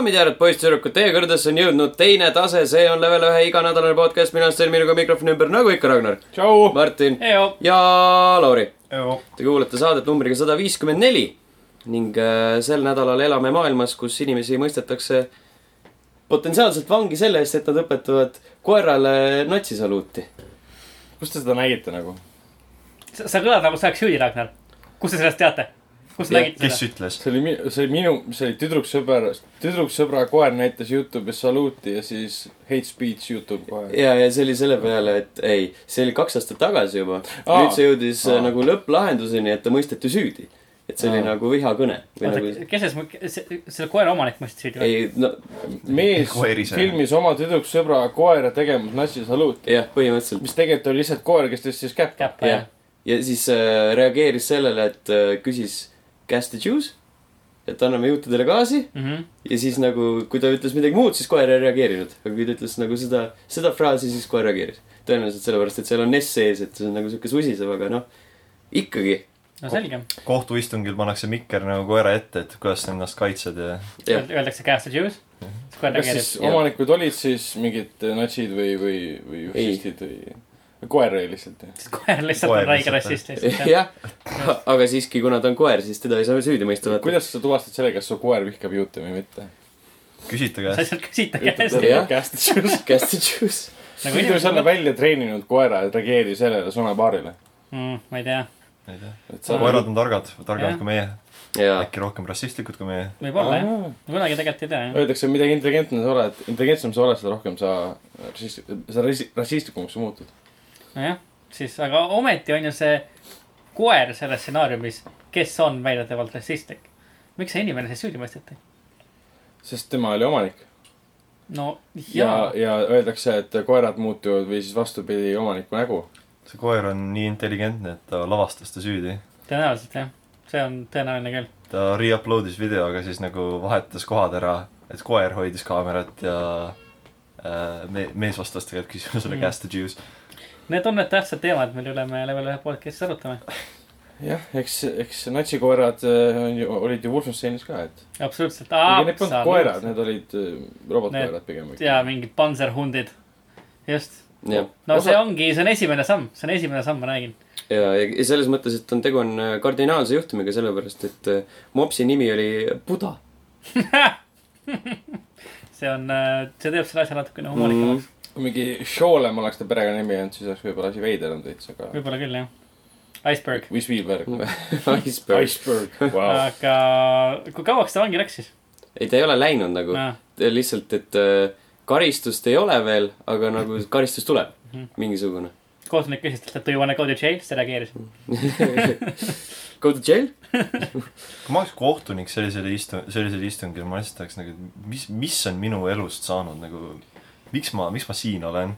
daamid ja härrad, poisssüdrukud, teie kõrgedesse on jõudnud teine tase, see on level ühe iganädalane podcast, mina olen Sten Minuga mikrofoni ümber, nagu ikka, Ragnar. Martin ja Lauri. Te kuulate saadet numbriga sada viiskümmend neli ning äh, sel nädalal elame maailmas, kus inimesi mõistetakse potentsiaalselt vangi selle eest, et nad õpetavad koerale natsisaluuti. kus te seda nägite nagu? sa sa kõlad nagu sa oleks süüdi, Ragnar. kust te sellest teate? Kus te nägite kes seda? ütles? see oli see oli minu, see oli tüdruksõber, tüdruksõbra koer näitas Youtube'is saluuti ja siis hate speech Youtube kohe. ja, ja see oli selle peale, et ei, see oli kaks aastat tagasi juba. Nüüd see jõudis äh, Aa. nagu lõpplahenduseni, et ta mõisteti süüdi. et see oli nagu vihakõne. nagu,, kes see, selle koera omanik mõistis süüdi või? ei, no mees Koer ise. filmis oma tüdruksõbra koera tegemas natsisaluuti, jah, põhimõtteliselt. mis tegelikult oli lihtsalt koer, kes tõstis käppa. jah., ja siis äh, reageeris sellele, et äh, küsis gas the juice, et anname juutudele gaasi Mhm. ja siis nagu, kui ta ütles midagi muud, siis koer ei reageerinud. aga kui ta ütles nagu seda, seda fraasi, siis koer reageeris. tõenäoliselt sellepärast, et seal on S sees, et see on nagu sihuke susisev, aga noh, ikkagi. no selge. kohtuistungil pannakse mikker nagu koera ette, et kuidas sa ennast kaitsed ja Öeldakse cast the juice. siis koer kas siis. Omanikud olid siis mingid natsid või, või, või fašistid või? Koer oli lihtsalt koer lihtsalt Koer on räige rassist lihtsalt jah. aga siiski, kuna ta on koer, siis teda ei saa süüdi mõista. kuidas sa tuvastad selle, kas su koer vihkab juute või mitte? küsite sa käest. lihtsalt küsite ütleb käest. jah. gas the juice. the juice. nagu kuidas inimesed olla. välja treeninud koera, et reageeri sellele sonapaarile? Mm, ma ei tea, ma ei tea. et sa koerad on targad, targemad kui meie. jaa, äkki rohkem rassistlikud kui meie. võib-olla jah. Kunagi tegelikult ei tea jah. Öeldakse, mida intelligentne sa oled, intelligentsem sa oled, seda rohkem sa rassist-, sa rassi- rassistlikumaks sa muutud. nojah, siis, aga ometi on ju see koer selles stsenaariumis, kes on väidetavalt rassistlik. miks see inimene siis süüdi mõisteti? sest tema oli omanik. no ja jaa,, ja öeldakse, et koerad muutuvad või siis vastupidi, omaniku nägu. see koer on nii intelligentne, et ta lavastas ta süüdi. tõenäoliselt jah, see on tõenäoline küll. ta re-upload'is video, aga siis nagu vahetas kohad ära, et koer hoidis kaamerat ja äh, me-, mees vastas tegelikult küsimusele Mm. gas the juice. Need on need tähtsad teemad, mille üle me Level ühe podcast'is arutame. jah, eks, eks natsikoerad äh, olid ju Wolfensteinis ka, et. absoluutselt. need polnud koerad, need olid äh, robotkoerad pigem. ja mingid panserhundid. just. no Osa- see ongi, see on esimene samm, see on esimene samm, ma räägin. ja, ja selles mõttes, et on, tegu on äh, kardinaalse juhtumiga, sellepärast et mopsi nimi oli Buda see on, see teeb selle asja natukene mm. humoorikamaks. Kui mingi Sholem oleks ta perekonnanimi olnud, siis oleks võib-olla asi veider olnud veits, aga. võib-olla küll jah. Iceberg. või Spielberg. Iceberg. Iceberg, vau. aga kui kauaks ta vangi läks siis? ei, ta ei ole läinud nagu no,. lihtsalt, et äh, karistust ei ole veel, aga nagu karistus tuleb Mhm., mingisugune. kohtunik küsis talt, et do you wanna go to jail, siis ta reageeris. Go to jail? kui ma oleks kohtunik sellisel istu-, sellisel istungil, ma lihtsalt oleks nagu, mis, mis on minu elust saanud nagu, miks ma, miks ma siin olen?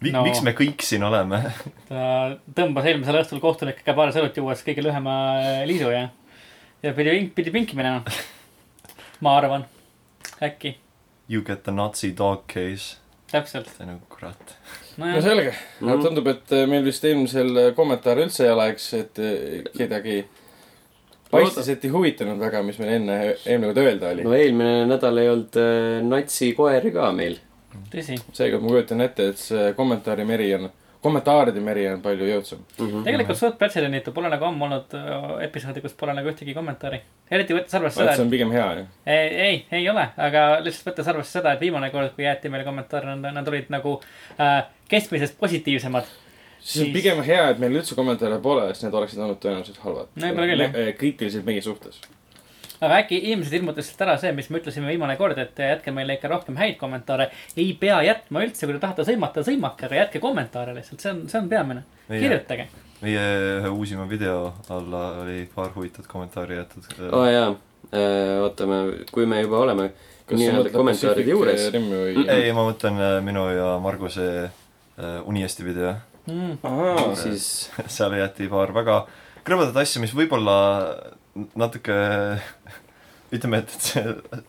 Mi- No. no., miks me kõik siin oleme? ta tõmbas eelmisel õhtul kohtunikega paar sõnut juues kõige lühema äh, liisu ja, ja pidi, pidi pinki minema. ma arvan, äkki, You get the Nazi dog case. täpselt, see on nagu kurat. no nojah, selge, Mhm. aga tundub, et äh, meil vist eelmisel äh, kommentaar üldse ei ole, eks, et kedagi paistis, et ei huvitanud väga, mis meil enne, eelmine kord öelda oli no eelmine nädal ei olnud äh, natsikoeri ka meil. tõsi. seekord ma kujutan ette, et see kommentaari meri on, kommentaaride meri on palju jõudsam. tegelikult suht pretsedenditu, pole nagu ammu olnud äh, episoodi, kus pole nagu ühtegi kommentaari. eriti võttes arvesse see seda, on pigem hea ju. ei, ei, ei ole, aga lihtsalt võttes arvesse seda, et viimane kord, kui jäeti meile kommentaare, nad, olid nagu äh, keskmisest positiivsemad. siis on pigem hea, et meil üldse kommentaare pole, sest need oleksid olnud tõenäoliselt halvad. Jah. kriitilised meie suhtes. Aga äkki inimesed ilmutasid ära see, mis me ütlesime viimane kord, et jätke meile ikka rohkem häid kommentaare. ei pea jätma üldse, kui te tahate sõimata, sõimake, aga jätke kommentaare lihtsalt, see on, see on peamine. Kirjutage. meie ühe uusima video alla oli paar huvitavat kommentaari jäetud aa oh, jaa, ootame, kui me juba oleme nii-öelda kommentaaride juures. Või? ei, ma mõtlen äh, minu ja Marguse äh, Uniesti video. Mm. siis seal jäeti paar väga krõbedat asja, mis võib-olla natuke ütleme, et, et see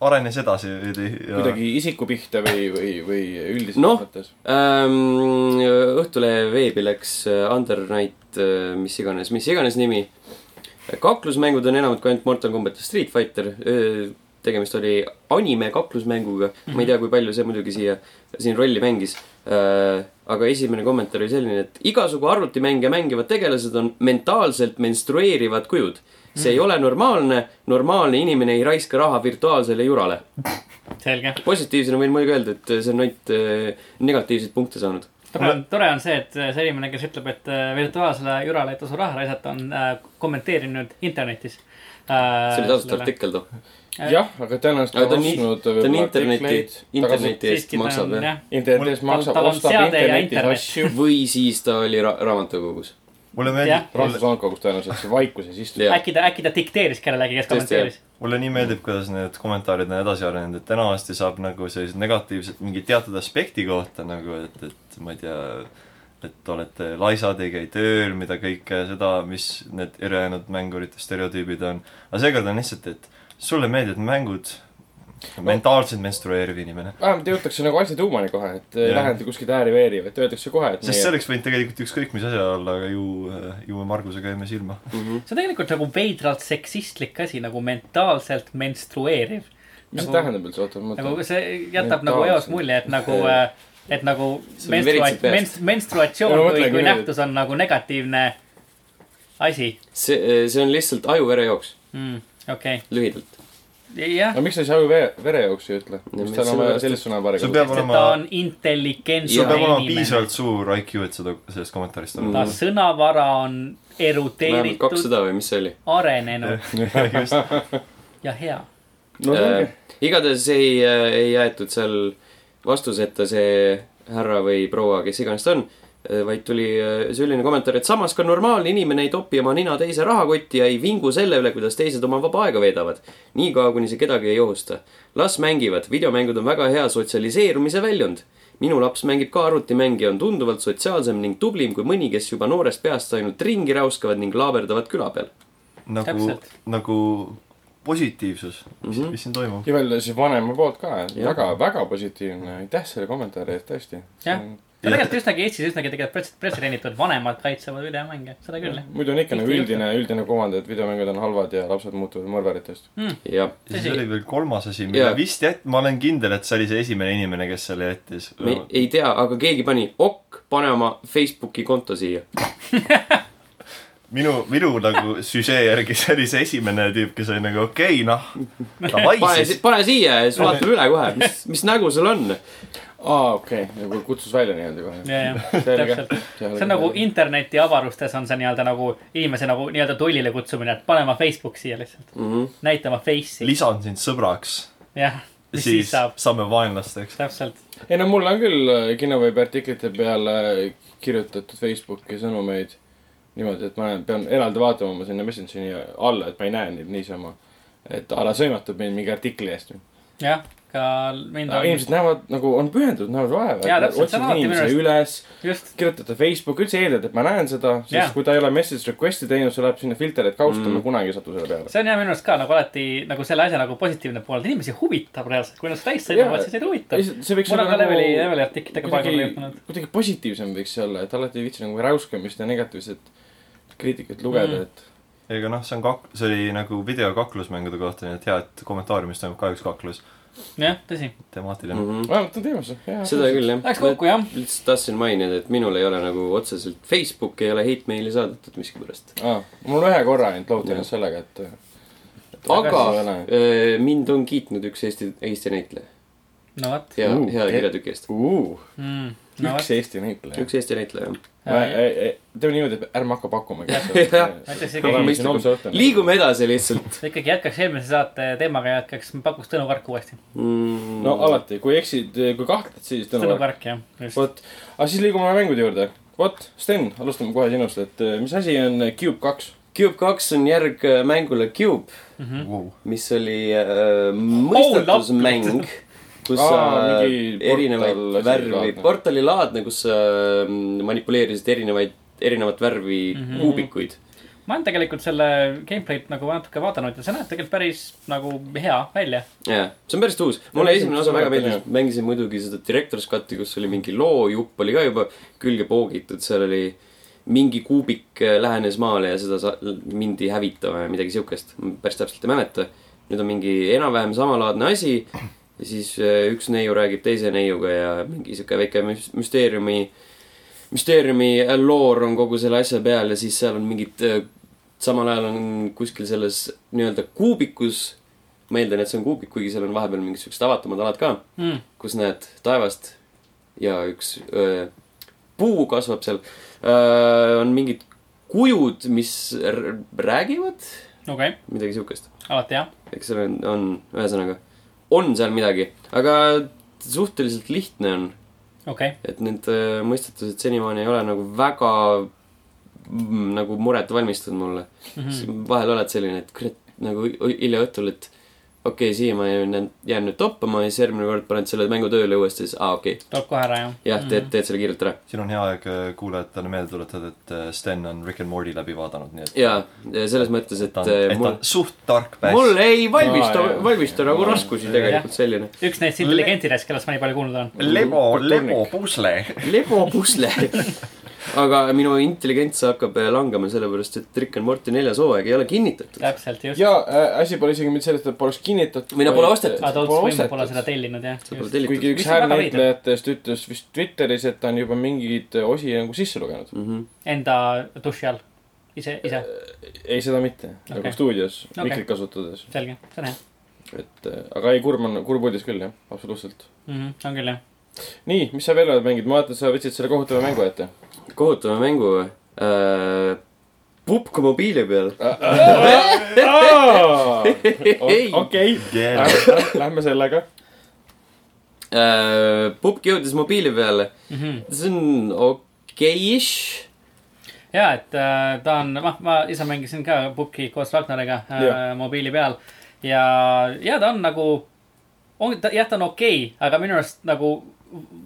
arenes edasi veidi ja kuidagi isiku pihta või, või, või üldiselt Noh. mõttes. ähm, Õhtulehe veebi läks äh, Undernight, mis iganes, mis iganes nimi. kaklusmängud on enamad kui ainult Mortal Combat ja Street Fighter. tegemist oli anime kaklusmänguga mm, -hmm. ma ei tea, kui palju see muidugi siia, siin rolli mängis äh,. aga esimene kommentaar oli selline, et igasugu arvutimänge mängivad tegelased on mentaalselt menstrueerivad kujud. See ei ole normaalne, normaalne inimene ei raiska raha virtuaalsele jurale. selge. positiivsena võin muidugi öelda, et see on ainult äh, negatiivseid punkte saanud. tore on, tore on see, et see inimene, kes ütleb, et äh, virtuaalsele jurale ei tasu raha raisata, on äh, kommenteerinud internetis äh,. see oli tasuta. artikkel too. jah, aga tõenäoliselt ta ta on ostnud ta on interneti interneti eest maksab jah. internetis Tal- maksab, ostab internetis internet. asju. või siis ta oli ra raamatukogus. Mulle meeldib, rahvusvangkogus tõenäoliselt see vaikuses istub. Äkki ta, äkki ta dikteeris kellelegi, kes kommenteeris. mulle nii meeldib, kuidas need kommentaarid on edasi arenenud, et enamasti saab nagu sellised negatiivsed mingi teatud aspekti kohta nagu, et, et ma ei tea, et olete laisad, ei käi tööl, mida kõike seda, mis need ülejäänud mängurite stereotüübid on. aga seekord on lihtsalt, et sulle meeldivad mängud, mentaalselt menstrueeriv inimene. vähemalt jõutakse nagu asja tuumani kohe, et ei Jah. lähe kuskilt ääri-veeri, vaid öeldakse kohe, et sest see oleks võinud tegelikult ükskõik mis asi olla, aga ju, ju me Margusega jäime silma. see on tegelikult nagu veidralt seksistlik asi nagu mentaalselt menstrueeriv. mis see nagu- tähendab üldse, oota, ma nagu mõtlen. see jätab nagu eos Mentaalselt. mulje, et nagu, et nagu See on veritseid menstrua-, peast. menst-, menstruatsioon ma kui, kui nähtus on nagu negatiivne asi see, see on lihtsalt aju-verejooks, mm,. okei lühidalt. okay., jah no, miks sa siis aju vere, verejooksu ei ütle? Mis tal on vaja sellist sõnapaari sul peab sest ta on intelligentne sul peab olema inimene. piisavalt suur IQ, et seda, sellest kommentaarist Mm. ta aru sõnavara on erudeeritud, kakssada või mis see oli? arenenud saada. ja hea. no äh,. igatahes ei, ei jäetud seal vastuseta see härra või proua, kes iganes ta on, vaid tuli äh, selline kommentaar, et samas ka normaalne inimene ei topi oma nina teise rahakotti ja ei vingu selle üle, kuidas teised oma vaba aega veedavad. niikaua, kuni see kedagi ei ohusta. las mängivad, videomängud on väga hea sotsialiseerumise väljund. minu laps mängib ka arvutimänge ja on tunduvalt sotsiaalsem ning tublim kui mõni, kes juba noorest peast ainult ringi räuskavad ning laaberdavad küla peal. nagu nagu positiivsus, mis mm. -hmm. mis siin toimub. ja veel siis vanema poolt ka, Jah. väga, väga positiivne, aitäh selle kommentaari eest, tõesti. Jah. Ja tegelikult üsnagi Eestis üsnagi tegelikult prets- pretsedenditud, vanemad kaitsevad videomänge, seda küll muidu on ikka nagu üldine, üldine kuvand, et videomängud on halvad ja lapsed muutuvad mõrvaritest. mm.. jah, ja siis oli veel kolmas asi, mille Jaa. vist jät-, ma olen kindel, et see oli see esimene inimene, kes selle jättis. me ei tea, aga keegi pani, ok, pane oma Facebooki konto siia. minu, minu nagu süžee järgi see oli see esimene tüüp, kes oli nagu okei okay,, noh, davai pane siis., pane siia ja siis vaatame üle kohe, mis, mis nägu sul on. aa, okei okay., nagu kutsus välja nii-öelda kohe. ja, ja, Selge. täpselt. see on nagu interneti avarustes on see nii-öelda nagu inimese nagu nii-öelda tollile kutsumine, et pane oma Facebook siia lihtsalt. Mhm. näita oma face'i. lisan sind sõbraks, jah, mis siis, siis saab, saame vaenlasteks. täpselt. ei no mul on küll äh, kinoveebi artiklite peale kirjutatud Facebooki sõnumeid niimoodi, et ma pean eraldi vaatama oma sinna Messengeri alla, et ma ei näe neid niisama. et a la sõimatud mind mingi artikli eest. jah, ka mind aga on, inimesed näevad nagu on pühendunud, näevad vaeva. Otsivad minu üles, kirjutate Facebooki, üldse eeldad, et ma näen seda, sest Jah. kui ta ei ole message request'i teinud, see läheb sinna filter, et kausta Mm. kunagi ei satu selle peale. see on jah minu arust ka nagu alati nagu selle asja nagu positiivne pool, et inimesi huvitab reaalselt, kui nad täis sõidavad, siis neid huvitab. see võiks mul on olla ka leveli, nagu leveli artiklitega paika kuidagi kirjutanud., kuidagi positiivsem võiks see olla, et alati ei viitsi nagu räuskamist ja negatiivset kriitikat lugeda Mm. mm., et ega noh, see on kak-, see oli nagu video kaklusmängude kohta, nii et hea, et kommentaariumis toimub ka üks kaklus. jah, tõsi. temaatiline Mhm. mm. vähemalt on teemas. seda küll jah. Läks kokku jah. lihtsalt tahtsin mainida, et minul ei ole nagu otseselt Facebook ei ole hate meili saadetud miskipärast. aa, mul on ühe korra ainult Jah. ennast sellega, et. aga äh, mind on kiitnud üks Eesti, Eesti näitleja. no vot. hea Uh, hea kirjatüki eest. uh, Mm, no üks. Eesti näitleja. üks Eesti näitleja, jah. teeme niimoodi, et ärme hakka pakkuma. Jah. Liigume edasi lihtsalt ikkagi jätkaks eelmise saate teemaga jätkaks, pakuks Tõnu Kark uuesti. mm,. no alati, kui eksid, kui kahtled, siis Tõnu Tõnu. Kark jah, just. vot, aga siis liigume mängude juurde. vot, Sten, alustame kohe sinust, et mis asi on Cube kaks? Cube kaks on järg äh, mängule Cube, Mhm. Wow. mis oli äh, mõistatusmäng, kus Aa, sa mingi erinevaid värvi laadne., portalilaadne, kus sa mm, manipuleerisid erinevaid, erinevat värvi mm. -hmm. kuubikuid. ma olen tegelikult selle gameplay'd nagu natuke vaadanud ja see näeb tegelikult päris nagu hea välja. jaa, see on päris uus. mulle esimene osa väga meeldis, mängisin muidugi seda Director's Cut'i, kus oli mingi loojupp oli ka juba külge poogitud, seal oli mingi kuubik äh, lähenes maale ja seda sa- mindi hävitama ja midagi siukest. päris täpselt ei mäleta. nüüd on mingi enam-vähem samalaadne asi ja siis äh, üks neiu räägib teise neiuga ja mingi sihuke väike müs- müsteeriumi, müsteeriumi loor on kogu selle asja peal ja siis seal on mingid, samal ajal on kuskil selles nii-öelda kuubikus, ma eeldan, et see on kuubik, kuigi seal on vahepeal mingid siuksed avatumad alad ka mm., kus näed taevast ja üks öö, puu kasvab seal. on mingid kujud, mis räägivad, okay., midagi siukest. alati jah. eks seal on, on, ühesõnaga, on seal midagi, aga suhteliselt lihtne on, okay., et need öö, mõistatused senimaani ei ole nagu väga mm, nagu muret valmistanud mulle mm. -hmm. vahel oled selline, et kurat, nagu hilja õhtul, et okei okay,, siia ma jään, jään nüüd toppama ja siis järgmine kord paned selle mängu tööle uuesti, siis aa ah, okei okay. tuleb kohe ära jah. jah, teed, teed selle kiirelt ära. siin on hea aeg äh, kuulajatele meelde tuletada, et äh, Sten on Rick and Morty läbi vaadanud, nii et jaa, selles mõttes, et ta on, äh, et ta mul on, suht tark päss. mul ei valmista jaa. valmista nagu raskusi tegelikult selline. üks neist intelligentidest, kellest ma nii palju kuulnud olen. lebo, lebo pusle. lebo pusle. Aga minu intelligents hakkab äh, langema, sellepärast et Rick and Morty neljas hooaeg ei ole kinnitatud. täpselt, just. ja äh, asi pole isegi mitte selles, et poleks kinnitatud. Või no pole ostetud. Adult Swim pole seda tellinud jah. Kuigi üks häälnäitlejatest ütles vist Twitteris, et ta on juba mingeid osi nagu sisse lugenud. mm. -hmm. Enda duši all, ise, ise, ei, seda mitte okay., Okei. nagu stuudios okay. mikrit kasutades. selge, see on hea et äh, aga ei, kurb on, kurb uudis küll jah, absoluutselt. mm. -hmm, on küll jah. nii, mis sa veel oled mänginud, ma vaatan, sa võtsid selle kohutava mängu ette. Kohutava mängu äh,. Pupka mobiili peal. Ei. okei, lähme sellega. Äh, Pupk jõudis mobiili peale, mm. -hmm. see on okei-ish. ja, et äh, ta on, noh, ma ise mängisin ka Pupki koos Ragnariga äh, Jah. mobiili peal ja, ja ta on nagu, on ta, jah, ta on okei okay,, aga minu arust nagu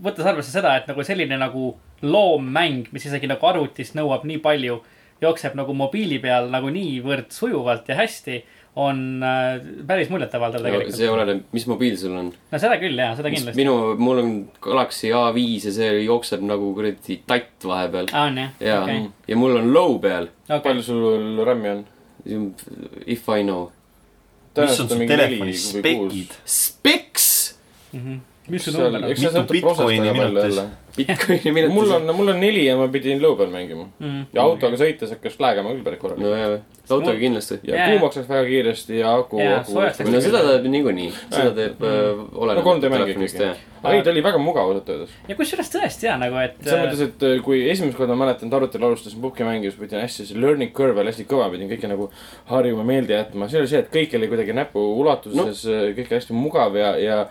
võttes arvesse seda, et nagu selline nagu loommäng, mis isegi nagu arvutist nõuab nii palju, jookseb nagu mobiili peal nagu niivõrd sujuvalt ja hästi, on äh, päris muljetavaldav see tegelikult. oleneb, mis mobiil sul on. no seda küll ja, seda kindlasti. minu, mul on Galaxy A5 ja see jookseb nagu kuradi tatt vahepeal. aa, on jah? ja okei, ja mul on low peal. okei palju. sul RAM-i on? If I know. mis on su telefoni spekid? Specs. Mis seal, number on eks? see Mitu Bitcoini minutis? Bitcoini minutis. mul on, mul on neli ja ma pidin low peal mängima. Mhm. ja autoga sõites hakkas flägama küll päris korralikult. no jah, autoga kindlasti. ja Jaa. kuumaks läks väga kiiresti ja aku, no seda teeb niikuinii, seda teeb äh, no olenevalt 3D mäng telefonist ikkagi jah.. aga ei, ta oli väga mugav ausalt öeldes. ja kusjuures tõesti ja nagu, et. selles mõttes, et äh, kui esimest korda ma mäletan, et arvutil alustasin puhki mängima, siis pidin hästi, see learning curve oli hästi kõva, pidin kõike nagu harjuma, meelde jätma. see oli see, et kõik oli kuidagi näpu ulatuses no., kõik hästi mugav ja, ja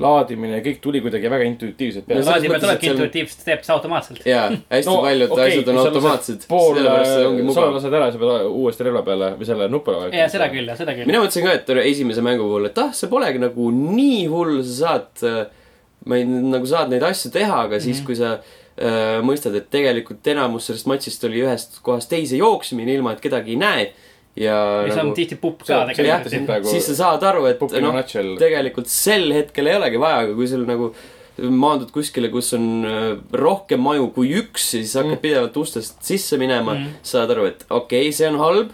laadimine, kõik tuli kuidagi väga intuitiivselt No peale. selles laadimine tulebki see on- intuitiivselt, teeb see automaatselt. jaa, hästi no, paljud okay, asjad on automaatsed. pool, see ongi sa lased ära, sa pead uuesti relva peale või selle nupule vajutama. ja seda küll ja seda küll. mina mõtlesin ka, et esimese mängu puhul, et ah, see polegi nagu nii hull, sa saad, ma ei, nagu saad neid asju teha, aga siis, Mhm. kui sa äh, mõistad, et tegelikult enamus sellest matšist oli ühest kohast teise jooksmine, ilma et kedagi ei näe. Ja mis on nagu, tihti pupp ka tegelikult praegu- siis sa saad aru, et noh, tegelikult sel hetkel ei olegi vaja, aga kui sul nagu maandud kuskile, kus on äh, rohkem maju kui üks siis hakkad Mm. pidevalt ustest sisse minema mm., saad aru, et okei okay,, see on halb.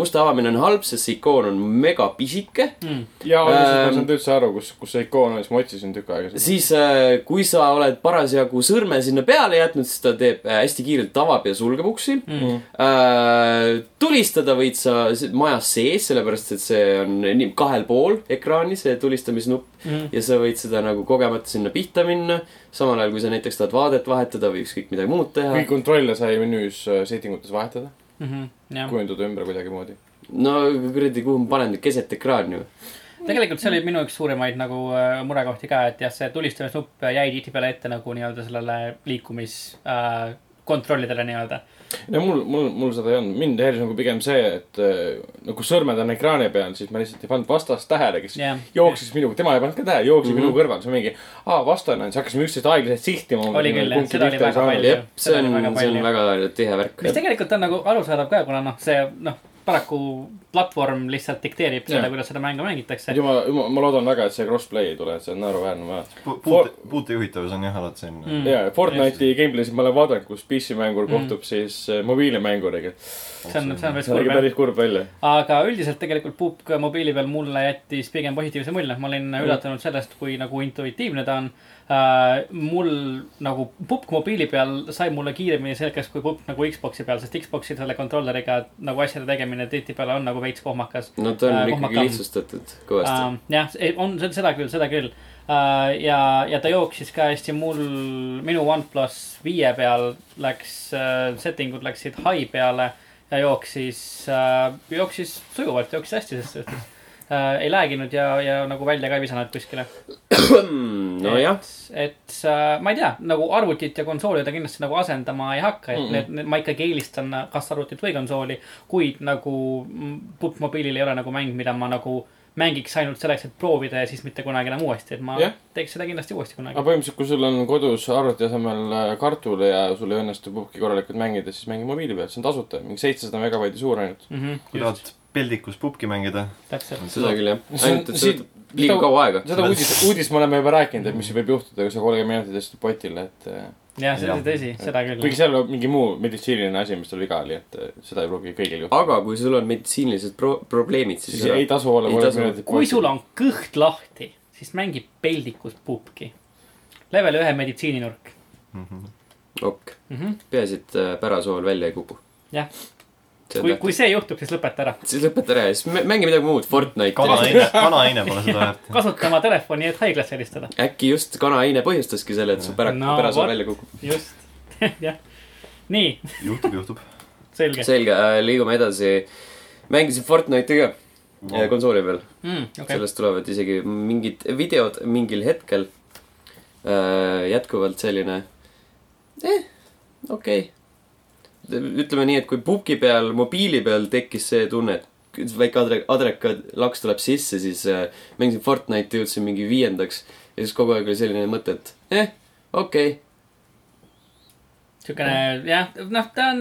Uste avamine on halb, sest see ikoon on mega pisike. Mm. ja alguses ma ei Ähm, saanud üldse aru, kus, kus see ikoon on, siis ma otsisin tükk aega seda. siis äh, kui sa oled parasjagu sõrme sinna peale jätnud, siis ta teeb äh, hästi kiirelt avab ja sulgeb uksi Mm. äh,. tulistada võid sa majas sees, sellepärast et see on nii kahel pool ekraani, see tulistamisnupp Mhm. ja sa võid seda nagu kogemata sinna pihta minna. samal ajal, kui sa näiteks tahad vaadet vahetada või ükskõik midagi muud teha kõik. kontrolle sai menüüs äh, setting utes vahetada, Mhm, jah, kujundada ümber kuidagimoodi. no kuradi, kuhu ma panen keset ekraani ju. tegelikult see oli minu üks suurimaid nagu äh, murekohti ka, et jah, see tulistamisnupp jäi tihtipeale ette nagu nii-öelda sellele liikumis äh, kontrollidele nii-öelda. ja mul, mul, mul seda ei olnud, mind häiris nagu pigem see, et äh, nagu sõrmed on ekraani peal, siis ma lihtsalt ei pannud vastast tähele, kes Jah. jooksis minuga, tema ei pannud ka tähele, jooksis mm Mhm. -hmm. minu kõrval, see mingi, aa, vastane on, siis hakkasime üksteist aeglaselt sihtima. Oli küll, jah, seda oli väga palju. see on see on väga tihe värk. mis tegelikult on nagu arusaadav ka, kuna noh, see noh, paraku platvorm lihtsalt dikteerib selle Jah., kuidas seda mängu mängitakse. jumal, jumal, ma loodan väga, et see crossplay ei tule, et see on naeruväärne määr. puute, puutejuhitavus on jah alati selline Mm. ja, Fortnite'i gameplay'sid ma olen vaadanud, kus PC-mängur kohtub siis äh, mobiilimänguriga. see on, see on päris kurb päris kurb välja. aga üldiselt tegelikult Pupk mobiili peal mulle jättis pigem positiivse mulje, ma olin üllatunud sellest, kui nagu intuitiivne ta on uh,. mul nagu Pupk mobiili peal sai mulle kiiremini selgeks kui Pupk nagu Xbox'i peal, sest Xbox'i selle kontrolleriga nagu asjade tegemine tihtipeale on nagu veits kohmakas no ta on Äh, ikkagi lihtsustatud kõvasti. uh,. jah, on seda küll, seda küll uh,. ja, ja ta jooksis ka hästi mul, minu OnePlus viie peal läks uh,, setting ud läksid high peale ja jooksis uh,, jooksis sujuvalt, jooksis hästi ses suhtes uh,. ei lääginud ja, ja nagu välja ka ei visanud kuskile. nojah, et, et uh, ma ei tea, nagu arvutit ja konsooli ta kindlasti nagu asendama ei hakka, et Mm-mm. need, need, ma ikkagi eelistan kas arvutit või konsooli. kuid nagu mm, Pupp mobiilil ei ole nagu mäng, mida ma nagu mängiks ainult selleks, et proovida ja siis mitte kunagi enam uuesti, et ma Jah. teeks seda kindlasti uuesti kunagi aga. põhimõtteliselt, kui sul on kodus arvuti asemel äh, kartul ja sul ei õnnestu puhki korralikult mängida, siis mängi mobiili peal, see on tasuta, mingi seitsesada megabaiti suur ainult. Mm -hmm, kui tahad peldikus pubki mängida, seda küll jah. Ainult, et see võtab liiga kaua aega. seda uudist, uudist me oleme juba rääkinud, et mis võib juhtuda, kui sa kolmkümmend minutit istud potile, et äh, jah, see on tõsi, seda küll kuigi. seal on mingi muu meditsiiniline asi, mis tal viga oli, et äh, seda ei pruugi kõigil juhtuda. aga kui sul on meditsiinilised pro-, probleemid, siis, siis ei tasu olla tasu. minutit kui sul on kõht lahti, siis mängi peldikus Puppki. level ühe meditsiininurk ok, mm. -hmm. peaasi, et äh, pärasool välja ei kuku. Jah. kui, kui see juhtub, siis lõpeta ära. siis lõpeta ära ja siis mä- mängi midagi muud, Fortnite'i. kanaaine, kanaaine pole seda väärt. kasuta oma telefoni, et haiglasse helistada. äkki just kanaaine põhjustaski selle, et su pära- No vot. välja kukub. just, jah. nii, juhtub, juhtub. selge selge äh,, liigume edasi. mängisin Fortnite'i ka wow. konsooli peal mm,. okay.. okei, sellest tulevad isegi mingid videod mingil hetkel äh,. jätkuvalt selline, eh, okei okay.. Ütleme nii, et kui puki peal, mobiili peal tekkis see tunne, et väike adre-, adreka laks tuleb sisse, siis äh, mängisin Fortnite'i, jõudsin mingi viiendaks ja siis kogu aeg oli selline mõte, et eh, okei okay.. Siukene jah, noh, ta on,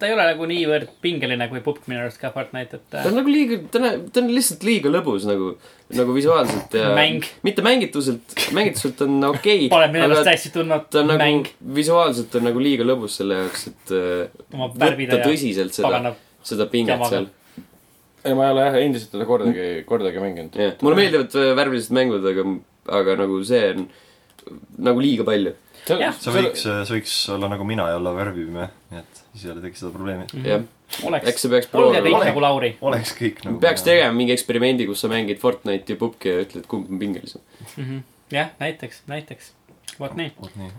ta ei ole nagu niivõrd pingeline kui Pupp minu arust ka Fortnite, et ta on nagu liiga, ta on, ta on lihtsalt liiga lõbus nagu, nagu visuaalselt ja Mäng. mitte mängituselt, mängituselt on okei pole minu arust aga täiesti tundnud ta on nagu mäng, visuaalselt on nagu liiga lõbus selle jaoks, et äh, võtta ja tõsiselt seda, seda pinget jamaga. seal. ei, ma ei ole jah endiselt teda kordagi, kordagi mänginud. jah, mulle meeldivad äh, värvilised mängud, aga, aga nagu see on nagu liiga palju. Jah. sa võiks, sa võiks olla nagu mina ja olla värvipime, nii et siis ei ole tekkis seda probleemi. jah, oleks eks, sa peaks olge kõik nagu Lauri. oleks kõik nagu. peaks tegema mingi eksperimendi, kus sa mängid Fortnite'i ja Pupki ja ütled, kumb on pingelisem. jah, näiteks, näiteks, vot nii. vot nii.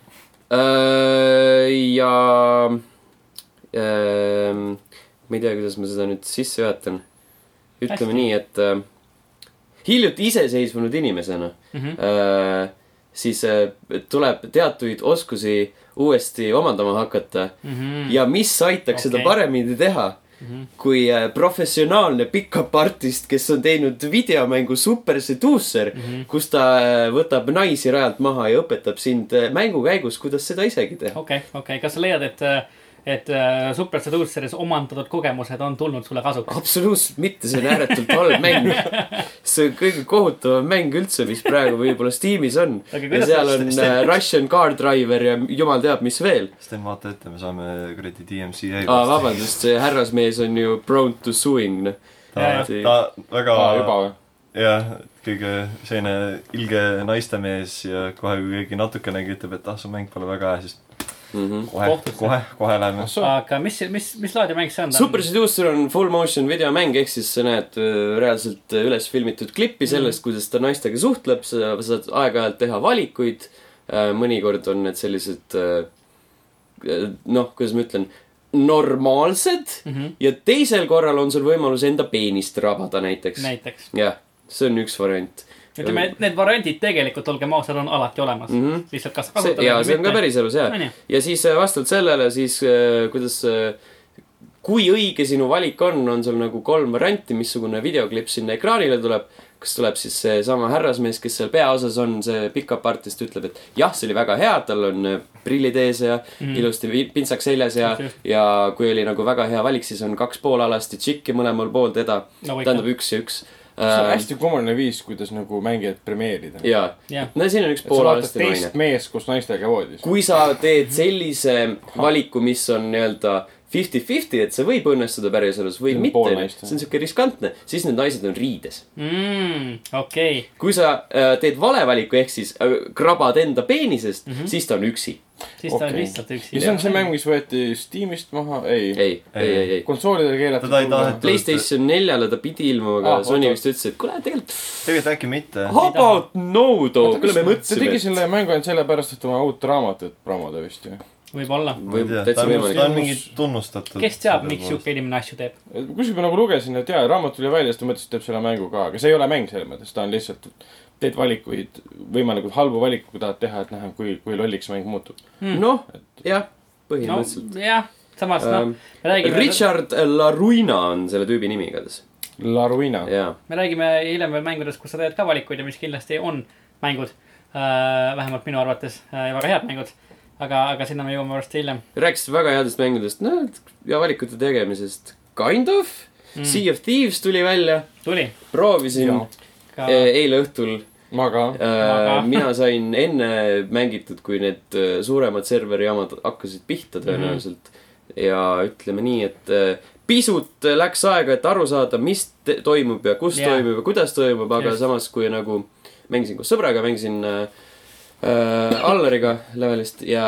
Äh, ja ähm, ma ei tea, kuidas ma seda nüüd sisse juhatan. ütleme Hästi. nii, et äh, hiljuti iseseisvunud inimesena Mhm. äh, siis äh, tuleb teatuid oskusi uuesti omandama hakata. Ja mis aitaks seda Okei. paremini teha kui äh, professionaalne pickup artist, kes on teinud videomängu Super Seducer, kus ta äh, võtab naisi rajalt maha ja õpetab sind mängu käigus, kuidas seda isegi teha. okei, okei, kas sa leiad, et, et äh, Super Seduceris omandatud kogemused on tulnud sulle kasuks? absoluutselt mitte, see on ääretult halb mäng. see on kõige kohutavam mäng üldse, mis praegu võib-olla Steamis on. Aga ja seal on äh, Russian Car Driver ja jumal teab, mis veel. Sten, vaata ette, me saame kuradi DMCA. aa, vabandust, see härrasmees on ju prone to suing, noh. ta, ta väga aa, juba või? jah, kõige selline ilge naistemees ja kohe, kui keegi natukenegi ütleb, et ah, su mäng pole väga hea, siis Mhm. kohe Kohtusse., kohe, kohe läheme. aga mis, mis, mis laadi mäng see on? Super Seducer on full motion videomäng, ehk siis sa näed äh, reaalselt äh, üles filmitud klippi sellest, kuidas ta naistega suhtleb, sa saad aeg-ajalt teha valikuid. mõnikord on need sellised äh, noh, kuidas ma ütlen, normaalsed mm. -hmm. ja teisel korral on sul võimalus enda peenist rabada näiteks. näiteks. jah, see on üks variant. ütleme, et need variandid tegelikult, olgem ausad, on alati olemas mm. -hmm. lihtsalt kas kasutada ja see on ka. päriselus On ju?. ja siis äh, vastavalt sellele siis äh, kuidas äh, kui õige sinu valik on, on sul nagu kolm varianti, missugune videoklipp sinna ekraanile tuleb. kas tuleb siis seesama härrasmees, kes seal peaosas on, see pickup artist ütleb, et jah, see oli väga hea, tal on prillid ees ja mm -hmm. ilusti pintsaks seljas ja just., ja kui oli nagu väga hea valik, siis on kaks poolalasti tšikki mõlemal pool teda ikka. tähendab üks ja üks. See on hästi kummaline viis, kuidas nagu mängijat premeerida. ja Jah., no siin on üks poolalasti naine teist. meest koos naistega voodis. kui sa teed sellise valiku, mis on nii-öelda fifty-fifty, et see võib õnnestuda päriselus või See on mitte see on siuke riskantne, siis need naised on riides. mm,. okei, kui sa äh, teed vale valiku ehk siis äh, krabad enda peenisest mm, -hmm. siis ta on üksi. siis ta on Okei. lihtsalt üksi. ja see on see mäng, mis võeti Steamist maha, ei, ei., ei, ei, ei, ei. konsoolidel keelatud. Playstation neljale ta pidi ilmuma, aga Ah, Sony vist ütles, et kuule, tegelikult tegelikult äkki mitte. how about no too, kuule me ta mõtlesime tegi et selle mängu ainult sellepärast, et oma uut raamatut promoda vist ju. võib-olla. võib täitsa võimalik ta on mingi tunnustatud. kes teab, miks sihuke inimene asju teeb. kuskil ma nagu lugesin, et jaa, raamat tuli välja, siis ta mõtles, et teeb selle mängu ka, aga see ei ole mäng selles mõttes, ta on lihtsalt, teed valikuid, võimalikult halbu valikuid, kui tahad teha, et näha, kui, kui lolliks mäng muutub. noh, jah, no põhimõtteliselt jah, samas noh Ähm,, me räägime, Richard Laruina on selle tüübi nimi igatahes, La Ruina. jaa. me räägime hiljem veel mängudest, kus sa teed ka valikuid ja mis kindlasti on mängud. vähemalt minu arvates äh, ja väga head mängud. aga, aga sinna me jõuame varsti hiljem. rääkisite väga headest mängudest, no ja valikute tegemisest, kind of mm.. Sea of Thieves tuli välja, tuli proovisin ka e eile õhtul ma ka. Äh,. mina sain enne mängitud, kui need äh, suuremad serverijaamad hakkasid pihta tõenäoliselt mm. -hmm. ja ütleme nii, et äh, pisut läks aega, et aru saada, mis toimub ja kus yeah. toimub ja kuidas toimub, aga Just. samas kui nagu mängisin koos sõbraga, mängisin äh, äh, Allariga levelist ja,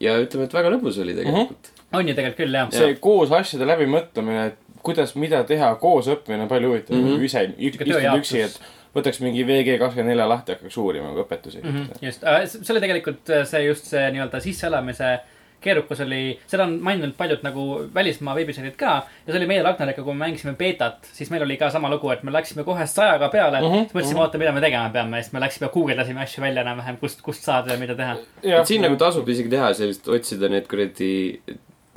ja ütleme, et väga lõbus oli tegelikult mm. -hmm. on ju tegelikult küll jah. see koos asjade läbimõtlemine, et kuidas, mida teha, koos õppimine on palju huvitavam Mhm. mm -hmm. ise, istud üksi, et võtaks mingi VG kakskümmend neli lahti, hakkaks uurima õpetusi mm. Mhm, -hmm. just, see oli tegelikult äh, see just see nii-öelda sisseelamise keerukus oli, seda on maininud paljud nagu välismaa veebisaidid ka ja see oli meie Ragnariga, kui me mängisime beetat, siis meil oli ka sama lugu, et me läksime kohe sajaga peale mm, -hmm, siis mõtlesime, oota, mida me tegema peame ja siis me läksime, guugeldasime asju välja enam-vähem, kust, kust saada ja mida teha. et siin nagu tasub isegi teha sellist, otsida need kuradi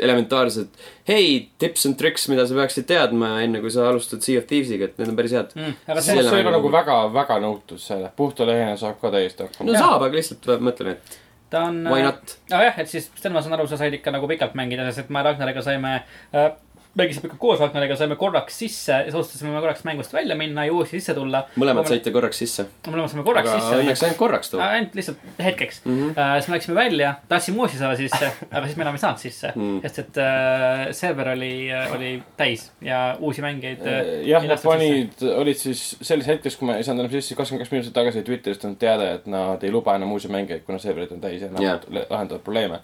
elementaarsed, hei, tips and tricks, mida sa peaksid teadma enne, kui sa alustad Sea of Thieves'iga, et need on päris head. Mm, aga see, see, ei ole mängu nagu väga, väga nõutud selle, puhta lehena saab ka täiesti hakkama no Jaa. saab, aga lihtsalt mõtlen, et ta on. why not. aga jah, et siis Sten, ma saan aru, sa said ikka nagu pikalt mängida, sest me Ragnariga saime äh, mängisime ikka koos Ragnariga, saime korraks sisse ja siis otsustasime korraks mängust välja minna ja uuesti sisse tulla. mõlemad saite korraks sisse. mõlemad saime korraks aga sisse. õnneks ainult korraks too. ainult lihtsalt hetkeks mm. -hmm. siis me läksime välja, tahtsime uuesti saada sisse, aga siis me enam ei saanud sisse Mm. mm.. sest et äh, server oli, oli täis ja uusi mängijaid äh, jah, nad panid, olid siis selles hetkes, kui ma ei saanud enam sisse, kakskümmend kaks minutit tagasi Twitterist on teade, et nad ei luba enam uusi mängijaid, kuna serverid on täis ja nad yeah. lahendavad probleeme.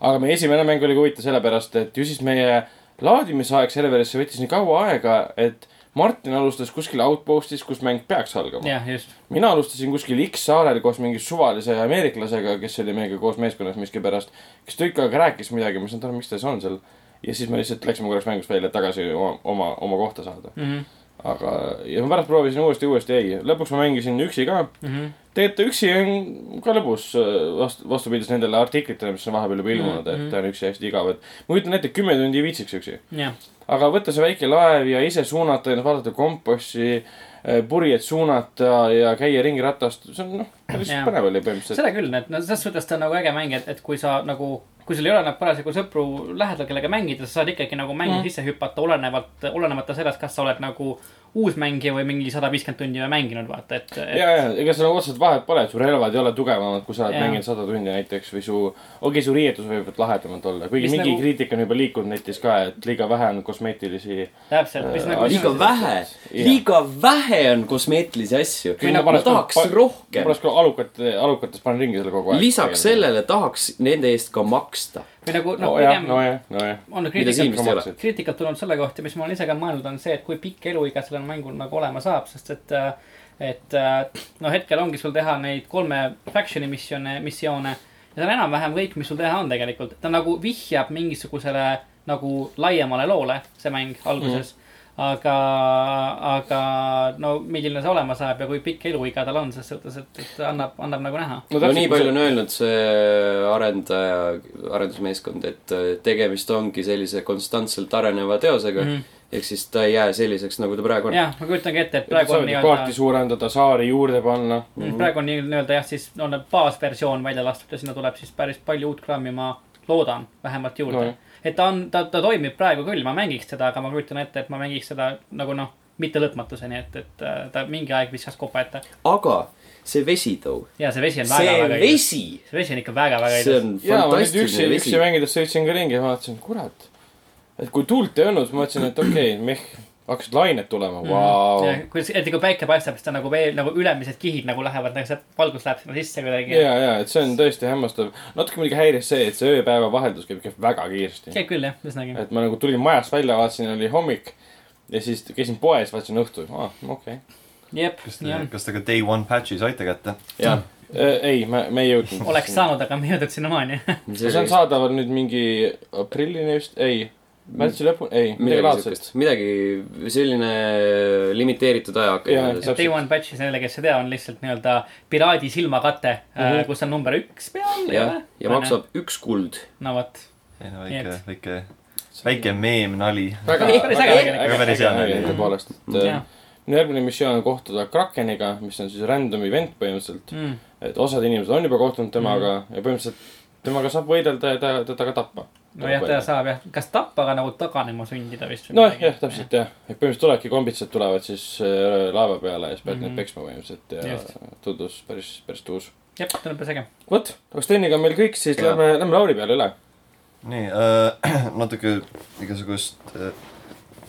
aga meie esimene mäng oli ka huvitav sellepärast, et ju siis meie laadimisaeg serverisse võttis nii kaua aega, et Martin alustas kuskil outpost'is, kus mäng peaks algama. jah, just. mina alustasin kuskil X saarel koos mingi suvalise ameeriklasega, kes oli meiega koos meeskonnas miskipärast, kes tükk aega rääkis midagi, ma ei saanud aru, miks ta see on seal. ja siis me lihtsalt läksime korraks mängust välja, tagasi oma, oma, oma kohta saada. Mm -hmm. aga, ja ma pärast proovisin uuesti, uuesti ei, lõpuks ma mängisin üksi ka. Mm -hmm. tegelikult üksi on ka lõbus äh, vastu, vastupidiselt nendele artiklitele, mis on vahepeal juba ilmunud mm, -hmm. et ta on üksi hästi igav, et ma kujutan ette, kümme tundi viitsiks üksi. jah, aga võtta see väike laev ja ise suunata ja vaadata kompassi, purjed suunata ja käia ringi ratast, see on noh. Põnev oli põhimõtteliselt. seda küll, et no selles suhtes ta on nagu äge mäng, et, et kui sa nagu, kui sul ei ole nagu parasjagu sõpru lähedal, kellega mängida, sa saad ikkagi nagu mängu Mhm. mm. sisse hüpata, olenevalt, olenemata sellest, kas sa oled nagu uus mängija või mingi sada viiskümmend tundi juba mänginud, vaata, et, et. ja, ja ega seal nagu otseselt vahet pole, et su relvad ei ole tugevamad, kui sa oled Jaa. mänginud sada tundi näiteks või su, okei okay,, su riietus võib lahedamad olla, kuigi Mis mingi nagu- kriitika on juba liikunud netis ka, et liiga vähe on kosmeetilisi. täpselt, mis Äh, nagu. liiga vähe, liiga vähe on kosmeetilisi asju. ma tahaks rohkem ma. oleks ka alukate, alukates panen ringi selle kogu aeg. lisaks. sellele tahaks nende eest ka maksta. või nagu noh, pigem on kriitikat, kriitikat tulnud selle kohta, mis ma olen ise ka mõelnud, on see, et kui pikk eluiga sellel mängul nagu olema saab, sest et. et no hetkel ongi sul teha neid kolme faction'i missioone, missioone. ja see on enam-vähem kõik, mis sul teha on tegelikult, ta nagu vihjab mingisugusele nagu laiemale loole, see mäng alguses mm. -hmm aga, aga no milline see olema saab ja kui pikk eluiga tal on, ses suhtes, et, et annab, annab nagu näha. no nii palju on öelnud see arendaja, arendusmeeskond, et äh, tegemist ongi sellise konstantselt areneva teosega mm. -hmm. ehk siis ta ei jää selliseks, nagu ta praegu on. jah, ma kujutangi ette, et praegu on saavad kaarti nii-öelda, suurendada, saari juurde panna. Mm, praegu on nii-öelda jah, siis on baasversioon välja lastud ja sinna tuleb siis päris palju uut kraami, ma loodan vähemalt juurde no.. Et ta on, ta, ta toimib praegu küll, ma mängiks seda, aga ma kujutan ette, et ma mängiks seda nagu noh, mitte lõpmatuseni, et, et äh, ta mingi aeg viskas kopa ette. aga see vesi too, ja see vesi on see väga-väga ilus. vesi, see vesi on ikka väga-väga see ilus. on jaa, ma nüüd üksi, fantastiline üksi vesi. mängides sõitsin ka ringi ja vaatasin, kurat. et kui tuult ei olnud, siis ma mõtlesin, et okei okay,, meh, hakkasid lained tulema, vau. kui, eriti kui päike paistab, siis ta nagu veel nagu ülemised kihid nagu lähevad, nagu see valgus läheb sinna sisse kuidagi. ja, ja, et see on tõesti hämmastav. natuke muidugi häiris see, et see ööpäeva vaheldus käib ikka väga kiiresti. käib küll jah, üsnagi. et ma nagu tulin majast välja, vaatasin, oli hommik ja siis käisin poes, vaatasin õhtul, aa, okei jep, kas te kas te ka day one patch'i saite kätte? jah, okay.. ei, me, me ei jõudnud. oleks. saanud, aga me ei jõudnud sinnamaani. see on saadaval nüüd mingi aprillini vist, ei, märtsi lõpuni, ei, midagi midagi laadset. midagi selline limiteeritud täpselt. Day One Patch'is neile, kes ei tea, on lihtsalt nii-öelda piraadi silmakate mm. -hmm. kus on number üks peal. jah, ja maksab üks kuld. no vot, ei no väike väike, väike meem-nali. väga, väga, Päris hea näide. tõepoolest, et äh,. minu järgmine missioon on kohtuda Krakeniga, mis on siis random event põhimõtteliselt. mm.. et osad inimesed on juba kohtunud temaga mm. ja põhimõtteliselt temaga saab võidelda ja ta, teda ka tappa. nojah, ta saab jah, kas tappa, aga nagu taganema sundida vist. noh, jah, täpselt jah, et põhimõtteliselt tulevadki kombitsad tulevad siis äh, laeva peale ja siis pead mm. -hmm. neid peksma põhimõtteliselt ja Just. tundus päris, päris tuus. jah, on päris äge. vot, aga Steniga on meil kõik, siis Jaa. lähme, lähme Lauri peale üle. nii äh, natuke igasugust äh,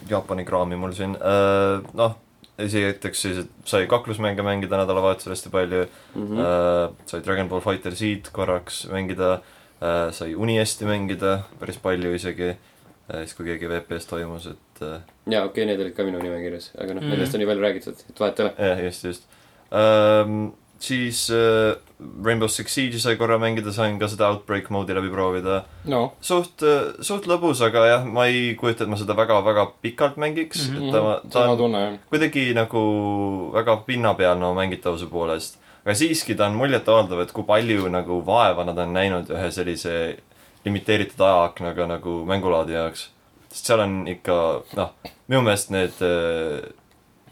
Jaapani kraami mul siin äh,, noh, esiteks siis, et sai kaklusmänge mängida nädalavahetusel hästi palju mm, -hmm. äh, sai Dragon Ball Fighter Z korraks mängida äh,, sai Uniesti mängida päris palju isegi äh,, siis kui keegi VP-s toimus, et äh, jaa, okei, need olid ka minu nimekirjas, aga noh, Mhm. nendest on nii palju räägitud, et vahet ei ole. jah, just, just ähm,. siis äh, Rainbow Six Siege'i sai korra mängida, sain ka seda Outbreak mode'i läbi proovida no, suht, suht lõbus, aga jah, ma ei kujuta, et ma seda väga-väga pikalt mängiks mm, -hmm. et ta, ta on tunne kuidagi nagu väga pinnapealne oma mängitavuse poolest. Aga siiski ta on muljetavaldav, et kui palju nagu vaeva nad on näinud ühe sellise limiteeritud ajaaknaga nagu mängulaadi jaoks. sest seal on ikka, noh, minu meelest need,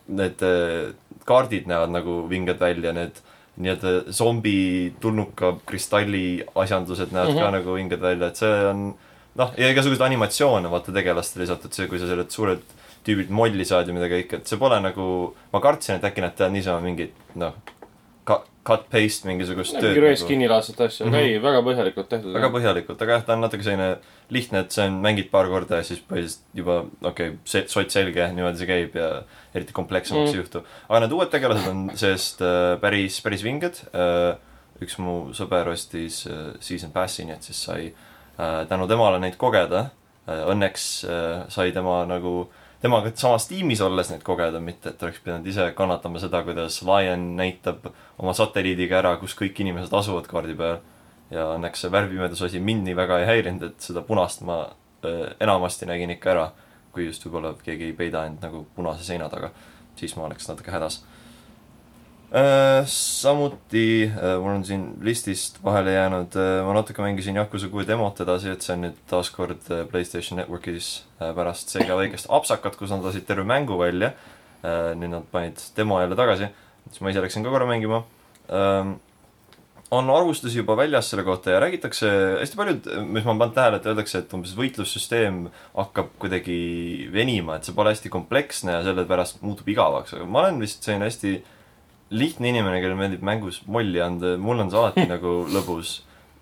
need äh, kaardid näevad nagu vinged välja, need nii-öelda zombi tulnuka kristalli asjandused näevad mm -hmm. ka nagu vinged välja, et see on noh, ja igasuguseid animatsioone vaata tegelastele lisatud, see, kui sa sellelt suurelt tüübilt molli saad ja mida kõike, et see pole nagu, ma kartsin, et äkki nad teevad niisama mingit noh, cut-paste mingisugust mingi tööd röös nagu. kinnilaadset asja, aga Mhm. ei, väga põhjalikult tehtud. väga põhjalikult, aga jah, ta on natuke selline lihtne, et see on, mängid paar korda ja siis põhiliselt juba okei okay,, see sott selge, niimoodi see käib ja eriti komplekssemaks Mm. ei juhtu. aga need uued tegelased on seest äh, päris, päris vinged äh,. üks mu sõber ostis äh, season pass'i, nii et siis sai äh, tänu temale neid kogeda äh,. õnneks äh, sai tema nagu temaga samas tiimis olles neid kogeda, mitte et oleks pidanud ise kannatama seda, kuidas Lion näitab oma satelliidiga ära, kus kõik inimesed asuvad kaardi peal. ja õnneks see värvipimeduse asi mind nii väga ei häirinud, et seda punast ma äh, enamasti nägin ikka ära. kui just võib-olla keegi ei peida end nagu punase seina taga, siis ma oleks natuke hädas. Samuti äh, mul on siin listist vahele jäänud äh,, ma natuke mängisin Yakuza kuue demot edasi, et see on nüüd taaskord äh, Playstation Networkis äh, pärast Sega väikest apsakat, kus nad lasid terve mängu välja äh,. nüüd nad panid demo jälle tagasi, siis ma ise läksin ka korra mängima ähm, on arvustusi juba väljas selle kohta ja räägitakse hästi paljud, mis ma olen pannud tähele, et öeldakse, et umbes võitlussüsteem hakkab kuidagi venima, et see pole hästi kompleksne ja sellepärast muutub igavaks, aga ma olen vist selline hästi lihtne inimene, kellele meeldib mängus molli anda, mul on see alati nagu lõbus.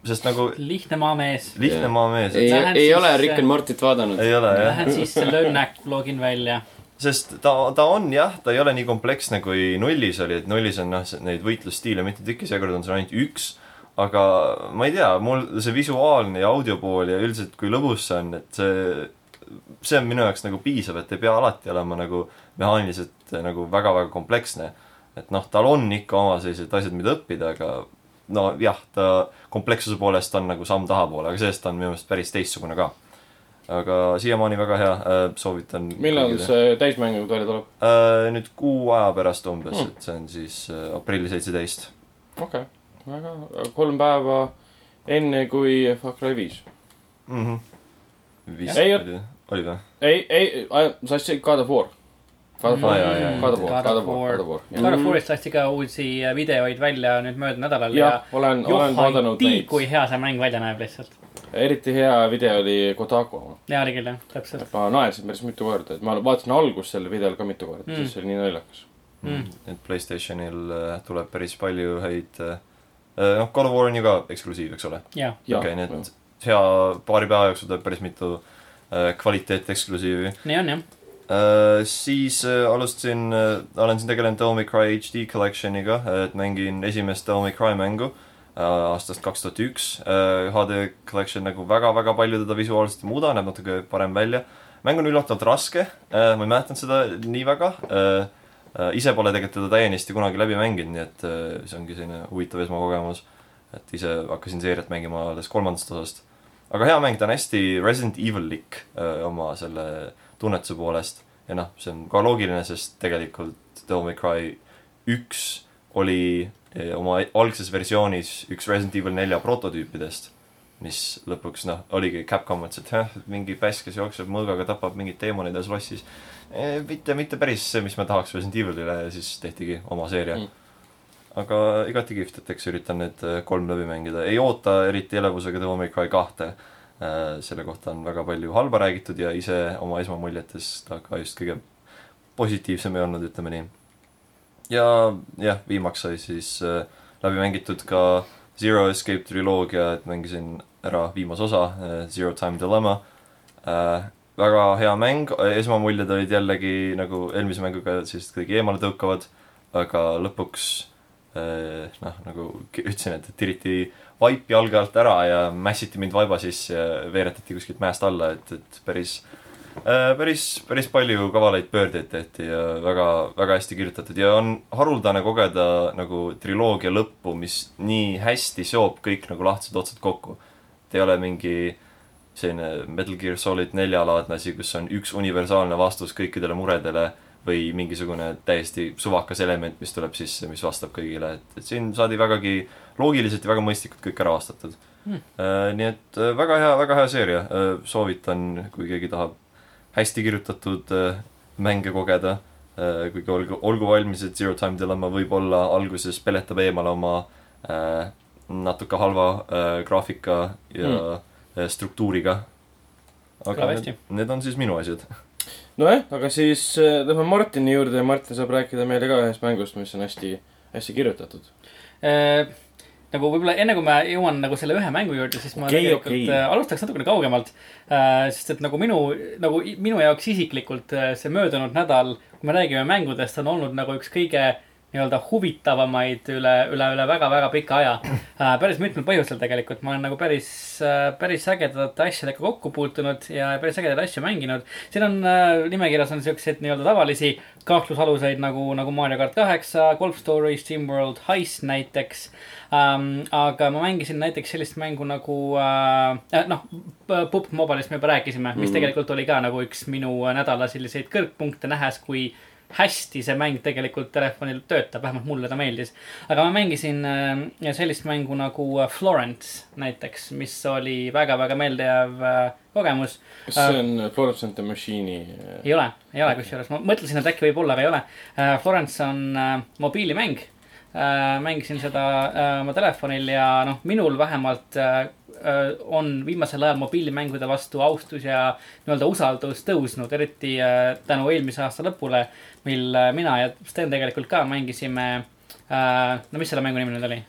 sest nagu lihtne maamees. lihtne maamees, ei, ei siis- ole Rick and Mortit vaadanud. ei ole jah. Lähen sisse, löön näkku, login välja. sest ta, ta on jah, ta ei ole nii kompleksne kui nullis oli, et nullis on noh, neid võitlusstiile mitte tükki, seekord on seal ainult üks. aga ma ei tea, mul see visuaalne ja audiopool ja üldiselt kui lõbus see on, et see, see on minu jaoks nagu piisav, et ei pea alati olema nagu mehaaniliselt nagu väga-väga kompleksne. Et noh, tal on ikka oma sellised asjad, mida õppida, aga no jah, ta komplekssuse poolest on nagu samm tahapoole, aga sellest on minu meelest päris teistsugune ka. aga siiamaani väga hea äh,, soovitan. millal see täismäng välja tuleb? äh,? nüüd kuu aja pärast umbes Hmm. mm., et see on siis äh, aprilli seitseteist okei okay., väga, kolm päeva enne kui Far Cry viis. mm. -hmm. vist oli või? ei, ei, sa ütlesid God of War. God of War. God of War'ist lasti ka uusi videoid välja nüüd möödunud nädalal ja jah, olen, olen vaadanud neid. kui hea see mäng välja näeb lihtsalt. eriti hea video oli Kotaku oma. jaa, oli küll jah, täpselt. ma naersin päris mitu korda, et ma vaatasin algust sellel videol ka mitu korda Mm. mm., see oli nii naljakas. Mm. et Playstationil äh, tuleb päris palju häid äh, noh, God of War on ju ka eksklusiiv, eks ole? okei, nii et hea paari päeva jooksul tuleb päris mitu äh, kvaliteet eksklusiivi nii on jah. äh,. siis äh, alustasin äh,, olen siin tegelenud Devil May Cry HD Collectioniga, et mängin esimest Devil May Cry mängu äh, aastast kaks tuhat üks. HD Collection nagu väga-väga palju teda visuaalselt ei muuda, näeb natuke parem välja. mäng on üllatavalt raske äh,, ma ei mäletanud seda nii väga äh,. Äh, ise pole tegelikult teda täienisti kunagi läbi mänginud, nii et äh, see ongi selline huvitav esmakogemus. et ise hakkasin seeriat mängima alles kolmandast osast. aga hea mäng, ta on hästi Resident Evil-lik öö, oma selle tunnetuse poolest. ja noh, see on ka loogiline, sest tegelikult Devil May Cry üks oli öö, oma algses versioonis üks Resident Evil nelja prototüüpidest. mis lõpuks noh, oligi Capcom mõtles, et jah, mingi päss, kes jookseb mõõgaga, tapab mingeid teemoneid ühes lossis. mitte, mitte päris see, mis ma tahaks Resident Evilile ja siis tehtigi oma seeria Mm. aga igati kihvt, et eks üritan need äh, kolm läbi mängida, ei oota eriti elevusega Devil May Cry kahte. Selle kohta on väga palju halba räägitud ja ise oma esmamuljetes ta ka just kõige positiivsem ei olnud, ütleme nii. ja jah, viimaks sai siis äh, läbi mängitud ka Zero Escape triloogia, et mängisin ära viimase osa, Zero Time Dilemma äh,. väga hea mäng, esmamuljed olid jällegi nagu eelmise mänguga siis kuidagi eemale tõukavad, aga lõpuks eh, noh, nagu ütlesin, et tiriti vaip jalge alt ära ja mässiti mind vaiba sisse ja veeretati kuskilt mäest alla, et, et päris äh, päris, päris palju kavalaid pöördeid tehti ja väga, väga hästi kirjutatud ja on haruldane kogeda nagu triloogia lõppu, mis nii hästi seob kõik nagu lahtised otsad kokku. et ei ole mingi selline Metal Gear Solid nelja laadne asi, kus on üks universaalne vastus kõikidele muredele või mingisugune täiesti suvakas element, mis tuleb sisse, mis vastab kõigile, et, et siin saadi vägagi loogiliselt ja väga mõistlikult kõik ära vastatud Hmm. mm.. nii et äh, väga hea, väga hea seeria, soovitan, kui keegi tahab hästi kirjutatud äh, mänge kogeda, kuigi olgu, olgu valmis, et Zero Time Dilemma võib-olla alguses peletab eemale oma äh, natuke halva äh, graafika ja mm. struktuuriga. Aga need, need on siis minu asjad. nojah, aga siis äh, lähme Martini juurde ja Martin saab rääkida meile ka ühest mängust, mis on hästi, hästi kirjutatud. Äh, nagu võib-olla enne kui ma jõuan nagu selle ühe mängu juurde, siis ma Okei, tegelikult okei. äh, alustaks natukene kaugemalt äh,. sest et nagu minu, nagu minu jaoks isiklikult äh, see möödunud nädal, kui me räägime mängudest, on olnud nagu üks kõige nii-öelda huvitavamaid üle, üle, üle väga-väga pika aja äh,. päris mitmel põhjusel tegelikult, ma olen nagu päris äh,, päris ägedate asjadega kokku puutunud ja päris ägedaid asju mänginud. siin on äh, nimekirjas on siukseid nii-öelda tavalisi kahtlusaluseid nagu, nagu Mario kart kaheksa, Golf Story, SteamWorld Heist näiteks ähm,. aga ma mängisin näiteks sellist mängu nagu äh, noh, Pupp Mobile'ist me juba rääkisime, mis Mhm. tegelikult oli ka nagu üks minu nädala selliseid kõrgpunkte, nähes, kui hästi see mäng tegelikult telefonil töötab, vähemalt mulle ta meeldis. aga ma mängisin äh, sellist mängu nagu äh, Florence näiteks, mis oli väga-väga meeldejääv äh, kogemus. kas see on Florence and the Machine'i ei ole, ei ole kusjuures, ma mõtlesin, et äkki võib-olla, aga ei ole. Florence on mobiilimäng. mängisin seda oma telefonil ja noh, minul vähemalt äh, äh, on viimasel ajal mobiilimängude vastu austus ja nii-öelda usaldus tõusnud, eriti äh, tänu eelmise aasta lõpule, mil äh, mina ja Sten tegelikult ka mängisime äh,, no mis selle mängu nimi nüüd oli?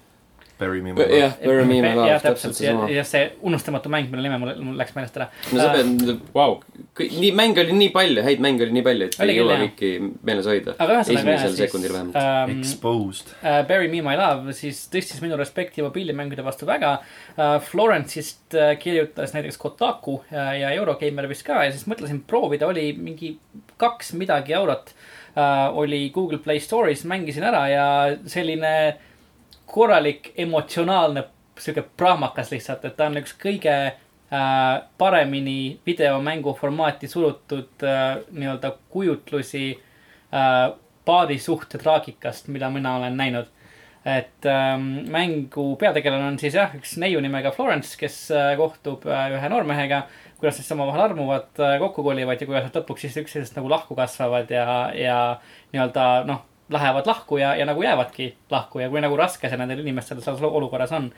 Bury me my jah, Bury Me My Love, jah, täpselt seesama. ja see unustamatu mäng, mille nime mul, mul läks meelest ära. no sa pead, Vau, nii, mänge oli nii palju, häid mänge oli nii palju, et ei jõua jah. kõiki meeles hoida. aga ühesõnaga esimesel jah, sekundil vähemalt. ähm, Exposed. uh, Bury Me My Love siis tõstis minu respekti mobiilimängude vastu väga uh,. Florence'ist uh, kirjutas näiteks Kotaku uh, ja Eurogeimer vist ka ja siis mõtlesin proovida, oli mingi kaks midagi eurot uh,. oli Google Play Store'is, mängisin ära ja selline korralik emotsionaalne sihuke prahmakas lihtsalt, et ta on üks kõige äh, paremini videomängu formaati surutud äh, nii-öelda kujutlusi äh, paarisuhte traagikast, mida mina olen näinud. et ähm, mängu peategelane on siis jah, üks neiu nimega Florence, kes äh, kohtub äh, ühe noormehega, kuidas siis omavahel armuvad äh,, kokku kolivad ja kuidas nad lõpuks siis üksteisest nagu lahku kasvavad ja, ja nii-öelda noh, lähevad lahku ja, ja nagu jäävadki lahku ja kui nagu raske see nendel inimestel selles olukorras on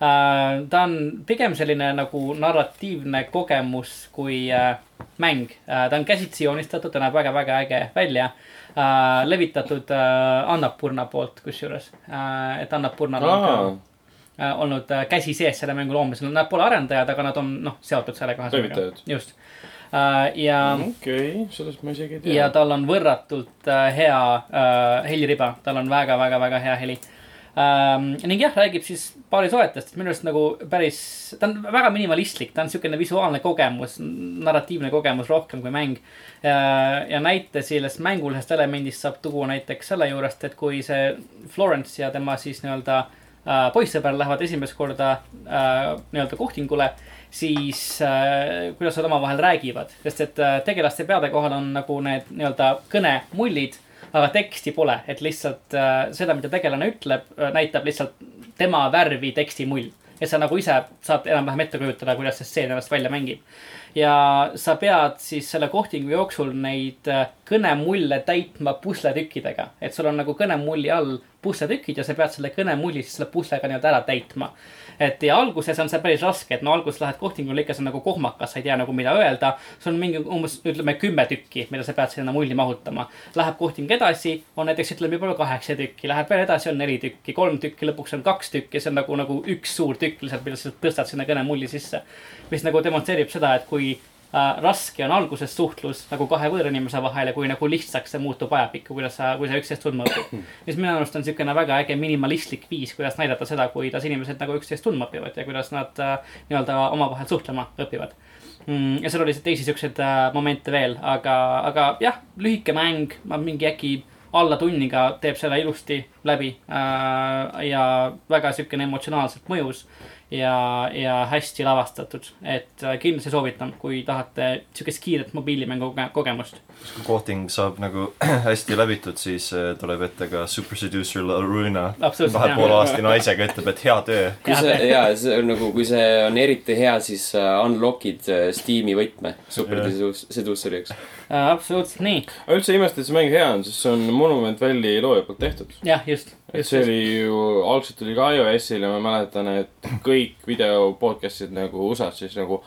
Uh, ta on pigem selline nagu narratiivne kogemus kui uh, mäng uh,. ta on käsitsi joonistatud, ta näeb väga-väga äge välja uh,. levitatud uh, Annapurna poolt kusjuures uh,, et Annapurnal on ka uh, olnud uh, käsi sees selle mängu loomisel, nad pole arendajad, aga nad on noh, seotud sellega Levitajad. just. Ja okei okay,, sellest ma isegi ei tea. ja tal on võrratult uh, hea uh, heliriba, tal on väga-väga-väga hea heli ähm,. ning jah, räägib siis paari soetest, minu arust nagu päris, ta on väga minimalistlik, ta on siukene visuaalne kogemus, narratiivne kogemus rohkem kui mäng. ja näite sellest mängulisest elemendist saab tuua näiteks selle juurest, et kui see Florence ja tema siis nii-öelda äh, poissõber lähevad esimest korda äh, nii-öelda kohtingule siis äh, kuidas nad omavahel räägivad, sest et äh, tegelaste peade kohal on nagu need nii-öelda kõnemullid aga teksti pole, et lihtsalt äh, seda, mida tegelane ütleb, näitab lihtsalt tema värvi tekstimull. et sa nagu ise saad enam-vähem ette kujutada, kuidas see stseen ennast välja mängib. Ja sa pead siis selle kohtingu jooksul neid kõnemulle täitma pusletükkidega, et sul on nagu kõnemulli all pusletükid ja sa pead selle kõnemulli siis selle puslega nii-öelda ära täitma et ja alguses on see päris raske, et no alguses lähed kohtingule ikka, see on nagu kohmakas, sa ei tea nagu mida öelda. sul on mingi umbes ütleme kümme tükki, mida sa pead sinna mulli mahutama. Läheb kohting edasi, on näiteks ütleme võib-olla kaheksa tükki, läheb veel edasi, on neli tükki, kolm tükki, lõpuks on kaks tükki, see on nagu, nagu üks suur tükk lihtsalt, mida sa tõstad sinna kõnemulli sisse. mis nagu demonstreerib seda, et kui äh, raske on alguses suhtlus nagu kahe võõra inimese vahel ja kui nagu lihtsaks see muutub ajapikku, kuidas sa, kui sa üksteist tundma õpid. mis minu arust on niisugune väga äge minimalistlik viis, kuidas näidata seda, kuidas inimesed nagu üksteist tundma õpivad ja kuidas nad äh, nii-öelda omavahel suhtlema õpivad mm,. ja seal oli teisi siukseid äh, momente veel, aga, aga jah, lühike mäng, mingi äkki alla tunniga teeb selle ilusti läbi ja väga siukene emotsionaalselt mõjus ja, ja hästi lavastatud. et äh, kindlasti soovitan, kui tahate sihukest kiiret mobiilimängu kogemust. kui kohting saab nagu hästi läbitud, siis äh, tuleb ette ka Super Seducer La Luna. kahe poole aasta naisega ütleb, et hea töö. kui see, jaa, see on nagu, kui see on eriti hea, siis äh, unlock'id Steam'i võtme Super Seduceriks absoluutselt nii. aga üldse ei imesta, et see mäng hea on, sest see on Monument Valley looja poolt tehtud. jah, just. et see oli ju, algselt oli ka iOS-il ja ma mäletan, et kõik video podcast'id nagu USA-s siis nagu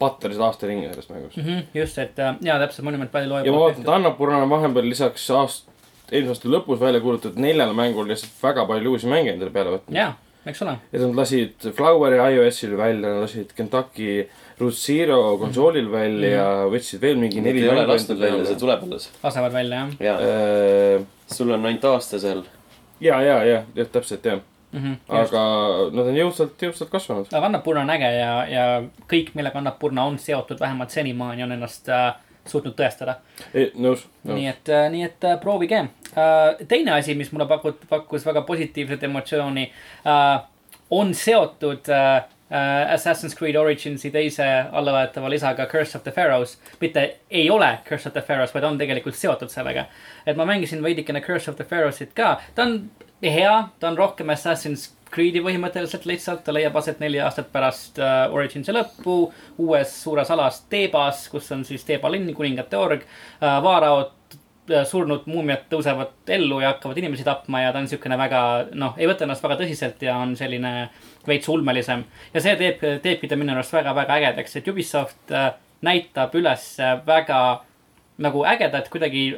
patterisid aasta ringi selles mängus mm. -hmm, just, et äh, jaa, täpselt Monument Valley looja ja ma vaatan, et Annapurna on vahepeal lisaks aast-, eelmise aasta lõpus välja kuulutatud neljale mängule lihtsalt väga palju uusi mänge endale peale võtnud. jaa, eks ole. et nad lasid Floweri iOS-il välja, lasid Kentucky Root Zero konsoolil välja mm -hmm. ja võtsid veel mingi neli ei ole lasknud välja, see tuleb alles. lasevad välja, jah? jaa äh,. sul on ainult aasta seal. ja, ja, ja, jah, täpselt, jah Mm -hmm, aga nad on jõudsalt, jõudsalt kasvanud. aga Annapurna on äge ja, ja kõik, millega Annapurna on seotud, vähemalt senimaani on ennast äh, suutnud tõestada. nõus, nõus.. nii et äh,, nii et äh, proovige äh,. teine asi, mis mulle pakut-, pakkus väga positiivset emotsiooni äh,, on seotud äh, Assassin's Creed Originsi teise allavaetava lisaga Curse of the Pharaohs. mitte ei ole Curse of the Pharaohs, vaid on tegelikult seotud sellega. et ma mängisin veidikene Curse of the Pharaohsit ka, ta on hea, ta on rohkem Assassin's Creed'i põhimõtteliselt lihtsalt, ta leiab aset neli aastat pärast uh, Originsi lõppu. uues suures alas Teebas, kus on siis Teeba linn, kuningate org uh,. Vaaraod Äh, surnud muumiad tõusevad ellu ja hakkavad inimesi tapma ja ta on niisugune väga, noh, ei võta ennast väga tõsiselt ja on selline veits ulmelisem. ja see teeb, teebki ta minu arust väga-väga ägedaks, et Ubisoft äh, näitab üles väga nagu ägedat kuidagi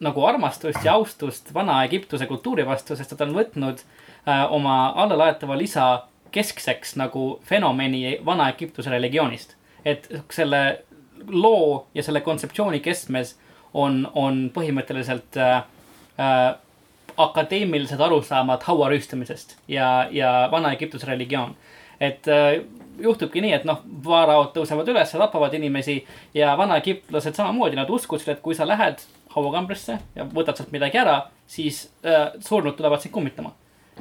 nagu armastust ja austust Vana-Egiptuse kultuuri vastu, sest ta on võtnud äh, oma allalaetava lisa keskseks nagu fenomeni Vana-Egiptuse religioonist. et selle loo ja selle kontseptsiooni keskmes on, on põhimõtteliselt äh, äh, akadeemilised arusaamad hauarüüstamisest ja, ja Vana-Egiptuse religioon. et äh, juhtubki nii, et noh, vaaraod tõusevad üles, tapavad inimesi ja vanaegiptlased samamoodi, nad uskusid, et kui sa lähed hauakambrisse ja võtad sealt midagi ära, siis äh, surnud tulevad sind kummitama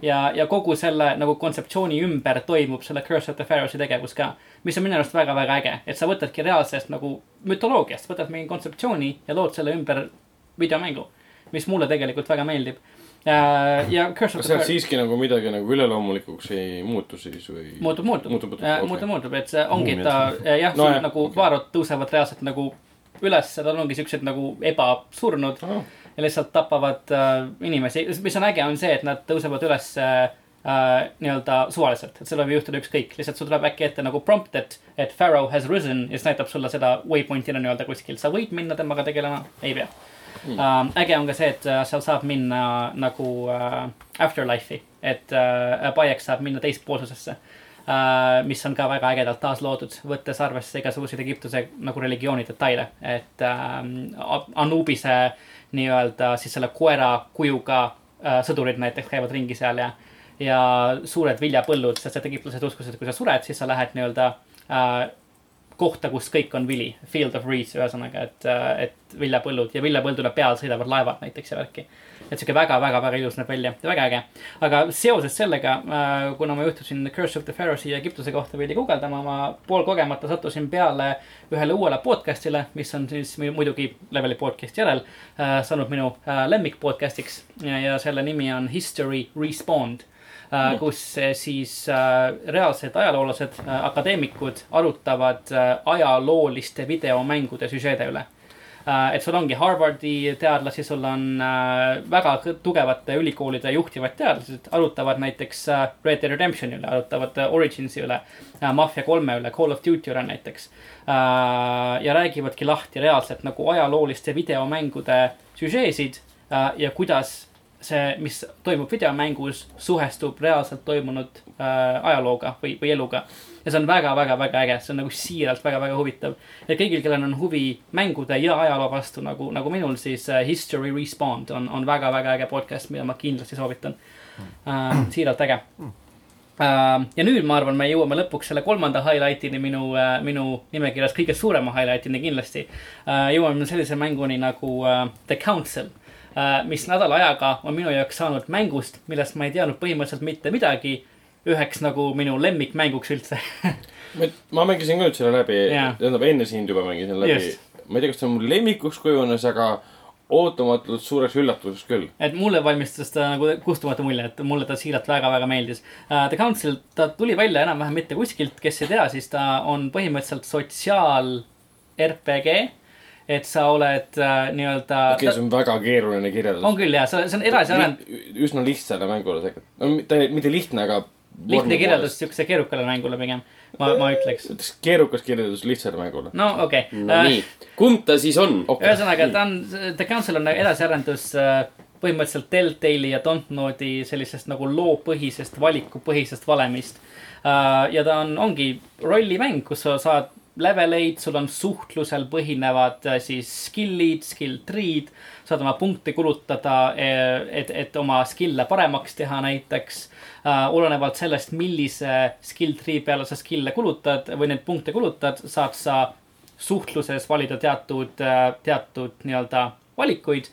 ja, ja kogu selle nagu kontseptsiooni ümber toimub selle Curse of the Pharaoh'i tegevus ka. mis on minu arust väga-väga äge, et sa võtadki reaalsest nagu mütoloogiast, võtad mingi kontseptsiooni ja lood selle ümber videomängu, mis mulle tegelikult väga meeldib. Ja Curse of the Fair siiski nagu midagi nagu üleloomulikuks ei muutu siis või? muutub, muutub, muutub, muutub, muutub, muutub, et see ongi, ta jah, No nagu okei. vaarud tõusevad reaalselt nagu üles, tal ongi siuksed nagu ebasurnud Ah. ja lihtsalt tapavad äh, inimesi, mis on äge, on see, et nad tõusevad üles äh, äh, nii-öelda suvaliselt, et seal võib juhtuda ükskõik, lihtsalt sul tuleb äkki ette nagu prompt, et, et Pharaoh has risen ja siis näitab sulle seda waypoint'ina nii-öelda kuskil, sa võid minna temaga tegelema, ei pea mm.. Uh, äge on ka see, et uh, seal saab minna nagu uh, afterlife'i, et uh, Bayek saab minna teispoolsusesse uh,. mis on ka väga ägedalt taasloodud, võttes arvesse igasuguseid Egiptuse nagu religiooni detaile, et uh, Anubise nii-öelda siis selle koera kujuga uh, sõdurid näiteks käivad ringi seal ja, ja suured viljapõllud, sest et egiptlased uskusid, et kui sa sured, siis sa lähed nii-öelda uh, kohta, kus kõik on vili, field of reeds ühesõnaga, et, et viljapõllud ja viljapõldule peal sõidavad laevad näiteks ja värki. et sihuke väga-väga-väga ilus näeb välja ja väga äge. aga seoses sellega, kuna ma juhtusin Curse of the Pharaoh'i ja Egiptuse kohta veidi guugeldama, ma poolkogemata sattusin peale ühele uuele podcast'ile, mis on siis mu- muidugi leveli podcast'i järel äh, saanud minu äh, lemmik podcast'iks ja, selle nimi on History Respawned äh, kus äh, siis äh, reaalsed ajaloolased äh,, akadeemikud arutavad äh, ajalooliste videomängude süžeede üle äh,. et sul ongi Harvardi teadlasi, sul on äh, väga tugevate ülikoolide juhtivad teadlased, arutavad näiteks äh, Red Dead Redemptioni üle, arutavad äh, Originsi üle äh,, Mafia kolme üle, Call of Duty üle näiteks äh,. ja räägivadki lahti reaalselt nagu ajalooliste videomängude süžeesid äh, ja kuidas see, mis toimub videomängus, suhestub reaalselt toimunud äh, ajalooga või, või eluga. ja see on väga-väga-väga äge, see on nagu siiralt väga-väga huvitav. ja kõigil, kellel on huvi mängude ja ajaloo vastu nagu, nagu minul, siis äh, History Respawned on, on väga-väga äge podcast, mida ma kindlasti soovitan äh,. siiralt äge äh,. ja nüüd ma arvan, me jõuame lõpuks selle kolmanda highlight'ini minu äh,, minu nimekirjas kõige suurema highlight'ini kindlasti äh,. jõuame sellise mänguni nagu äh, The Council mis nädala ajaga on minu jaoks saanud mängust, millest ma ei teadnud põhimõtteliselt mitte midagi, üheks nagu minu lemmikmänguks üldse ma, mängisin ka nüüd selle läbi Jaa., tähendab enne sind juba mängisin läbi ma ei tea, kas ta mul lemmikuks kujunes, aga ootamatult suureks üllatuseks küll. et mulle valmistas ta nagu kustumatu mulje, et mulle ta siiralt väga-väga meeldis uh,. The Council, ta tuli välja enam-vähem mitte kuskilt, kes ei tea, siis ta on põhimõtteliselt sotsiaal RPG. Et sa oled uh, nii-öelda okei, see on väga keeruline kirjeldus. on küll jah, see see on edasiarend-, üsna lihtsale mängule tegelikult. no mitte, mitte lihtne, aga. lihtne kirjeldus. siukse keerukale mängule pigem, ma, ma ütleks. ütleks keerukas kirjeldus lihtsale mängule. no okei okay. no nii, kumb ta siis on? ühesõnaga, ta on, The Council on edasiarendus äh, põhimõtteliselt Deltali ja Dontnodi sellisest nagu loopõhisest, valikupõhisest valemist. ja ta on, ongi rollimäng, kus sa saad leveleid, sul on suhtlusel põhinevad äh, siis skill'id, skill tree'd. saad oma punkte kulutada, et, et oma skill'e paremaks teha näiteks uh,. olenevalt sellest, millise skill tree peale sa skill'e kulutad või neid punkte kulutad, saad sa suhtluses valida teatud, teatud nii-öelda valikuid,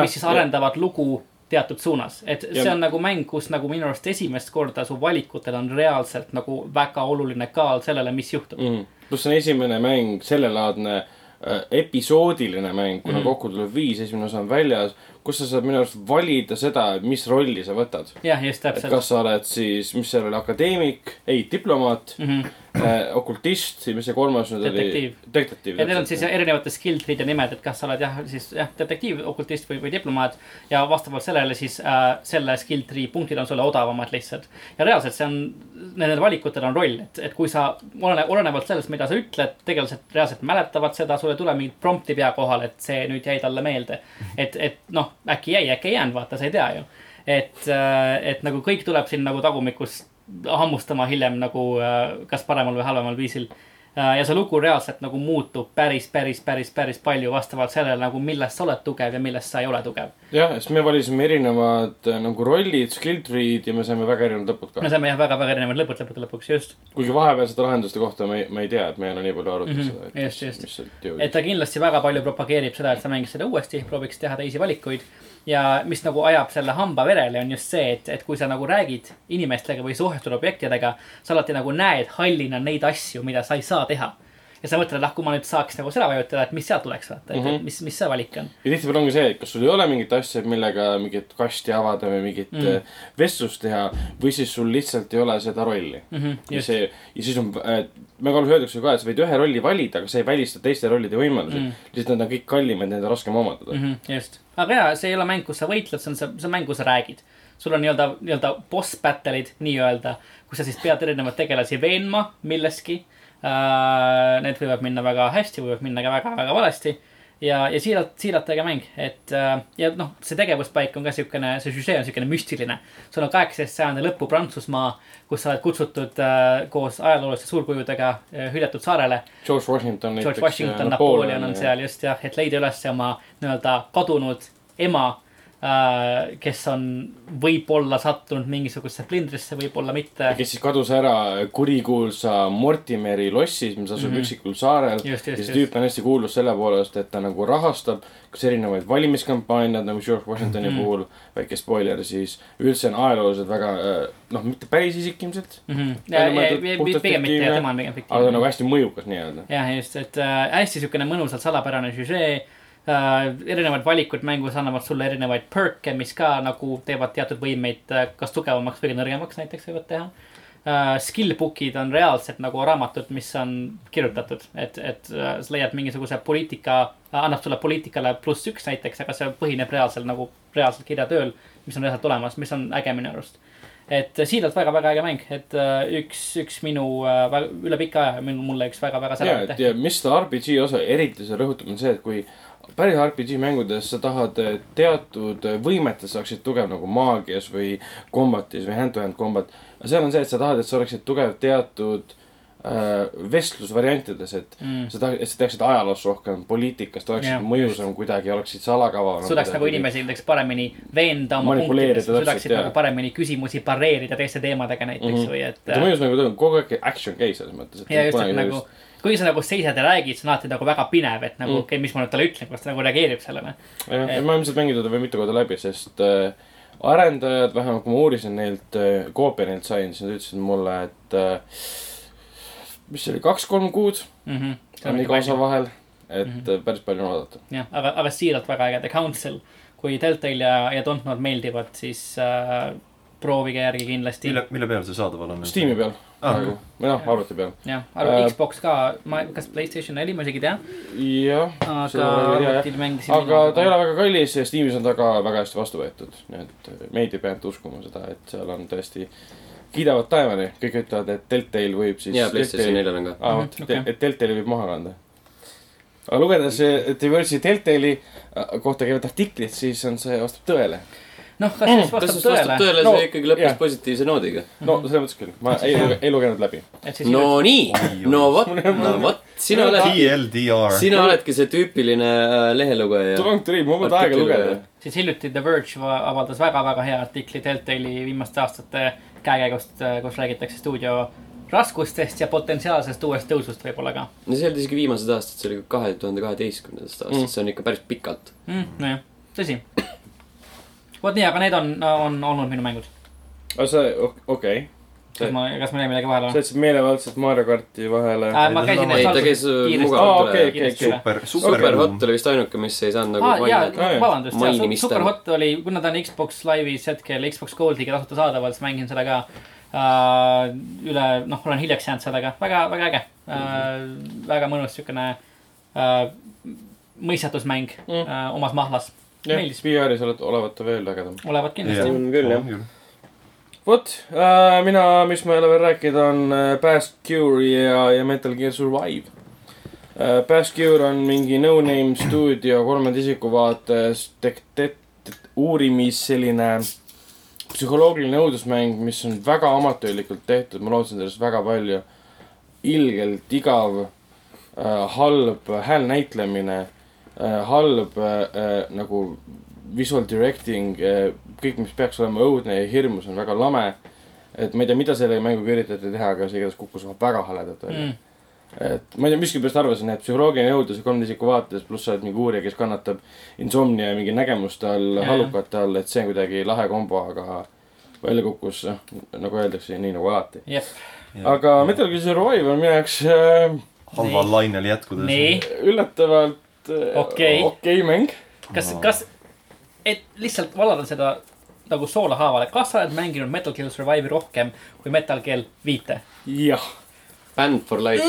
mis siis arendavad lugu teatud suunas, et Ja- see on nagu mäng, kus nagu minu arust esimest korda su valikutel on reaalselt nagu väga oluline kaal sellele, mis juhtub mm.. Pluss see on esimene mäng, sellelaadne äh, episoodiline mäng, kuna mm. kokku tuleb viis, esimene osa on väljas, kus sa saad minu arust valida seda, mis rolli sa võtad. jah, just täpselt. kas sa oled siis, mis seal oli, akadeemik, ei, diplomaat mm. -hmm. Äh, okultist mis see kolmas nüüd oli Detektiiv.? detektiiv. ja need on siis erinevate skill tree'de nimed, et kas sa oled jah, siis jah, detektiiv, okultist või, või diplomaat. ja vastavalt sellele siis äh, selle skill tree punktid on sulle odavamad lihtsalt. ja reaalselt see on, nendel valikutel on roll, et, et kui sa, olene-, olenevalt sellest, mida sa ütled, tegelased reaalselt mäletavad seda, sul ei tule mingit prompt'i pea kohale, et see nüüd jäi talle meelde. et, et noh, äkki jäi, äkki ei jäänud, vaata, sa ei tea ju. et, et nagu kõik tuleb siin nagu tagumikus hammustama hiljem nagu äh, kas paremal või halvemal viisil. ja see lugu reaalselt nagu muutub päris, päris, päris, päris palju vastavalt sellele nagu, milles sa oled tugev ja milles sa ei ole tugev. jah, sest me valisime erinevad äh, nagu rollid, skill tree'd ja me saime väga erinevad lõpud me ka. saime jah, väga-väga erinevad lõpud lõppude lõpuks, just. kuigi vahepealsete lahenduste kohta me, me ei tea, et me ei ole nii palju arutanud Mhm, seda, et just, just. et ta kindlasti väga palju propageerib seda, et sa mängiks seda uuesti, prooviks teha teisi valikuid. Ja mis nagu ajab selle hamba verele, on just see, et, et kui sa nagu räägid inimestega või suhestud objektidega, sa alati nagu näed hallina neid asju, mida sa ei saa teha. ja sa mõtled, et ah, kui ma nüüd saaks nagu seda vajutada, et mis sealt tuleks vaata, et mm. -hmm. mis, mis see valik on. ja tihtipeale ongi see, et kas sul ei ole mingit asja, millega mingit kasti avada või mingit Mm. mm. vestlust teha või siis sul lihtsalt ei ole seda rolli Mm -hmm, ja see, ja siis on äh,, väga palju öeldakse ka, et sa võid ühe rolli valida, aga see ei välista teiste rollide võimalusi Mm. mm.. lihtsalt need on kõik kallimad, need on raskem omandada mm. -hmm, just, aga jaa, see ei ole mäng, kus sa võitled, see on see, see on mäng, kus sa räägid. sul on nii-öelda, nii-öelda boss battle'id nii-öelda, kus sa siis pead erinevaid tegelasi veenma milleski uh,. Need võivad minna väga hästi, võivad minna ka väga-väga valesti. ja, ja siiralt, siiralt äge mäng, et uh, ja noh, see tegevuspaik on ka siukene, see süžee on siukene müstiline. sul on kaheksateist sajandi lõpu Prantsusmaa, kus sa oled kutsutud uh, koos ajalooliste suurkujudega uh, hüljatud saarele. George Washington George Washington, Napoleon on seal just jah, et leida üles oma nii-öelda kadunud ema äh,. Kes on võib-olla sattunud mingisugusesse plindrisse, võib-olla mitte. kes siis kadus ära kurikuulsa Mortimeri lossis, mis asub mm. -hmm. üksikul saarel. Ja see tüüp on hästi kuulus selle poolest, et ta nagu rahastab kas erinevaid valimiskampaaniaid nagu George Washingtoni mm. -hmm. puhul, väike spoiler siis. üldse on ajalooliselt väga äh, noh, mitte päris isik ilmselt, mõeldud puhtalt pigem mitte, fiktiivne, tema on pigem aga ta on fiktiivne nagu. hästi mõjukas nii-öelda. jah, just, et äh, hästi siukene mõnusalt salapärane süžee äh,. erinevad valikud mängus annavad sulle erinevaid perk'e, mis ka nagu teevad teatud võimeid äh, kas tugevamaks või nõrgemaks näiteks võivad teha uh,. Skill book'id on reaalselt nagu raamatud, mis on kirjutatud, et, et uh, sa leiad mingisuguse poliitika annab sulle poliitikale pluss üks näiteks, aga see põhineb reaalselt nagu reaalselt kirjatööl, mis on reaalselt olemas, mis on äge minu arust et äh, siiralt väga-väga äge mäng, et uh, üks, üks minu üle pika aja minu, mulle üks väga-väga särav et ja mis seda RPG osa eriti see rõhutab, on see, et kui päris RPG mängudes sa tahad eh, teatud võimetes saaksid tugev nagu maagias või combat'is või hand-to-hand combat. aga seal on see, et sa tahad, et sa oleksid tugev teatud äh, vestlusvariantides, et mm. sa tahad, et sa teeksid ajaloos rohkem, poliitikast oleksid yeah, mõjusam kuidagi, oleksid salakava. suudaks nagu inimesi näiteks paremini veenda oma punktides, suudaksid nagu paremini küsimusi pareerida teiste teemadega näiteks mm. -hmm. või et. ta mõjus nagu kogu aeg action case selles mõttes. ja just, et nagu, kui sa nagu seisad ja räägid, see on alati nagu väga pinev, et nagu Mm. okei okay,, mis ma nüüd talle ütlen, kuidas ta nagu reageerib sellele. jah, ja ma ilmselt mängin teda veel mitu korda läbi, sest äh, arendajad, vähemalt kui ma uurisin neilt äh,, koopi neilt sain, siis nad ütlesid mulle, et äh, mis see oli, kaks-kolm kuud Mhm. on iga osa vahel, et mm -hmm. päris palju on oodata. jah, aga, aga siiralt väga äge, The Council. kui Deltale ja, ja Dontnod meeldivad, siis äh, proovige järgi kindlasti. mille, mille peal see saadaval on? Steam'i peal Ah, nagu, või noh, arvuti peal. jah, arvan Äh, Xbox ka, ma, kas Playstation neli ma isegi ei tea, jah, aga arvutil mängisin. aga ta ei ole väga kallis ja Steamis on ta ka väga hästi vastu võetud, nii et äh, meid ei pea ainult uskuma seda, et seal on tõesti kiidavad taevani, kõik ütlevad, et Deltale võib siis. ja PlayStation neljal on ka. aa, Mhm, vot, okei. et Deltali võib maha kanda. aga lugedes eh, Diverge'i Deltali äh, kohta käivat artiklit, siis on see, vastab tõele. noh, kas siis kas vastab siis vastab tõele, tõele, No, see ikkagi lõppes jah. positiivse noodiga? no selles mõttes küll, ma ei, ei lugenud läbi. no nii, no vot, no vot, sina oled, sina oledki see tüüpiline äh, lehelugeja. Long to read, mul pole aega lugeda. siis hiljuti The Verge va- avaldas väga-väga hea artikli Deltali viimaste aastate käekäigust, kus räägitakse stuudio raskustest ja potentsiaalsest uuest tõusust võib-olla ka no see ei olnud isegi viimased aastad, see oli kahe tuhande kaheteistkümnendast aastast mm., see on ikka päris pikalt. mm,. nojah, tõsi. Vot nii, aga need on, on olnud minu mängud. aga see, okei. kas ma, kas ma jäin midagi vahele sa jätsid meelevaldselt Mario karti vahele Äh, ma käisin ei, neist ta käis kiiresti- okay,. üle. super, super super hot oli vist ainuke, mis ei saanud nagu aa, jaa vabandust, mainimist Super tänu. Hot oli, kuna ta on Xbox Live'is hetkel Xbox Goldiga tasuta saadaval, siis mängin seda ka uh,. üle, noh, olen hiljaks jäänud sellega, väga, väga äge uh,. väga mõnus siukene uh, mõistatusmäng Mm. uh, omas mahlas. meeldis, VR-is oled, olevat ta veel ägedam. olevat kindlasti. on küll, jah.. vot äh,, mina, mis ma ei ole veel rääkinud, on äh, Past Cure ja, ja Metal Gear Survive äh,. Past Cure on mingi no-name stuudio kolmanda isiku vaates tek-, tek-, uurimis selline psühholoogiline õudusmäng, mis on väga amatöörlikult tehtud, ma lootsin sellest väga palju. ilgelt igav äh,, halb häälnäitlemine halb äh, nagu visual directing äh,, kõik, mis peaks olema õudne ja hirmus, on väga lame. et ma ei tea, mida selle mänguga üritati teha, aga see igatahes kukkus väga haledalt välja Mm. et ma ei tea, miskipärast arvasin, et psühholoogiline jõudlus ja kolmanda isiku vaates, pluss sa oled mingi uurija, kes kannatab insomnia ja mingi nägemuste all, Jaa. hallukate all, et see on kuidagi lahe kombo, aga välja kukkus, noh, nagu öeldakse, nii nagu alati. jep, aga Metal Gear Survive on minu jaoks äh, halval lainel jätkudes. üllatavalt äh, Okei. okei mäng. kas, kas, et lihtsalt valada seda nagu soolahaavale, kas sa oled mänginud Metal Gear Survive'i rohkem kui Metal Gear viite? jah, Band for life.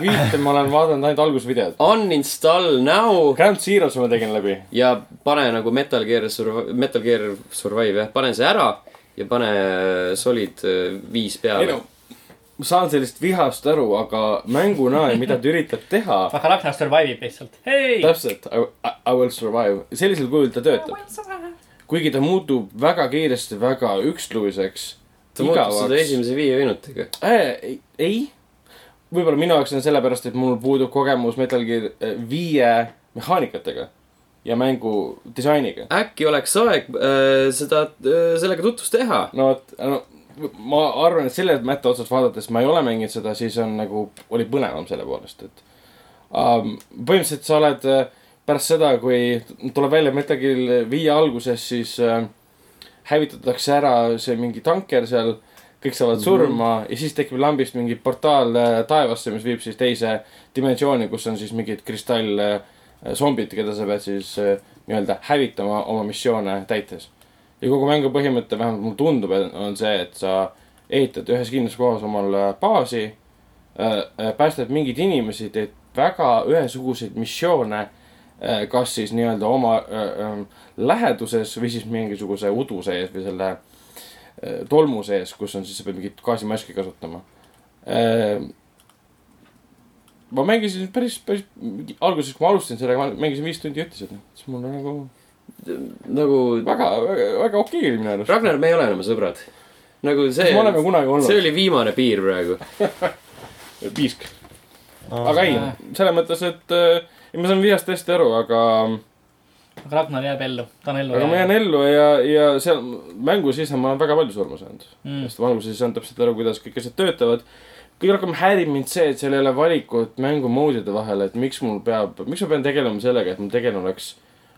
viite ma olen vaadanud ainult algusvideot. Uninstall now Ground Zero's ma tegin läbi. ja pane nagu Metal Gear Survive, Metal Gear Survive jah, pane see ära ja pane Solid äh, viis ei peale no, ma saan sellest vihast aru, aga mänguna ja mida ta üritab teha, aga Ragnar survive ib lihtsalt, hei. täpselt, I, will survive, sellisel kujul ta töötab. kuigi ta muutub väga kiiresti väga üksluiseks. ta muutus seda esimese viie minutiga. äh,. ei, ei, võib-olla minu jaoks on sellepärast, et mul puudub kogemus Metal Gear äh, viie mehaanikatega ja mängu disainiga. äkki oleks aeg äh, seda äh,, sellega tutvust teha. no vot, no ma arvan, et selle mätta otsast vaadates ma ei ole mänginud seda, siis on nagu, oli põnevam selle poolest, et um,. põhimõtteliselt sa oled äh, pärast seda, kui tuleb välja Metal Gear viie alguses, siis äh, hävitatakse ära see mingi tanker seal. kõik saavad surma mm -hmm. ja siis tekib lambist mingi portaal äh, taevasse, mis viib siis teise dimensiooni, kus on siis mingid kristall äh, zombid, keda sa pead siis äh, nii-öelda hävitama oma missioone täites ja kogu mängu põhimõte, vähemalt mulle tundub, on see, et sa ehitad ühes kindlas kohas omal baasi äh,. päästad mingeid inimesi, teed väga ühesuguseid missioone äh,. kas siis nii-öelda oma äh, äh, läheduses või siis mingisuguse udu sees või selle äh, tolmu sees, kus on siis, sa pead mingit gaasimaski kasutama äh,. ma mängisin päris, päris alguses, kui ma alustasin sellega, ma mängisin viis tundi ütlesin, siis mul nagu nagu väga, väga, väga okei oli minu arust. Ragnar, me ei ole enam sõbrad. nagu see me oleme kunagi olnud? see oli viimane piir praegu. piisk. aga ei, selles mõttes, et äh, ma saan vihast hästi aru, aga, aga Ragnar jääb ellu, ta on ellu aga ma jään ellu ja, ja seal mängu sees ma olen väga palju surma saanud Mm. sest ma alguses ei saanud täpselt aru, kuidas kõik asjad töötavad. kõige rohkem häirib mind see, et seal ei ole valikut mängumoodide vahel, et miks mul peab, miks ma pean tegelema sellega, et mu tegelane oleks,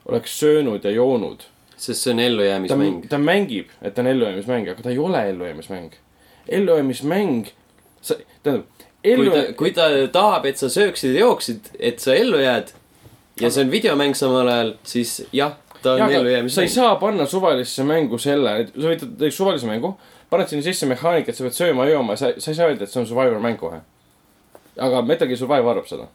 oleks söönud ja joonud. sest see on ellujäämismäng., ta mängib, et ta on ellujäämismäng, aga ta ei ole ellujäämismäng. ellujäämismäng, sa, tähendab, ellu ta, kui ta tahab, et sa sööksid ja jooksid, et sa ellu jääd ja see on videomäng samal ajal, siis jah, ta on aga sa ei ellujäämismäng. saa panna suvalisse mängu selle, sa võtad näiteks suvalise mängu, paned sinna sisse mehaanika, et sa pead sööma ja jooma, sa, sa ei saa öelda, et see on survivor mäng kohe. aga Metal Gear Survive arvab seda.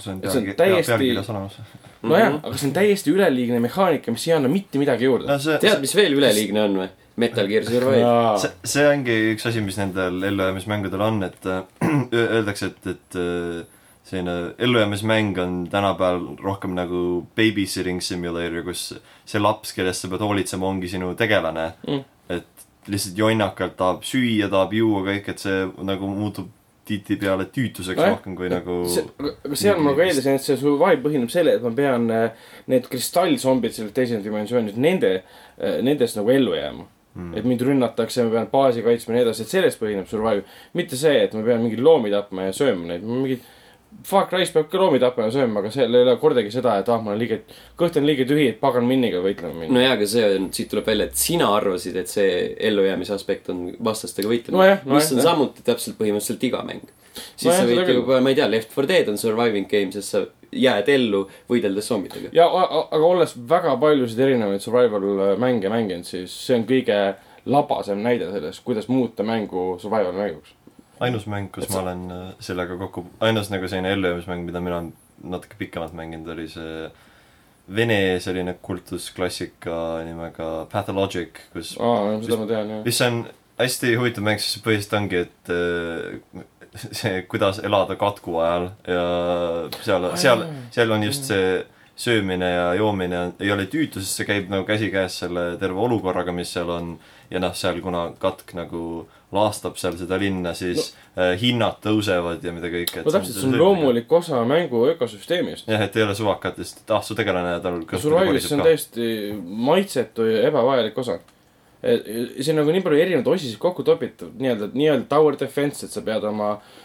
See on see on täiesti- olemas. nojah Mhm., aga see on täiesti üleliigne mehaanika, mis ei anna mitte midagi juurde no see, tead, mis veel üleliigne on või? Metal Gear Survive. see, see ongi üks asi, mis nendel ellujäämismängudel on, et äh, öeldakse, et, et äh, selline ellujäämismäng on tänapäeval rohkem nagu babysitting simulator, kus see laps, kellest sa pead hoolitsema, ongi sinu tegelane Mm. et lihtsalt jonnakalt tahab süüa, tahab juua kõik, et see nagu muutub tihtipeale tüütuseks Nojah. rohkem kui nagu aga seal ma nagu eeldasin, et see survive põhineb sellel, et ma pean äh, need kristallzombid sellest teisest dimensioonist, nende, nendest nagu ellu jääma mm.. et mind rünnatakse, ma pean baasi kaitsma ja nii edasi, et sellest põhineb survive. mitte see, et ma pean mingeid loomi tapma ja sööma neid, mingid. Far Cry's peab ka loomi tapma ja sööma, aga seal ei ole kordagi seda, et ah, mul on liiga, kõht on liiga tühi, et pagan minniga võitlema minna no jaa, aga see on, siit tuleb välja, et sina arvasid, et see ellujäämise aspekt on vastastega võitlemine Nojah, nojah, mis on jah. samuti täpselt põhimõtteliselt iga mäng. siis Nojah, sa võid juba, ma ei tea, Left 4 Dead on surviving game, sest sa jääd ellu võideldes zombidega. ja aga olles väga paljusid erinevaid survival äh, mänge mänginud, siis see on kõige labasem näide sellest, kuidas muuta mängu survival mänguks. Ainus mäng, kus ma olen äh, sellega kokku, ainus nagu selline ellujäämismäng, mida mina natuke pikemalt mänginud, oli see Vene selline kultusklassika nimega Pathologic, kus aa, seda ma tean jah. mis on hästi huvitav mäng, sest põhiliselt ongi, et äh, see, kuidas elada katku ajal ja seal, seal, seal on just see söömine ja joomine ei ole tüütu, sest see käib nagu käsikäes selle terve olukorraga, mis seal on. ja noh, seal kuna katk nagu laastab seal seda linna, siis no. hinnad tõusevad ja mida kõike. no täpselt, see on. loomulik osa mängu ökosüsteemist. jah, et ei ole suvakatest, et ah, su tegelane tal Survivalis on täiesti maitsetu ja ebavajalik osa. see on nagu nii palju erinevaid osisid kokku topitud, nii-öelda, nii-öelda tower defense, et sa pead oma äh,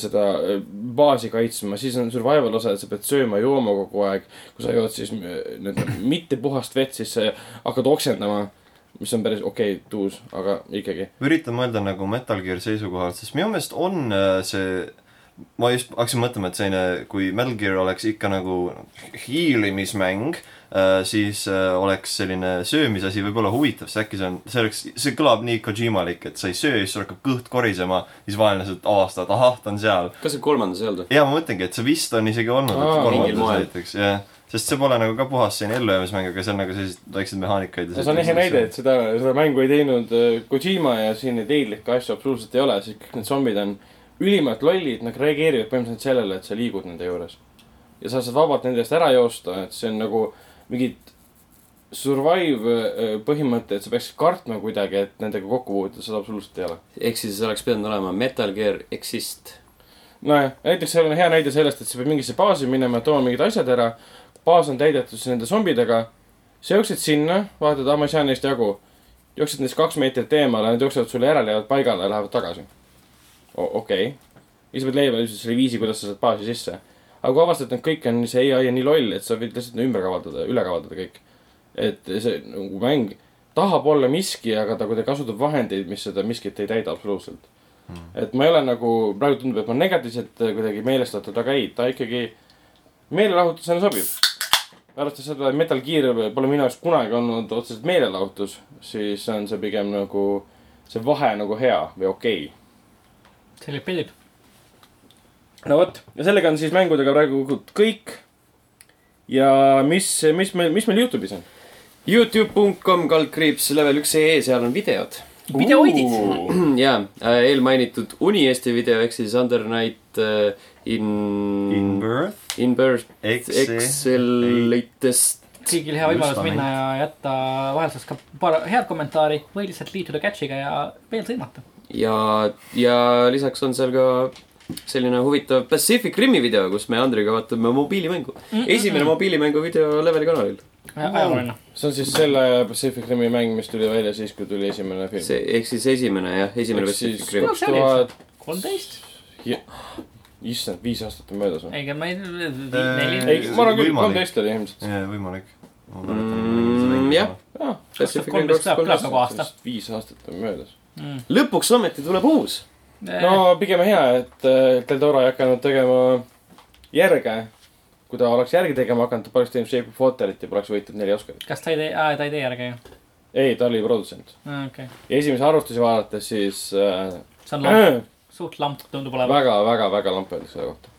seda äh, baasi kaitsma, siis on survival osa, et sa pead sööma ja jooma kogu aeg. kui sa jood siis äh, nii-öelda mitte puhast vett, siis hakkad oksendama, mis on päris okei okay, tuus, aga ikkagi. üritan mõelda nagu Metal Gear seisukohalt, sest minu meelest on äh, see ma just hakkasin mõtlema, et selline, kui Metal Gear oleks ikka nagu hiilimismäng, siis äh, oleks selline söömisasi võib-olla huvitav, sest äkki see on, see oleks, see kõlab nii Kojimalik, et sa ei söö ja siis sul hakkab kõht korisema, siis vaenlased avastavad, ahah, ta on seal. kas see kolmandas ei olnud või? ja ma mõtlengi, et see vist on isegi olnud kolmandas näiteks, jah. sest see pole nagu ka puhas selline ellujäämismäng, aga seal nagu selliseid väikseid mehaanikaid. see on ehe näide, et seda, seda mängu ei teinud äh, Kojima ja siin neid heidlikke asju absoluutselt ei ole, siis kõik need zombid on ülimalt lollid, nad reageerivad põhimõtteliselt sellele, et sa liigud nende juures. ja sa saad vabalt nende eest ära joosta, et see on nagu mingid survive äh, põhimõte, et sa peaksid kartma kuidagi, et nendega kokku puutuda, seda absoluutselt ei ole. ehk siis oleks pidanud olema Metal Gear Exist. nojah, näiteks seal on hea näide sellest, et sa pead mingisse baasi minema, tooma mingid asjad ära. baas on täidetud siis nende zombidega. sa jooksed sinna, vaatad, aa, ma ei saa neist jagu. jooksed neist kaks meetrit eemale, nad jooksevad sulle järele, jäävad paigale ja lähevad tagasi. okei okay.. ja sa pead leidma lihtsalt selle viisi, kuidas sa saad baasi sisse. Aga kui avastad, et kõik on, see ai on nii loll, et sa võid lihtsalt ümber kavaldada, üle kavaldada kõik. et see nagu mäng tahab olla miski, aga ta kuidagi kasutab vahendeid, mis seda miskit ei täida absoluutselt et ma ei ole nagu, praegu tundub, et ma negatiivselt kuidagi meelestatud, aga ei, ta ikkagi meelelahutusena sobib. arvestades seda, et Metal Gear pole minu jaoks kunagi olnud otseselt meelelahutus, siis on see pigem nagu, see vahe nagu hea või okei okay.. selline pildib. No vot, ja sellega on siis mängudega praegu kõik. ja mis, mis meil, mis meil Youtube'is on? Youtube.com kaldkriips level üks ee, seal on videod. videoidid. ja eelmainitud Uni Eesti video ehk siis Under Night äh, in, In birth, in birth Excelitest. kõigil hea võimalus minna ja jätta vahelduseks ka paar head kommentaari või lihtsalt liituda catch'iga ja veel sõimata. ja, ja lisaks on seal ka selline huvitav Pacific Rimi video, kus me Andriga vaatame mobiilimängu. esimene mobiilimängu video Leveli kanalil. ajalooline. see on siis selle Pacific Rimi mäng, mis tuli välja siis, kui tuli esimene film. see, ehk siis esimene jah, esimene Ehk Pacific Rim. kaks tuhat, kolmteist? issand, viis aastat on möödas või? ei, ma ei, ei neli, ma arvan küll, Võimalik. kolmteist oli ilmselt. võimalik. Mm, jah. jah, Pacific Rim kolmteist kaks tuhat nagu aasta. viis aastat on möödas. lõpuks ometi tuleb uus. No pigem hea, et äh, Del Toro ei hakanud tegema järge. kui ta oleks järgi tegema hakanud, ta poleks teinud Shape of Waterit ja poleks võitnud neli Oscarit. kas ta ei tee, aa, ta ei tee järge ju. ei, ta oli produtsent. okei, ja esimesi arvustusi vaadates siis äh, see on lamp, suht lamp tundub olevat. väga, väga, väga lamp öeldi selle kohta.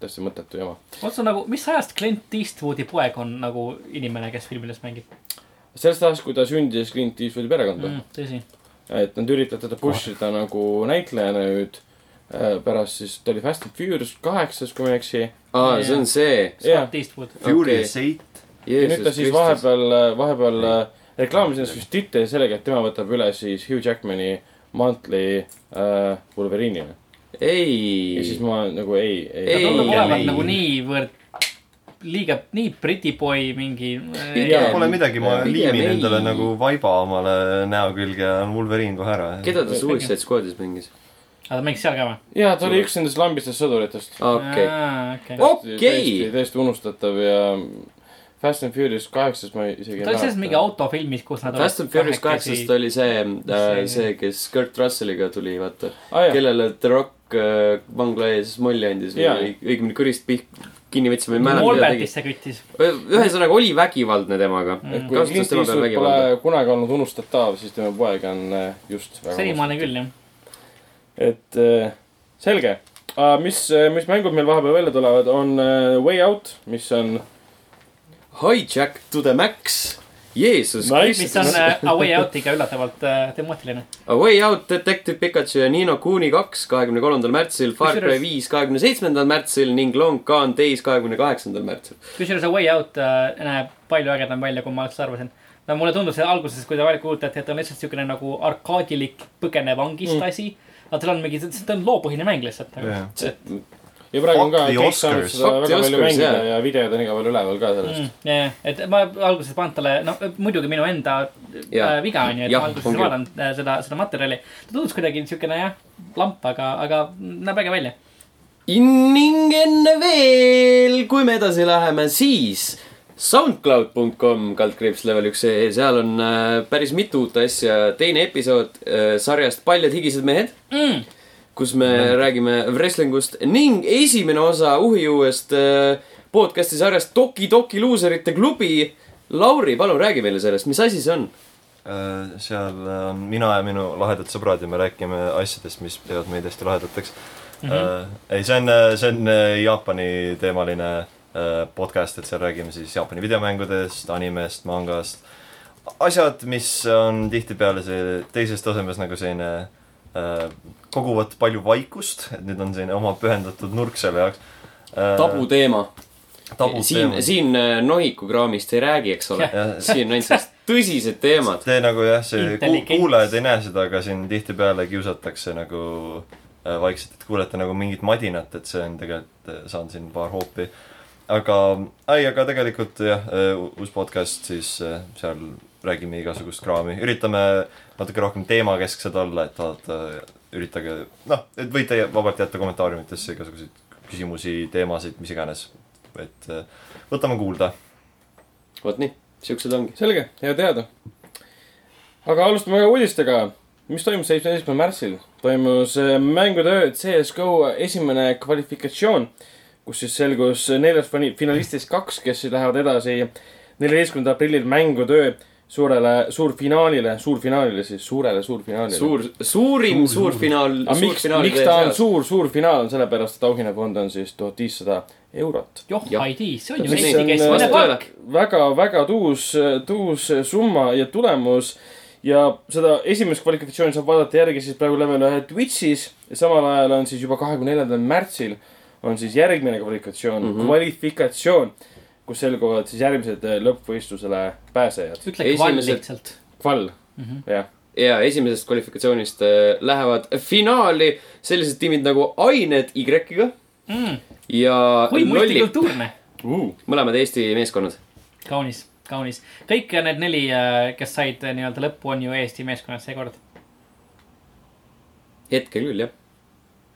täiesti mõttetu jama. otse nagu, mis ajast Clint Eastwoodi poeg on nagu inimene, kes filmides mängib sellest ajast, kui ta sündis Clint Eastwoodi perekonda mm,? tõsi. Et nad üritavad teda push ida nagu näitlejana nüüd. pärast siis, ta oli Fast and Furious kaheksas, kui ma ei eksi. aa, see on see. Scott Eastwood. Furious Eight. ja nüüd ta siis vahepeal, vahepeal äh, reklaamis ennast vist Twitteris sellega, et tema võtab üle siis Hugh Jackmani mantli äh, Wolverine'ina. ei ja siis ma nagu ei, Ei, tundub olevat ei. nagu niivõrd liiga, nii pretty boy mingi. Pigem- Pole midagi, ma liimin ei. endale nagu vaiba omale näo külge ja on Wolverine kohe ära. keda ta Suicide Squadis mängis? aga ta mängis seal ka või? ja ta oli üks nendest lambistest sõduritest. okei, okei. Okei. täiesti, unustatav ja Fast and Furious kaheksas ma isegi ta oli selles mingi. autofilmis, kus nad. Fast and Furious kaheksast oli see äh,, see, kes Kurt Russelliga tuli, vaata. aa jaa, kellele The Rock äh, vangla ees molli andis Jaa. või õigemini kõrist pih-, kinni võttis, ma ei mäleta. Molbertisse küttis. ühesõnaga oli vägivaldne temaga. kasutas Clint tema peal Eastwood vägivalda. pole kunagi olnud unustatav, siis tema poeg on äh, just väga senimaani küll jah. et äh, selge uh,. mis, mis mängud meil vahepeal välja tulevad, on Way Out, mis on Hijack to the max. Jeesus Nice. mis on äh, A Way Out'iga üllatavalt äh, temaatiline. A Way Out, Detective Pikachu ja Nino Kuni kaks kahekümne kolmandal märtsil, Far Cry viis kahekümne seitsmendal märtsil ning Long Gone Days kahekümne kaheksandal märtsil. kusjuures A Way Out äh, näeb palju ägedam välja, kui ma alguses arvasin. no mulle tundus see alguses, kui ta välja kuulutati, et ta on lihtsalt siukene nagu arkaadilik põgene vangist mm. asi. aga tal on mingi, ta on loopõhine mäng lihtsalt nagu.. jah, ja praegu on ka kõik saanud seda Fuck väga palju mängida jah. ja videod on igal pool üleval ka sellest mm,. jah, et ma alguses talle, no muidugi minu enda Jaa. äh, viga on ju, et Jah, ma alguses vaadanud äh, seda, seda materjali. ta tundus kuidagi siukene jah, lamp, aga, aga näeb äge välja. ning enne veel, kui me edasi läheme, siis SoundCloud.com kaldkriips level üks ee, seal on äh, päris mitu uut asja. teine episood äh, sarjast Paljad higised mehed Mm. Kus me räägime wrestlingust ning esimene osa uhijuuest äh, podcast'i sarjast Toki Toki luuserite klubi. Lauri, palun räägi meile sellest, mis asi see on? Äh, seal on mina ja minu lahedad sõbrad ja me räägime asjadest, mis teevad meid hästi lahedateks mm. -hmm. ei, see on, see on äh, Jaapani teemaline äh, podcast, et seal räägime siis Jaapani videomängudest, animest, mangast. asjad, mis on tihtipeale see teises tasemes nagu selline äh, koguvad palju vaikust, et nüüd on selline oma pühendatud nurk selle jaoks äh,. tabuteema. siin, tabuteema. siin äh, Nohiku kraamist ei räägi, eks ole. siin on ainult sellised tõsised teemad. see nagu jah, see kuulajad ei näe seda, aga siin tihtipeale kiusatakse nagu äh, vaikselt, et kuulete nagu mingit madinat, et see on tegelikult, saan siin paar hoopi. aga, ei, aga tegelikult jah, uus podcast siis äh, seal räägime igasugust kraami, üritame natuke rohkem teemakesksed olla, et vaata, üritage, noh, et võite vabalt jätta kommentaariumitesse igasuguseid küsimusi, teemasid, mis iganes. et äh, võtame kuulda. vot nii, siuksed ongi. selge, hea teada. aga alustame ka uudistega. mis toimus seitsmeteistkümnendal märtsil? toimus äh, mängutöö CSGO esimene kvalifikatsioon, kus siis selgus neljast finalistist kaks, kes siis lähevad edasi neljateistkümnendal aprillil mängutöö suurele, suurfinaalile, suurfinaalile siis, suurele suurfinaalile. suur, suurim Suur- suurfinaal. aga miks, miks ta on suur, suur finaal, on sellepärast, et auhinnafond on siis tuhat viissada eurot. joh Jah., ID, see on ju Eesti keskmine vastab palk väga, väga tuus, tuus summa ja tulemus. ja seda esimest kvalifikatsiooni saab vaadata järgi siis praegu level ühe Twitch'is ja samal ajal on siis juba kahekümne neljandal märtsil on siis järgmine kvalifikatsioon mm. -hmm. kvalifikatsioon, kus selguvad siis järgmised äh, lõppvõistlusele pääsejad. ütle kval Esimesed- lihtsalt. Kval, Mhm. jah. ja esimesest kvalifikatsioonist äh, lähevad finaali sellised tiimid nagu Ained Y-ga Mm. ja kui multikultuurne. mõlemad Eesti meeskonnad. kaunis, kaunis. kõik need neli, kes said äh, nii-öelda lõppu, on ju Eesti meeskonnad seekord. hetkel küll, jah.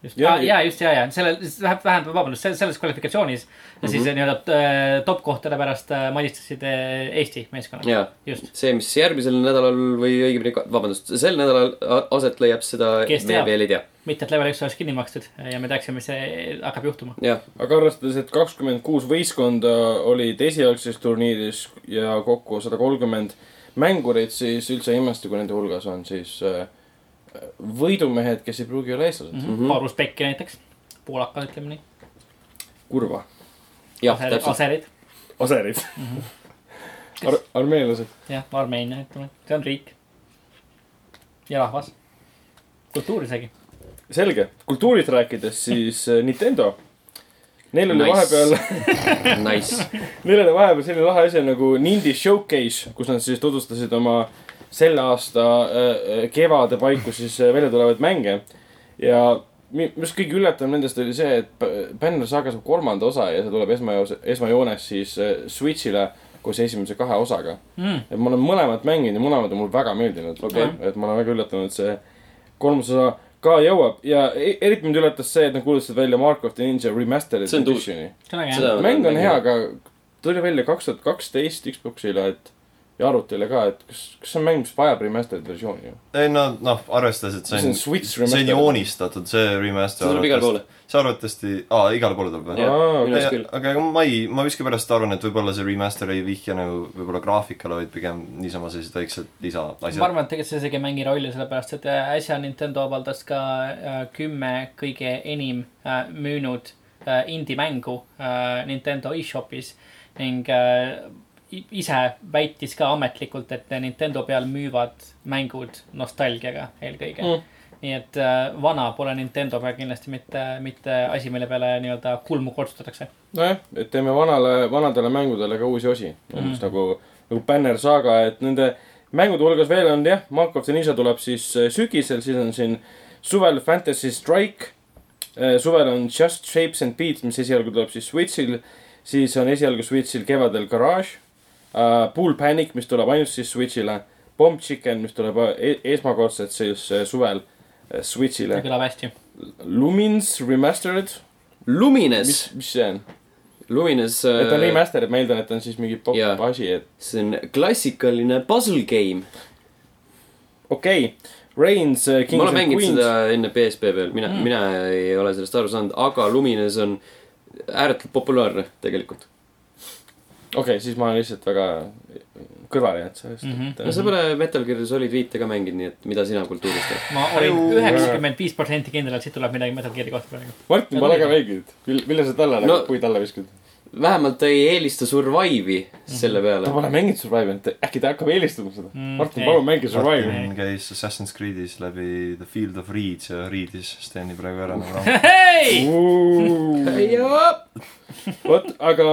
just, Ja- ja, ja just ja, ja sellel, vähemalt, vabandust, selles kvalifikatsioonis mm -hmm. siis Mhm. nii-öelda äh, top kohtade pärast äh, madistasid äh, Eesti meeskonnad. ja just, see, mis järgmisel nädalal või õigemini, vabandust, sel nädalal aset leiab, seda me veel ei tea. mitte et level üks oleks kinni makstud ja me teaksime, mis see hakkab juhtuma. jah, aga arvestades, et kakskümmend kuus võistkonda olid esialgses turniiris ja kokku sada kolmkümmend mängurit, siis üldse ei imesta, kui nende hulgas on siis äh, võidumehed, kes ei pruugi olla eestlased mm. mm. -hmm. Paulus Pekki näiteks, poolakad, ütleme nii. -hmm. kurva. jah, aserid, täpselt. aserid, aserid Ar. armeenlased. jah, Armeenia, ütleme, see on riik. ja rahvas. kultuur isegi. selge, kultuurist rääkides, siis äh, Nintendo. Neil oli Nice. vahepeal, Nice. neil oli vahepeal selline lahe asi nagu Nindi Showcase, kus nad siis tutvustasid oma selle aasta äh, kevade paiku siis äh, välja tulevaid mänge. ja mi- mis kõige üllatavam nendest oli see, et Banner Saga saab kolmanda osa ja see tuleb esmajoos, esmajoones siis äh, Switch'ile koos esimese kahe osaga. Mm. et ma olen mõlemat mänginud ja mõlemad on mulle väga meeldinud Okei. et ma olen väga üllatunud, et see kolmas osa ka jõuab ja e- eriti mind üllatas see, et nad kuulutasid välja Mark of the Ninja Remastered See on tuus. Editioni. mäng on hea, aga tuli välja kaks tuhat kaksteist Xbox'ile, et ja arvutile ka, et kas, kas see on mäng, mis vajab remastered versiooni ju? ei no, noh, arvestades, et see on see on joonistatud, see remaster. see tuleb igale poole. see arvatavasti, aa, igale poole tuleb või? Jah, Aa, minu arust küll. aga ega ma ei, ma miskipärast arvan, et võib-olla see remaster ei vihja nagu võib-olla graafikale, vaid pigem niisama sellised väiksed ma lisaasjad. arvan, et tegelikult see isegi ei mängi rolli, sellepärast et äh, äsja Nintendo avaldas ka äh, kümme kõige enim äh, müünud äh, indie-mängu äh, Nintendo e-shopis ning äh, ise väitis ka ametlikult, et Nintendo peal müüvad mängud nostalgiaga eelkõige Mm. mm.. nii et äh, vana pole Nintendo peal kindlasti mitte, mitte asi, mille peale nii-öelda kulmu kortsutatakse. nojah, et teeme vanale, vanadele mängudele ka uusi osi. umbes nagu, nagu Banner Saga, et nende mängude hulgas veel on jah, Mark of the Ninja tuleb siis äh, sügisel, siis on siin suvel Fantasy Strike. suvel on Just Shapes and Beats, mis esialgu tuleb siis Switch'il, siis on esialgu Switch'il kevadel Garage uh,, Pool Panic, mis tuleb ainult siis Switch'ile, Bomb Chicken, mis tuleb e esmakordselt siis suvel äh, Switch'ile, kõlab hästi. Lumins Remastered, Lumines mis, mis see on? Lumines. et ta on remastered, ma eeldan, et on siis mingi pop jaa. asi, et see on klassikaline puzzle game. okei okay.. Reigns, Kings ma olen and mänginud Queens seda enne PSP peal, mina mm., mina ei ole sellest aru saanud, aga Lumines on ääretult populaarne tegelikult. Okei okay,, siis ma olen lihtsalt väga kõrvale jäänud sellest mm. Mhm. -hmm. no sa pole Metal Gear Solid viite ka mänginud, nii et mida sina kultuurist tead? ma olin üheksakümmend viis protsenti kindel, et siit tuleb midagi Metal Gear'i kohta praegu. Martin, ma olen ka mänginud. mille sa talle No- nagu puid alla viskad? Vähemalt ta ei eelista Survive'i selle peale ta. pole mänginud Survivor'it, äkki ta hakkab eelistama seda Mm, mm,. Martin, palun mängi Survivor'it. Martin käis Assassin's Creed'is läbi The Field of Reeds ja riidis Steni praegu ära nagu vot, aga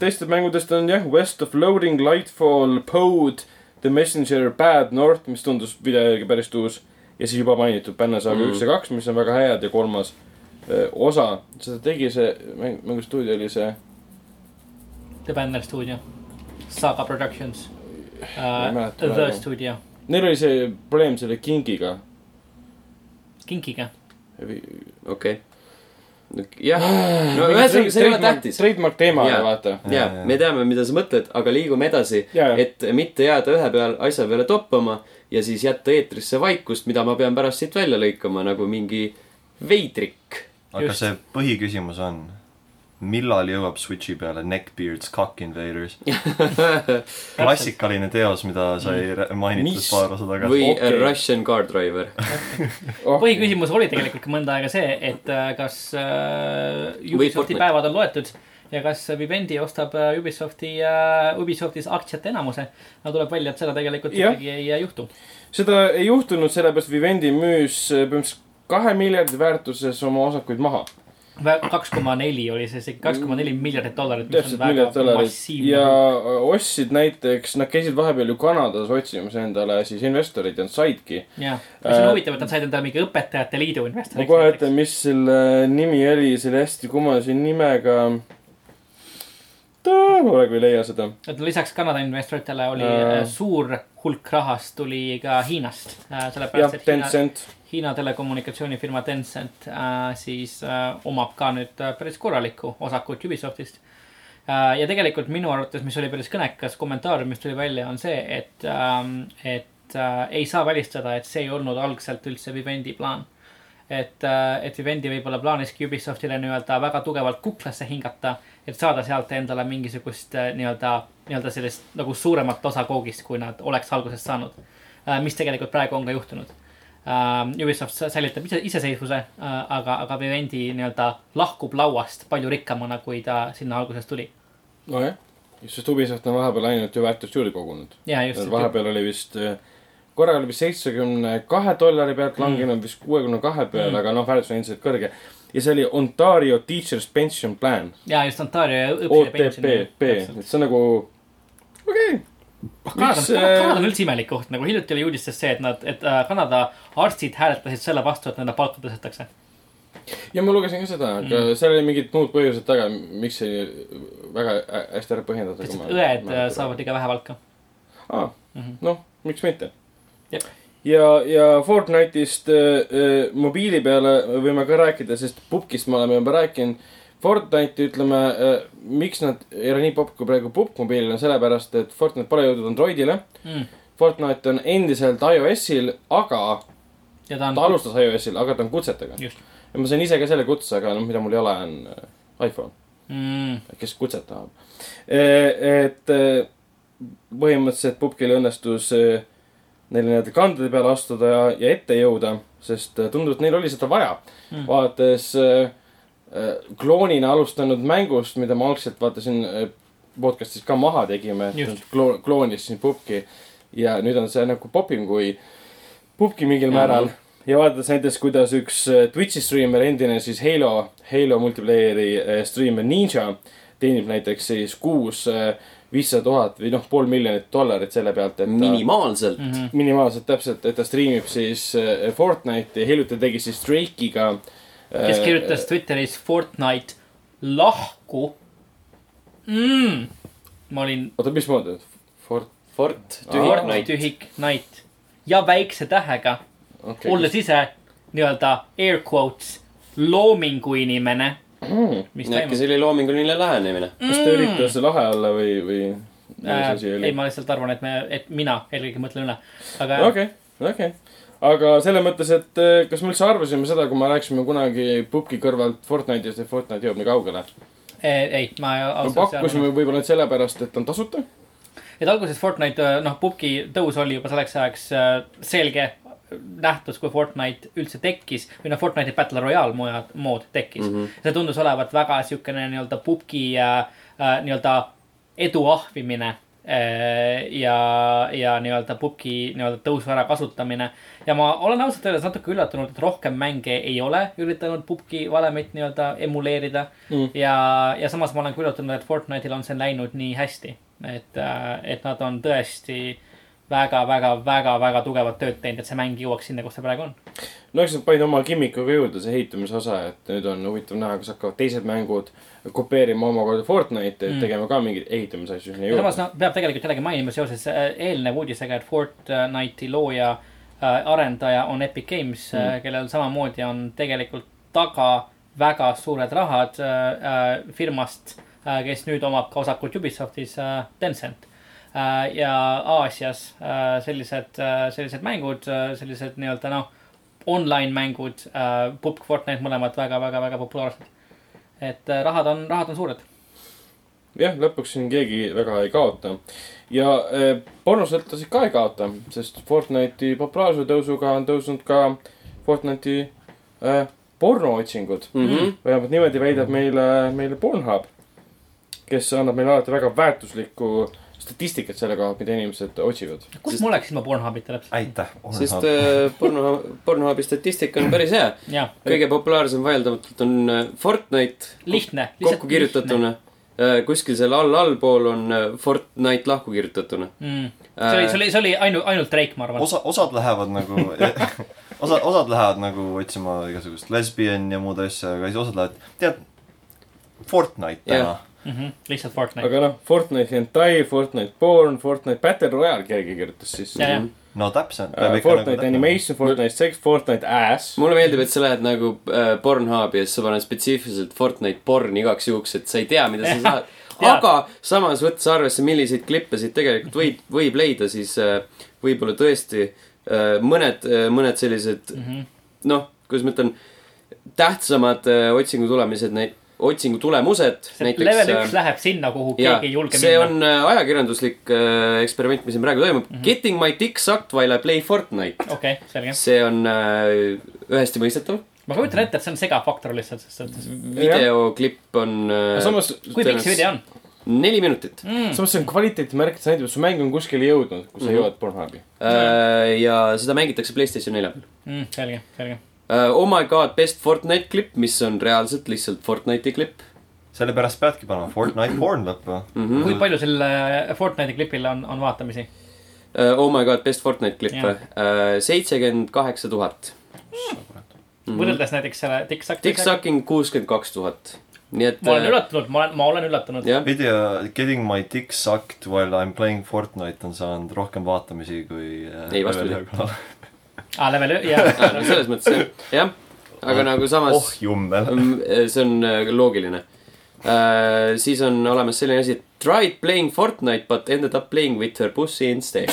teistest mängudest on jah, West of Loading, Lightfall, Pode, The Messenger, Bad North, mis tundus video järgi päris uus. ja siis juba mainitud Bannasaga Mm. üks ja kaks, mis on väga head ja kolmas öö, osa, seda tegi see mäng, mängustuudio oli see The Banner Studio, Saga Productions uh,, mäleta The praegu. Studio, Neil oli see probleem selle kingiga. Kinkiga. okei. jah, no ühesõnaga, see ei ole tähtis. Trademark teema Jaa., vaata. ja, me teame, mida sa mõtled, aga liigume edasi, et mitte jääda ühe peal, asja peale toppama ja siis jätta eetrisse vaikust, mida ma pean pärast siit välja lõikama nagu mingi veidrik. aga Just. see põhiküsimus on, millal jõuab Switchi peale Neckbeards Cock Invaders? klassikaline teos, mida sai rä- mainitud paar osa tagasi. või okay. Russian Car Driver. põhiküsimus oli tegelikult ka mõnda aega see, et äh, kas äh, Ubisofti päevad on loetud ja kas Vivendi ostab äh, Ubisofti äh,, Ubisoftis aktsiate enamuse. no tuleb välja, et seda tegelikult ikkagi ei juhtu. seda ei juhtunud, sellepärast Vivendi müüs põhimõtteliselt kahe miljardi väärtuses oma osakuid maha. Kaks koma neli oli see isegi, kaks koma neli miljardit dollarit, mis on väga massiivne ja. ostsid näiteks, nad käisid vahepeal ju Kanadas otsimas endale siis investoreid ja nad saidki. jah, mis on Äh, huvitav, et nad said endale mingi õpetajate liidu ma investoriks. kohe ütlen, mis selle nimi oli, selle hästi kummalise nimega. ma praegu ei leia seda. et lisaks Kanada investoritele oli Äh. äh, suur hulk rahast tuli ka Hiinast äh,. jah et Hiina, Tencent. Hiina telekommunikatsioonifirma Tencent äh, siis äh, omab ka nüüd äh, päris korralikku osakut Ubisoftist äh,. ja tegelikult minu arvates, mis oli päris kõnekas kommentaar, mis tuli välja, on see, et ähm,, et äh, ei saa välistada, et see ei olnud algselt üldse Vivendi plaan. et äh,, et Vivendi võib-olla plaaniski Ubisoftile nii-öelda väga tugevalt kuklasse hingata, et saada sealt endale mingisugust äh, nii-öelda, nii-öelda sellist nagu suuremat osa koogist, kui nad oleks alguses saanud äh,. mis tegelikult praegu on ka juhtunud uh,. Ubisoft säilitab ise, iseseisvuse uh,, aga, aga Vivendi nii-öelda lahkub lauast palju rikkamana, kui ta sinna alguses tuli. nojah, sest Ubisoft on vahepeal ainult ju väärtust juurde kogunud. vahepeal oli vist, korra oli vist seitsmekümne kahe dollari pealt langenud vist kuuekümne kahe peale Mm. mm., aga noh, väärtus on endiselt kõrge. ja see oli Ontario Teachers Pension Plan, ja just Ontario õppija OTPP, et see on nagu, okei okay.. Kanada, Kanada äh, on üldse imelik koht, nagu hiljuti oli uudistes see, et nad, et äh, Kanada arstid hääletasid selle vastu, et nende palka tõstetakse. ja ma lugesin ka seda, aga mm. seal oli mingid muud põhjused taga, miks see väga hä- hästi ära põhjendada. et õed äh, saavad liiga vähe palka. aa, Mhm. noh, miks mitte ja, ja Fortnite'ist äh, äh, mobiili peale võime ka rääkida, sest pubgist me oleme juba rääkinud. Fortnite'i ütleme äh,, miks nad ei ole nii popp kui praegu pubg mobiilil on sellepärast, et Fortnite pole jõudnud Androidile Mm. Fortnite on endiselt iOS-il, aga ja ta on ta, alustas iOS-il, aga ta on kutsetega. ja ma sain ise ka selle kutse, aga noh, mida mul ei ole, on äh, iPhone, mm,. kes kutset tahab. et äh, põhimõtteliselt pubgil õnnestus äh, neil nii-öelda kandade peale astuda ja, ja ette jõuda, sest äh, tundub, et neil oli seda vaja Mm. vaadates äh, äh, kloonina alustanud mängust, mida ma algselt vaatasin äh, podcast'is ka maha tegime, Just. et klo-, kloonisin pubgi. ja nüüd on see nagu popim kui pubgi mingil määral ja vaadates näiteks, kuidas üks äh, Twitch'i striimer, endine siis Halo, Halo multiplayer'i äh, striimer Ninja teenib näiteks siis kuus äh, viissada tuhat või noh, pool miljonit dollarit selle pealt, et ta minimaalselt mm. Mm-hmm. minimaalselt täpselt, et ta striimib siis Fortnite'i, hiljuti tegi siis Drake'iga kes kirjutas Twitteris Fortnite lahku mm.. ma olin oota, mismoodi? Fort, Fort, tühik night. tühik night ja väikse tähega okei okay,, olles ise nii-öelda air quotes loomingu inimene, mm.. mis äkki see oli loominguline lähenemine. kas te olite see lahe alla või, või mis äh, asi. ei, ma lihtsalt arvan, et me, et mina eelkõige mõtlen üle, aga okei, okei. aga selles mõttes, et eh, kas me üldse arvasime seda, kui me rääkisime kunagi pubgi kõrvalt Fortnite'ist, et Fortnite jõuab nii kaugele? ei, ei, ma me pakkusime võib-olla nüüd sellepärast, et on tasuta. Et alguses Fortnite, noh, pubgi tõus oli juba selleks ajaks äh, selge nähtus, kui Fortnite üldse tekkis või noh, Fortnite'i Battle Royale mood, mood tekkis mm. -hmm. see tundus olevat väga siukene nii-öelda pubgi äh, äh, nii-öelda edu ahvimine äh, ja, ja nii-öelda pubgi nii-öelda tõusu ärakasutamine. ja ma olen ausalt öeldes natuke üllatunud, et rohkem mänge ei ole üritanud pubgi valemit nii-öelda emuleerida Mm. ja, ja samas ma olen ka üllatunud, et Fortnite'il on see läinud nii hästi, et, et nad on tõesti väga, väga, väga, väga tugevat tööd teinud, et see mäng jõuaks sinna, kus ta praegu on. no eks nad panid oma gimmikuga jõuda, see ehitamise osa, et nüüd on huvitav näha, kas hakkavad teised mängud kopeerima omakorda Fortnite'i, et Mm. tegema ka mingeid ehitamise asju sinna ja samas juurde. noh, peab tegelikult jällegi mainima seoses äh, eelneva uudisega, et Fortnite'i looja äh,, arendaja on Epic Games mm., kellel samamoodi on tegelikult taga väga suured rahad äh, äh, firmast äh,, kes nüüd omab ka osakut Ubisoftis äh,, Tencent äh,. ja Aasias äh, sellised äh,, sellised mängud äh,, sellised nii-öelda noh, online mängud äh,, PUBG, Fortnite mõlemad väga-väga-väga populaarsed. Et äh, rahad on, rahad on suured. jah, lõpuks siin keegi väga ei kaota. ja eh, pornosõltlased ka ei kaota, sest Fortnite'i populaarsuse tõusuga on tõusnud ka Fortnite'i eh, pornootsingud mm. Mhm. -hmm. vähemalt niimoodi väidab meile, meile Pornhub, kes annab meile alati väga väärtuslikku statistikat selle kohta, mida inimesed otsivad. kus Sest- ma oleksin ilma Pornhubita täpselt? aitäh. sest äh, porno, Pornhubi statistika on päris hea. kõige populaarsem vaieldamatult on äh, Fortnite lihtne. kokku kirjutatuna. kuskil seal all, allpool on äh, Fortnite lahku kirjutatuna. mm.. see oli, see oli, see oli ainult, ainult Drake, ma arvan. osa, osad lähevad nagu osa, osad lähevad nagu otsima igasugust lesbian ja muud asja, aga siis osad lähevad, tead, Fortnite täna Jah. Mm -hmm. lihtsalt Fortnite. aga noh, Fortnite hentai, Fortnite porn, Fortnite battle royale keegi kirjutas sisse ja, ja, no täpselt. uh,. Fortnite animation, Fortnite sex, Fortnite ass. mulle meeldib, et sa lähed nagu äh, Pornhubi ja siis sa paned spetsiifiliselt Fortnite porn igaks juhuks, et sa ei tea, mida sa saad. Aga samas võttes arvesse, milliseid klippe siit tegelikult võib, võib leida, siis äh, võib-olla tõesti äh, mõned, mõned sellised mm -hmm. noh, kuidas ma ütlen, tähtsamad äh, otsingu tulemised, neid otsingu tulemused. see level üks läheb sinna, kuhu jaa keegi ei julge see minna. on äh, ajakirjanduslik äh, eksperiment, mis siin praegu toimub mm. -hmm. Getting my dick sucked while I play Fortnite. okei, selge. see on äh, ühesti mõistetav. ma kujutan ette, et see on segafaktor lihtsalt, sest et videoklipp on äh, samas, kui pikk see video on neli minutit mm.? samas see on kvaliteetmärk, see näitab, et su mäng on kuskile jõudnud, kui sa Mhm. jõuad Pornhubi. äh, ja seda mängitakse Playstation nelja peal Mm, selge, selge. äh,. Oh my god, best Fortnite klipp, mis on reaalselt lihtsalt Fortnite'i klipp sellepärast peadki panema Fortnite porn lõppu mm. kui -hmm. palju selle Fortnite'i klipil on, on vaatamisi? Uh, oh my god, best Fortnite klipp või? seitsekümmend kaheksa tuhat. Mhm. võrreldes näiteks selle TikTok. Tick-Sucking kuuskümmend kaks tuhat. nii et. ma olen üllatunud, ma olen, ma olen üllatunud. video Getting my dick sucked while I m playing Fortnite on saanud rohkem vaatamisi kui äh, Ei, vastupidi. aa, Ah, level, jah. no selles mõttes jah, jah. aga nagu samas oh jummel. mm, see on äh, loogiline. siis on olemas selline asi, tried playing Fortnite but ended up playing with her pussy instead.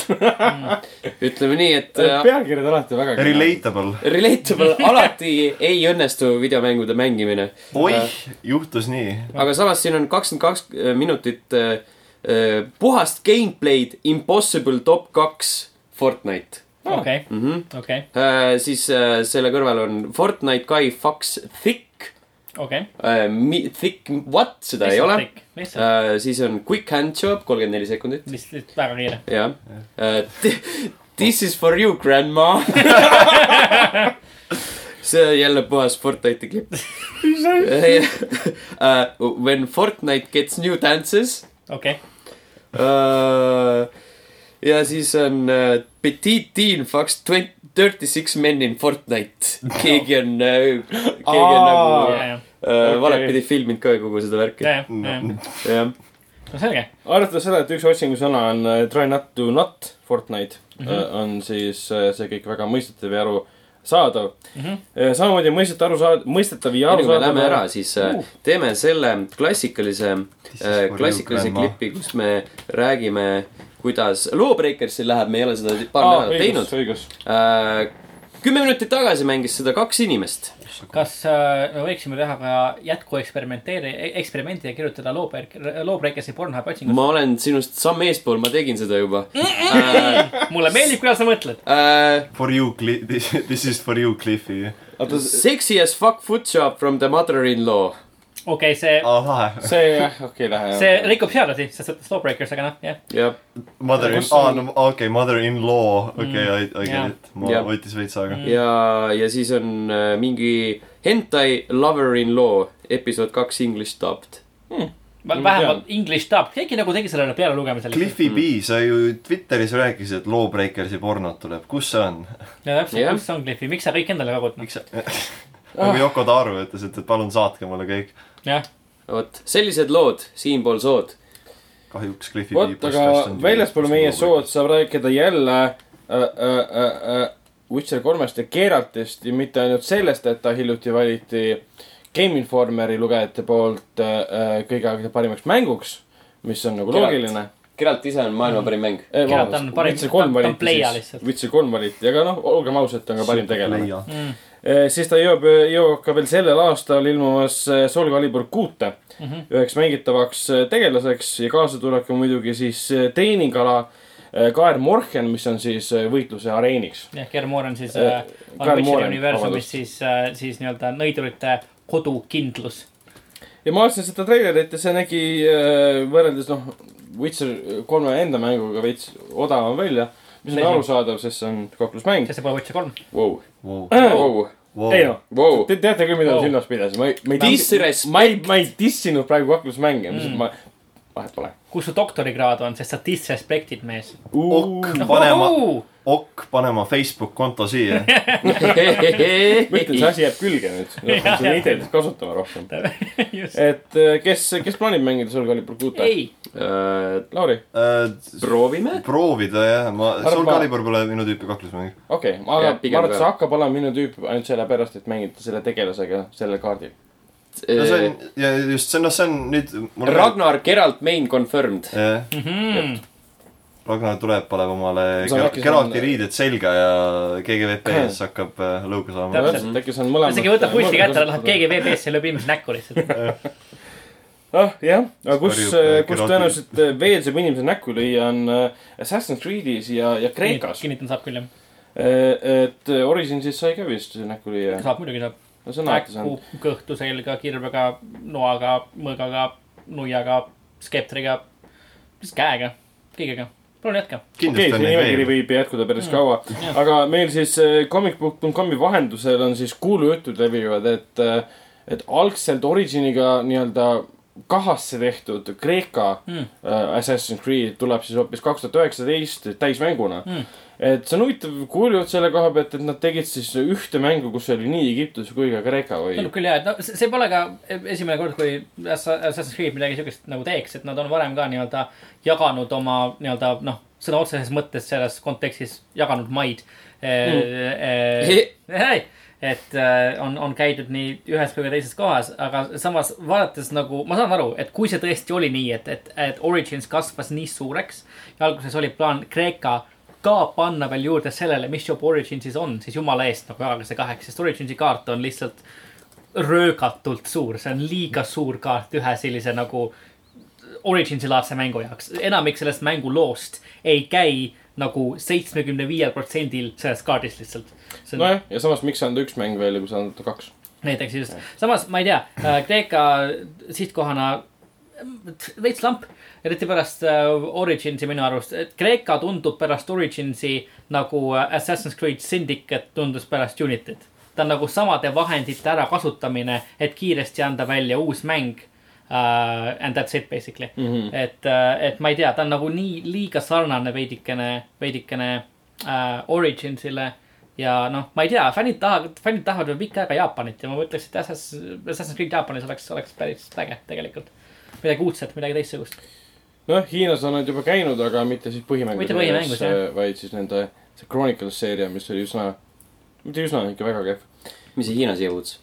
ütleme nii, et äh, pealkirjad alati väga. Relatable. relatable alati ei õnnestu videomängude mängimine. oih, juhtus nii. aga samas siin on kakskümmend kaks minutit äh, puhast gameplay'd Impossible top kaks Fortnite okei. -hmm. okei, äh, siis äh, selle kõrval on Fortnite guy fucks thick okei. äh,. Thick what, seda ei ole. äh,. siis on quick hand job, kolmkümmend neli sekundit, lihtsalt väga kiire. jah äh,. This is for you, grandma see on jälle puhas Fortnite'i klipp uh. When Fortnite gets new dances okei, uh,. Ja siis on uh, Petite teen fucks Dirty Six Men in Fortnite. keegi on, keegi on nagu ja, ja, äh, valepidi filminud ka kogu seda värki. ja, ja, jah, no selge. arvestades seda, et üks otsingusõna on äh, try not to not Fortnite mm. -hmm. on siis äh, see kõik väga mõistetav ja arusaadav mm. Mhm. -hmm. samamoodi mõistetav, arusaadav, mõistetav ja enne kui me arusaadav. läheme ära, siis äh, teeme selle klassikalise, klassikalise klipi, kus me räägime, kuidas Lawbreakersil läheb, me ei ole seda paar Aa, nädalat teinud äh,. kümme minutit tagasi mängis seda kaks inimest. kas äh, me võiksime teha ka jätku eksperimenteeri, eksperimendi ja kirjutada Lawbreak-, Lawbreakersi Pornhubi otsingut? ma olen sinust samm eespool, ma tegin seda juba äh,. mulle meeldib, kuidas sa mõtled. Äh, For you, this, is for you, Cliffi. sexy as fuck footshop from the mother-in-law. Okei okay,, see, see jah, okei okay,, lähe. see rikub seadusi, ses suhtes Lawbreakers, aga noh, jah. jah, Mother in, aa, no okei, mother-in-law, okei, I, I jah. get it. ma Jah. võttis veits aega. ja, ja siis on äh, mingi hentai lover-in-law episood kaks English dubbed. vähemalt English dub, keegi nagu tegi sellele pealelugemisele. Cliffi B, sa ju Twitteris rääkisid, et Lawbreakersi pornot tuleb, kus see on? ja täpselt yeah., kus on Cliffi, miks sa kõik endale kogud? miks sa, nagu Yoko Taro ütles, et, et palun saatke mulle kõik. jah, vot, sellised lood siinpool sood. kahjuks Cliffi vot, aga väljaspool meie sood saab rääkida jälle äh, äh, äh, äh, Witcher kolmest ja Geraltist ja mitte ainult sellest, et ta hiljuti valiti Game Informeri lugejate poolt äh, äh, kõige aegade parimaks mänguks, mis on nagu Geralt. loogiline. Geralt ise on maailma parim mäng. Geralt on parim- ta on pleia lihtsalt., Witcher kolm valiti, aga noh, olgem ausad, ta on ka parim tegelane. mm. Siis ta jõuab, jõuab ka veel sellel aastal ilmumas äh, Soul Calibur kuute mm. -hmm. üheks mängitavaks äh, tegelaseks ja kaasa tuleb ka muidugi siis treeningala äh, Kaer Morhen, mis on siis võitluse areeniks. jah, Germor on siis Äh, on Kaer Witcheri universumis siis siis nii-öelda nõidurite kodukindlus. ja ma vaatasin seda treilerit ja see nägi võrreldes noh, Witcher kolme enda mänguga veits odavam välja. Mis on arusaadav, sest see on kaklusmäng sest see pole Witcher kolm. Vau, wow.. vau, Wow. ei noh, vau. te teate küll, mida ma Wow. silmas pidasin, ma ei, ma ei Disrespect. ma ei, ma ei dissinud praegu kaklusmänge, mis Mm. ma, vahet pole. kus su doktorikraad on, sest sa disrespektid mees. ok, pane ma, ok, pane ma Facebook konto siia. ma ütlen, see asi jääb külge nüüd, seda ideed kasutama rohkem. et äh, kes, kes plaanib mängida Soul Calibur kuute? ei, Äh, Lauri, proovime. proovida jah, ma, Soul Calibur pole minu tüüpi kaklusmäng. okei okay,, aga Jaa, ma arvan, et see hakkab olema minu tüüp ainult sellepärast, et mängida selle tegelasega sellel kaardil. No see on, ja just see, noh, see on nüüd. Ragnar Geralt main confirmed. jah, Mhm. Ragnar tuleb, paneb omale Geralti riided selga ja GGVP-s hakkab äh, lõuga saama. Täpselt. äkki see on mõlemad. isegi võtab pulssi kätte, läheb. GGVB-sse ja lööb inimese näkku lihtsalt. ah, jah, aga kus äh, kus tõenäoliselt äh, veel saab inimese näkku lüüa, on äh, Assassin's Creed'is ja, ja Kreekas. kinnitan, saab küll jah. et äh, Originsis sai ka vist näkku lüüa. saab muidugi saab. No see on alati saanud. kõhtu selga, kirvega, noaga, mõõgaga, nuiaga, skeptriga, lihtsalt käega, kõigega. palun jätka. okei see nimekiri võib jätkuda päris kaua. aga meil siis äh, comicbook.com'i vahendusel on siis kuulujutud levivad, et, et algselt Originiga nii-öelda kahasse tehtud Kreeka Mm. äh, Assassin's Creed tuleb siis hoopis kaks tuhat üheksateist täismänguna Mm. Et see on huvitav kuulujutt selle koha pealt, et nad tegid siis ühte mängu, kus oli nii Egiptus kui ka Kreeka või tundub küll jah, et no see pole ka esimene kord, kui Assa- Assassin's Creed midagi siukest nagu teeks, et nad on varem ka nii-öelda jaganud oma nii-öelda noh, sõna otseses mõttes selles kontekstis jaganud maid mm. et äh, on, on käidud nii ühes kui ka teises kohas, aga samas vaadates nagu ma saan aru, et kui see tõesti oli nii, et, et, et Origins kasvas nii suureks ja alguses oli plaan Kreeka ka panna veel juurde sellele, mis juba Originsis on, siis jumala eest nagu jagage see kaheks, sest Originsi kaart on lihtsalt röögatult suur, see on liiga suur kaart ühe sellise nagu Originsi laadse mängu jaoks. enamik sellest mänguloost ei käi nagu seitsmekümne viiel protsendil sellest kaardist lihtsalt. on nojah, ja samas, miks anda üks mäng veel, kui sa anda kaks? näiteks just, samas ma ei tea, Kreeka sihtkohana äh, veits lamp, eriti pärast äh, Originsi minu arust, et Kreeka tundub pärast Originsi nagu äh, Assassin's Creed Syndicate tundus pärast Unityt. ta on nagu samade vahendite ärakasutamine, et kiiresti anda välja uus mäng uh,. And that's it basically mm, -hmm. et et ma ei tea, ta on nagu nii liiga sarnane veidikene, veidikene uh, Originsile ja noh, ma ei tea, fännid tahavad, fännid tahavad veel pikka aega Jaapanit ja ma mõtleks, et Assassin's Assassin's Creed Jaapanis oleks, oleks päris äge tegelikult. Midagi uudset, midagi teistsugust. noh, Hiinas on nad juba käinud, aga mitte siis põhimängus. Mitte põhimängus, jah. vaid siis nende, see Chronicles seeria, mis oli üsna, mitte üsna, ikka väga kehv. mis see Hiinas jõuds?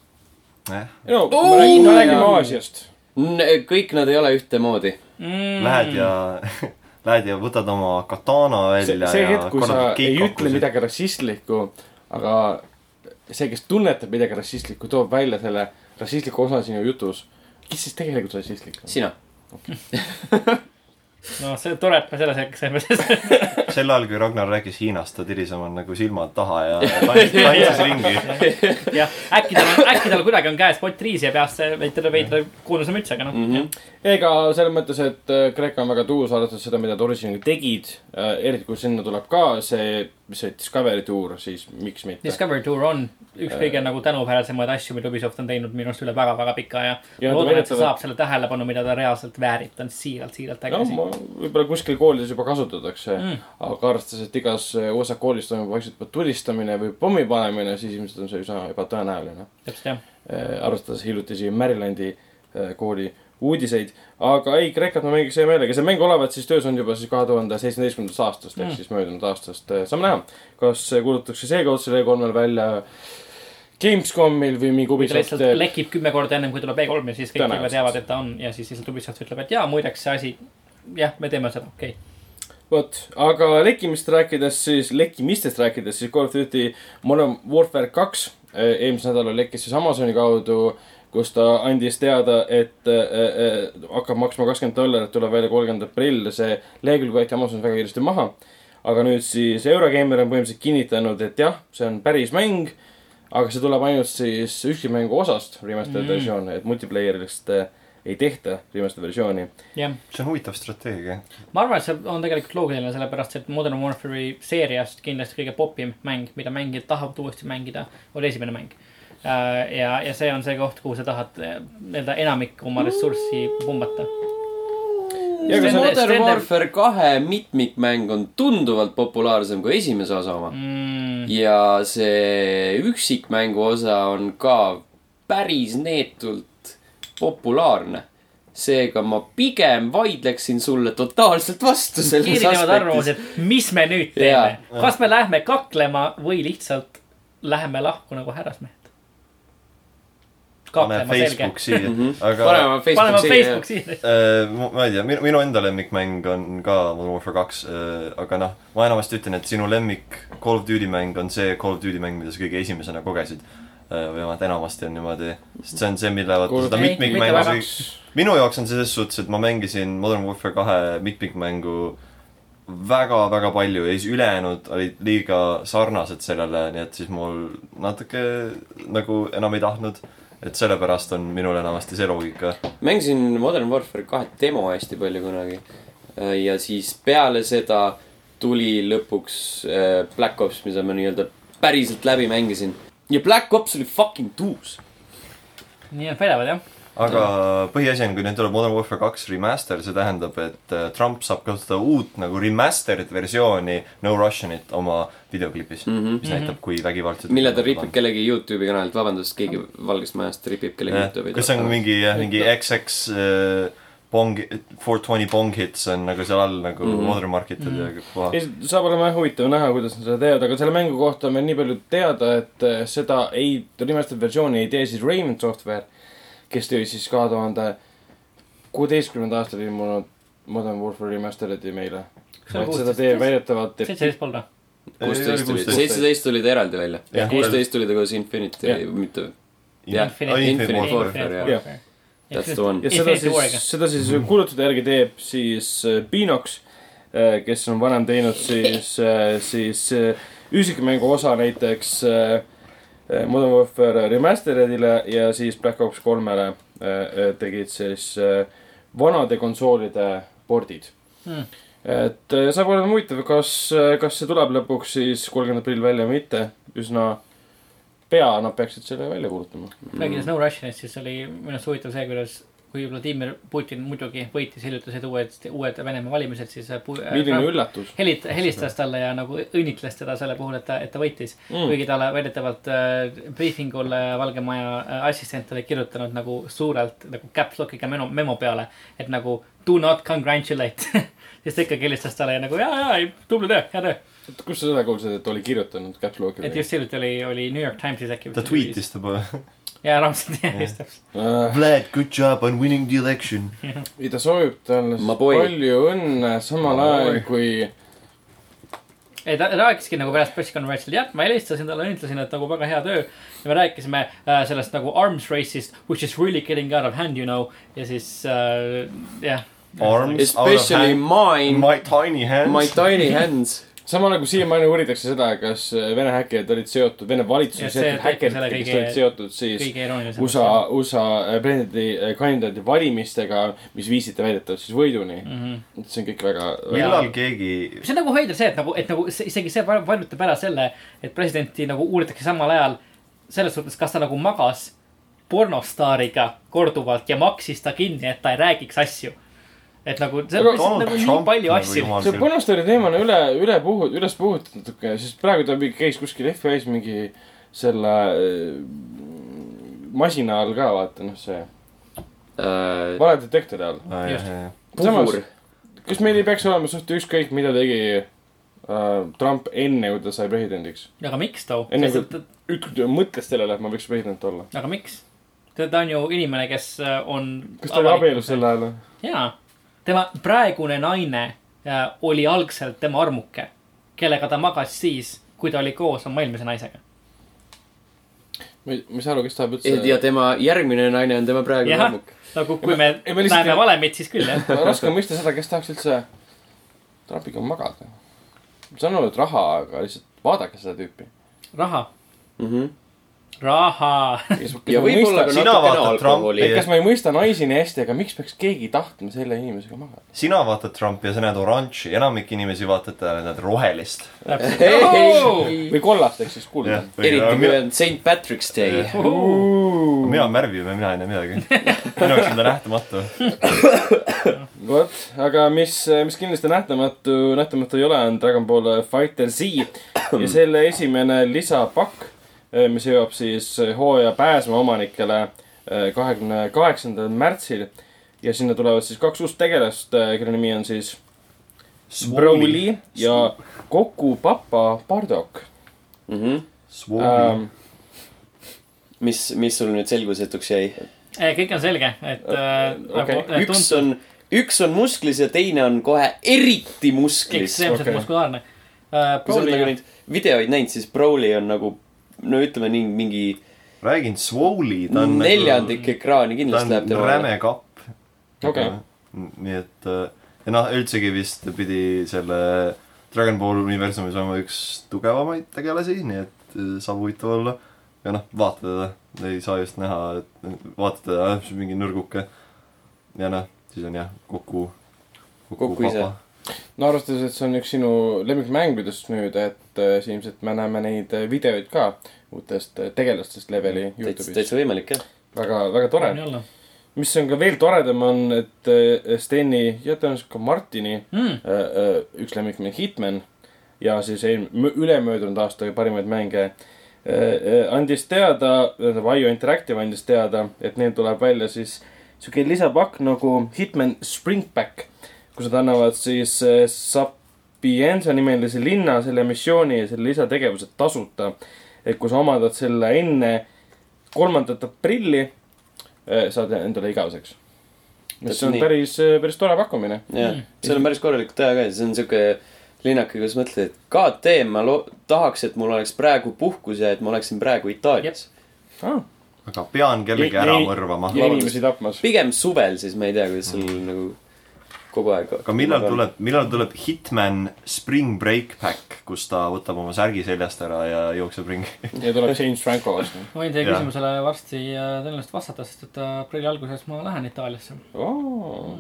jah, no Oo, oh,, me räägime, jaa. räägime Aasiast. kõik nad ei ole ühtemoodi. Mm. lähed ja, lähed ja võtad oma katana see, välja see ja hetk, kui sa ei ütle keikakkusid. midagi rassistlikku, aga see, kes tunnetab midagi rassistlikku, toob välja selle rassistliku osa sinu jutus. Kes siis tegelikult rassistlik on? sina. no see on tore, et me selles hetkes saime, sest sel ajal, kui Ragnar rääkis Hiinast, ta tiris oma nagu silmad taha ja tantsis ringi. jah, äkki tal on, äkki tal kuidagi on käes pott riisi ja peas see veidra, veidra kuulsa müts, aga noh mm. -hmm.. ega selles mõttes, et äh, Kreeka on väga tuus, arvestades seda, mida nad originaalselt tegid. eriti kui sinna tuleb ka see, mis see Discovery Tour, siis miks mitte. Discovery Tour on üks kõige nagu tänuväärsemaid asju, mida Ubisoft on teinud minu arust üle väga-väga pika ja, Ja ja nad loodan, et see saab selle tähelepanu, mida ta reaalselt väärib, ta on siiralt, siiralt äge no asi ma, võib-olla kuskil koolides juba kasutatakse mm. Aga arvestades, et igas äh, USA koolis toimub vaikselt tulistamine või pommi panemine, siis ilmselt on see üsna ebatõenäoline. täpselt jah. arvestades hiljutisi Marylandi äh, kooli uudiseid, aga ei, Kreekat ma mängiks hea meelega, see mäng olevat siis töös olnud juba siis kahe tuhande seitsmeteistkümnendast aastast ehk Mm. siis möödunud aastast, saame näha, kas kuulutatakse seega otse E3-l välja Gamescomil või mingi Ubisoft lihtsalt lekib kümme korda ennem, kui tuleb E3 ja siis kõik juba teavad, et ta on ja siis lihtsalt Ubisoft ütleb, et jaa, muideks see asi, jah, me teeme seda, okei okay.. vot, aga lekkimist rääkides siis, lekkimistest rääkides siis Call of Duty Modern Warfare kaks eh, eelmisel nädalal lekkis siis Amazoni kaudu, kus ta andis teada, et äh, äh, hakkab maksma kakskümmend dollarit, tuleb välja kolmkümmend aprill, see lehekülg võeti Amazonis väga kiiresti maha. aga nüüd siis Eurogeimer on põhimõtteliselt kinnitanud, et jah, see on päris mäng, aga see tuleb ainult siis üksikmängu osast, remastered Mm. versioon, et multiplayer'ist äh, ei tehta remastered versiooni. jah, see on huvitav strateegia. ma arvan, et see on tegelikult loogiline, sellepärast et Modern Warfare'i seeriast kindlasti kõige popim mäng, mida mängijad tahavad uuesti mängida, oli esimene mäng. ja, ja see on see koht, kuhu sa tahad eh, nii-öelda enamik oma ressurssi pumbata. Ja see- Modern Warfare kahe mitmikmäng on tunduvalt populaarsem kui esimese osa oma. Mm, ja see üksikmängu osa on ka päris neetult populaarne. seega ma pigem vaidleksin sulle totaalselt vastu selles erinevad aspektis. arvamused, mis me nüüd teeme, kas me lähme kaklema või lihtsalt läheme lahku nagu härrasmehed. Pane kaklema selge. Facebook siia, Mhm. aga paneme paneme Facebooki Facebook siia. äh, ma ei tea, minu, minu enda lemmikmäng on ka Modern Warfare kaks, aga noh, ma enamasti ütlen, et sinu lemmik Call of Duty mäng on see Call of Duty mäng, mida sa kõige esimesena kogesid. või vähemalt enamasti on niimoodi, sest see on see, mille vaata seda mitmikmängu, minu jaoks on see selles suhtes, et ma mängisin Modern Warfare kahe mitmikmängu väga-väga palju ja siis ülejäänud olid liiga sarnased sellele, nii et siis mul natuke nagu enam ei tahtnud. Et sellepärast on minul enamasti see loogika. mängisin Modern Warfare kahe demo hästi palju kunagi. ja siis peale seda tuli lõpuks äh, Black Ops, mida ma nii-öelda päriselt läbi mängisin. ja Black Ops oli fucking tuus. nii nad väidavad jah. Aga põhiasi on, kui nüüd tuleb Modern Warfare kaks remaster, see tähendab, et äh, Trump saab kasutada uut nagu remastered versiooni No Russianit oma videoklipis mm, Mhm. -hmm. mis näitab, kui vägivaldselt mille ta ripib kellegi Youtube'i kanalilt, vabandust, keegi Valgest Majast ripib kellegi Youtube'i. kus on mingi, mingi XX äh, bong, four twenty bong hits on nagu seal all nagu mm Mhm. -hmm. watermark'itud mm -hmm. ja koha. ei, saab olema jah huvitav näha, kuidas nad seda teevad, aga selle mängu kohta on meil nii palju teada, et eh, seda ei, remastered versiooni ei tee siis Raymond Software, kes tõi siis kahe tuhande kuueteistkümnenda aastal ilmunud Modern Warfare Remastered'i meile. Seda 16. teeb väidetavalt, seitseteist polda. kuusteist tuli, seitseteist tuli ta eraldi välja. Jah. kuusteist tuli ta koos Infinity mitte, jah, Infinite- Infinite Warfare, jah. That's the one. ja seda siis, seda siis kuulutuse järgi teeb siis äh, Pinox, kes on varem teinud siis, siis äh, üksikmängu osa näiteks äh, äh, Modern Warfare Remasteredile ja siis Black Ops kolmele äh, tegid siis vanade konsoolide pordid Hmm. et saab olema huvitav, kas, kas see tuleb lõpuks siis kolmkümmend aprill välja või mitte, üsna pea nad peaksid selle välja kuulutama. rääkides No Russianist, siis oli minu arust huvitav see, kuidas, kui Vladimir Putin muidugi võitis hiljutised uued, uued Venemaa valimised, siis äh, Pu- milline Trump üllatus. helit-, helistas talle ja nagu õnnitles teda selle puhul, et ta, et ta võitis mm.. Kuigi talle väidetavalt äh, briifingul äh, Valge Maja äh, assistent oli kirjutanud nagu suurelt nagu caps lock'iga memo, memo peale, et nagu do not congratulate. siis ta ikkagi helistas talle ja nagu ja, ja, ei, tubli töö, hea töö. kus sa seda kuulsid, et oli kirjutanud Caps Locki et? just hiljuti oli, oli New York Timesis äkki. ta tweetis ta poole. jaa, raudselt, just täpselt. Vlad, good job on winning the election. ta soovib talle Ma siis boy. palju õnne, samal Ma ajal boy. kui ei, ta rääkiski nagu pärast pressikonverentsil, jah, ma helistasin talle, õnnitlesin, et nagu väga hea töö. ja me rääkisime äh, sellest nagu arms race'ist, which is really getting out of hand, you know. ja siis äh, jah. Arms Especially mine, My tiny hands. my tiny hands. samal ajal kui siiamaani uuritakse seda, kas Vene häkkerid olid seotud, Vene valitsuse seotud häkkerid, kes olid seotud siis. USA, USA presidendikandidaadi valimistega, mis viisid ta väidetavalt siis võiduni mm. -hmm. see on kõik väga, millal keegi, see on nagu veider see, et nagu, et nagu see, isegi see va- vajutab ära selle, et presidenti nagu uuritakse samal ajal selles suhtes, kas ta nagu magas pornostaariga korduvalt ja maksis ta kinni, et ta ei räägiks asju. Et nagu, see on lihtsalt nagu nii palju asju. see pornostaari teema on üle, üle puhu-, üles puhutud natuke, sest praegu ta mingi käis kuskil FBI-s mingi selle äh, masina all ka, vaata noh, see valedetektori all. Just. samas kas meil ei peaks olema suht ükskõik, mida tegi äh, Trump enne, kui ta sai presidendiks? aga miks too? enne kui ta ükskord mõtles sellele, et ma võiks president olla. aga miks? ta ta on ju inimene, kes äh, on. kas ta oli abielus sel ajal? jaa, tema praegune naine äh, oli algselt tema armuke, kellega ta magas siis, kui ta oli koos oma eelmise naisega. ma ei, ma ei saa aru, kes tahab üldse. ja tema järgmine naine on tema praegune ammuk. nagu kui me, me lihtsalt näeme ei- valemit, siis küll jah. raske on mõista seda, kes tahaks üldse Trumpiga magada. ma saan aru, et raha, aga lihtsalt vaadake seda tüüpi. raha, Mhm. raha. ja võib-olla ka Sina vaatad Trumpi.. kas ma ei mõista naisi nii hästi, aga miks peaks keegi tahtma selle inimesega magada? sina vaatad Trumpi ja sa näed oranži, enamik inimesi vaatab ja näed rohelist. või kollast ehk siis kulda. eriti kui on St Patrick's Day. mina olen värviv ja mina ei näe midagi. minu jaoks on ta nähtamatu. vot, aga mis, mis kindlasti nähtamatu, nähtamatu ei ole, on Dragon Ball Fighter Z ja selle esimene lisapakk, mis jõuab siis hooaja pääsma omanikele eh, kahekümne kaheksandal märtsil. ja sinna tulevad siis kaks uut tegelast, kelle nimi on siis Broly ja Goku papa Bardock Swooli. ähm,. mis, mis sul nüüd selgusetuks jäi? kõik on selge, et äh, Okei. nagu üks on, üks on musklis ja teine on kohe eriti musklis. ekstreemselt okei. okay. muskulaarne uh,. kui sa oled nagu neid videoid näinud, siis Broly on nagu, no ütleme nii, mingi räägin, Swooli, ta on neljandik ekraani ta kindlasti läheb on temale. räme kapp. Okei. nii et äh, ja noh, üldsegi vist pidi selle Dragon Ball universumis olema üks tugevamaid tegelasi, nii et äh, saab huvitav olla. ja noh, vaata teda, ei saa just näha, et vaata teda, on mingi nõrguke. ja noh, siis on jah, Goku. Goku ise.. No arvestades, et see on üks sinu lemmikmängudest nüüd, et äh, siis ilmselt me näeme neid äh, videoid ka uutest äh, tegelastest leveli täitsa, Youtube'is. täitsa võimalik jah. väga, väga tore. mis on ka veel toredam, on, et äh, Steni ja tõenäoliselt ka Martini mm.. äh, äh, üks lemmikmäng Hitman ja siis ülemöödunud aasta parimaid mänge andis teada, tähendab IO Interactive andis teada, et neil tuleb välja siis sihuke lisapakk nagu Hitman Spring Back, kus nad annavad siis äh, Sapienza nimelise linna selle missiooni ja selle lisategevused tasuta. et kui sa omandad selle enne kolmandat aprilli, saad endale igaveseks. mis on nii. päris, päris tore pakkumine jah, seal on päris korralikult teha ka ja see on siuke linnake, kus mõtled, et KT ma lo-, tahaks, et mul oleks praegu puhkus ja et ma oleksin praegu Itaalias. ah,. aga pean kellegi ära mõrvama. inimesi tapmas. pigem suvel, siis ma ei tea, kuidas sul nagu kogu aeg. aga millal? tuleb, millal tuleb Hitman Spring Break Pack, kus ta võtab oma särgi seljast ära ja jookseb ringi? ja tuleb James Franco vastu ma võin teie küsimusele varsti äh, tõenäoliselt vastata, sest et äh, aprilli alguses ma lähen Itaaliasse oh..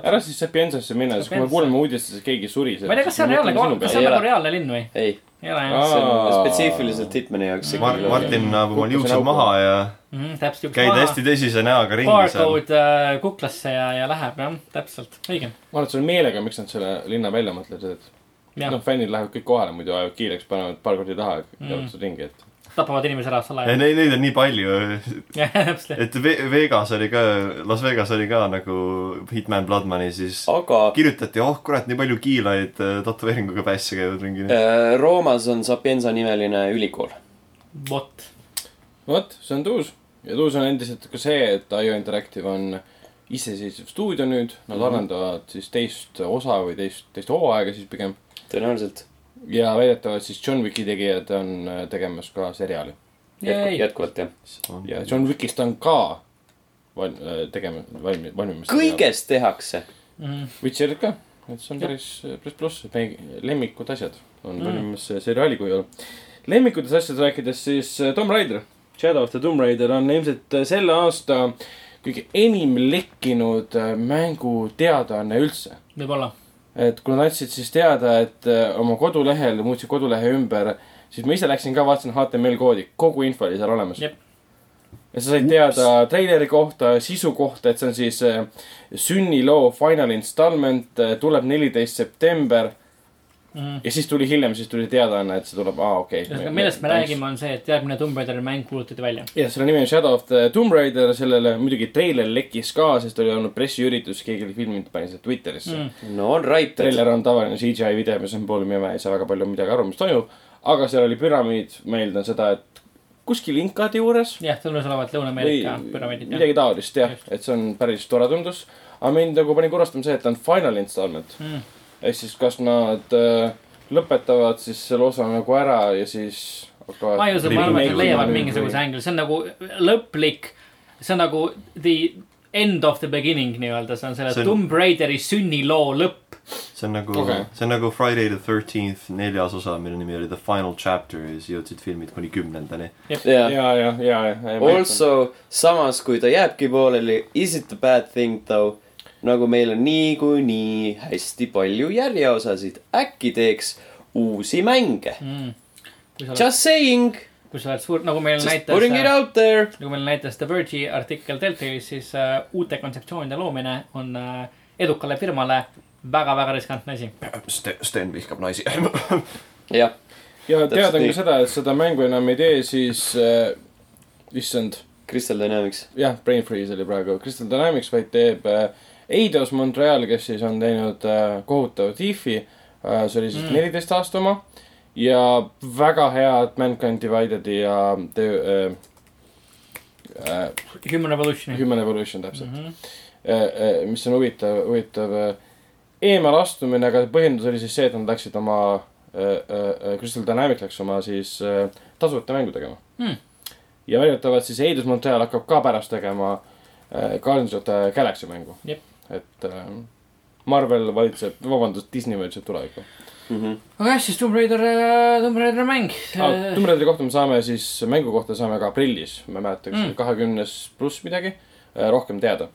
ära siis Sapienzasse minna, sest kui me kuuleme uudistes, et keegi suri. ma ei tea, kas see on reaalne, kas see on nagu reaalne linn või? ei, ei ole jah see on spetsiifiliselt Hitmani jaoks Mar-, Martin omal Kukkusin juuksed maha ja mm. täpselt. käid hästi tõsise näoga ringi seal. Barcode äh, kuklasse ja, ja läheb jah, täpselt, õige. ma arvan, et see on meelega, miks nad selle linna välja mõtlesid, et noh, fännid lähevad kõik kohale, muidu ajavad kiireks, panevad paar korda taha ja Mm. jalutavad ringi, et. tapavad inimesi ära salaja. Neid, neid on nii palju, et Ve- Vegas oli ka, Las Vegas oli ka nagu Hitman Bloodmoney, siis aga kirjutati, oh kurat, nii palju kiilaid äh, tätoveeringuga pässe käivad ringi. äh, Roomas on Sapienza nimeline ülikool. vot. vot, see on tuus. ja tuus on endiselt ka see, et IO Interactive on iseseisev stuudio nüüd, nad Mhm. arendavad siis teist osa või teist, teist hooaega siis pigem. tõenäoliselt. ja väidetavalt siis John Wicki tegijad on äh, tegemas ka seriaali. jätkuvalt jah. ja John Wickist on ka val-, tegema, valmi-, valmimas. kõigest tehakse. Witcherit ka, et see on päris, päris pluss, et meie lemmikud asjad on valmimas mm. seriaali kujul. lemmikutest asjadest rääkides, siis äh, Tomb Raider, Shadow of the Tomb Raider on ilmselt äh, selle aasta kõige enim lekkinud äh, mängu teadaanne üldse. võib-olla. et kui nad andsid siis teada, et äh, oma kodulehel muutsid kodulehe ümber, siis ma ise läksin ka, vaatasin HTML koodi, kogu info oli seal olemas. Jep. ja sa said teada treileri kohta, sisu kohta, et see on siis sünniloo final installment, tuleb neliteist september. Mhm. ja siis tuli hiljem, siis tuli teadaanne, et see tuleb, aa okei ühesõnaga, millest me räägime, on see, et järgmine Tomb Raideri mäng kuulutati välja. jah, selle nimi on Shadow of the Tomb Raider, sellele muidugi treiler lekkis ka, sest oli olnud pressiüritus, keegi oli filminud, pani selle Twitterisse mm.. no on right, treiler on tavaline CGI video, mis on pool ime, ei saa väga palju midagi aru, mis toimub. aga seal oli püramiid, ma eeldan seda, et kuskil inkade juures jah, tundus olevat Lõuna-Ameerika püramiidid. midagi taolist jah et see on päris tore tundus. aga mind nagu pani kurvastama see, et ta on final installment Mm. Ehk siis kas nad äh, lõpetavad siis selle osa nagu ära ja siis hakkavad. ma ei usu, ma arvan, et nad leiavad mingisuguse ängli, see on nagu lõplik, see on nagu the end of the beginning nii-öelda, see on selle See on- Tomb Raideri sünniloo lõpp. see on nagu okay., see on nagu Friday the thirteenth neljas osa, mille nimi oli The Final Chapter ja siis jõudsid filmid kuni kümnendani. ja, ja, ja, ja. Also, samas kui ta jääbki pooleli, is it a bad thing though? Nagu meil on niikuinii hästi palju järjeosasid, äkki teeks uusi mänge. oled, Just saying, kui sa oled suur, nagu meil just näitas, putting it out there. nagu meil näitas The Verge'i artikkel Delfilis, siis äh, uute kontseptsioonide loomine on äh, edukale firmale väga-väga riskantne asi. Sten, Sten vihkab naisi. jah, ja teada on ka seda, et seda mängu enam ei tee, siis äh,, issand, Crystal Dynamics. jah, Brain Freeze oli praegu Crystal Dynamics, vaid teeb äh, Eidos Montreal, kes siis on teinud äh, kohutava Thiefi äh,. see oli siis Mm. neliteist mm. aasta oma ja väga head Mankind Divided'i ja töö äh, äh, Human Revolution. Human Evolution täpselt mm. -hmm. mis on huvitav, huvitav äh, eemalastumine, aga põhjendus oli siis see, et nad läksid oma äh,, äh, Crystal Dynamics läks oma siis äh, tasuta mängu tegema Hmm. ja väidetavalt siis Eidos Montreal hakkab ka pärast tegema äh, Guardians of the Galaxy mängu. Et äh, Marvel valitseb, vabandust, Disney valitseb tulevikku. aga jah, siis Tomb Raider, Tomb Raideri mäng. Tomb Raideri kohta me saame siis, mängu kohta saame ka aprillis, ma ei mäleta, kas Mm. kahekümnes pluss midagi, rohkem teada.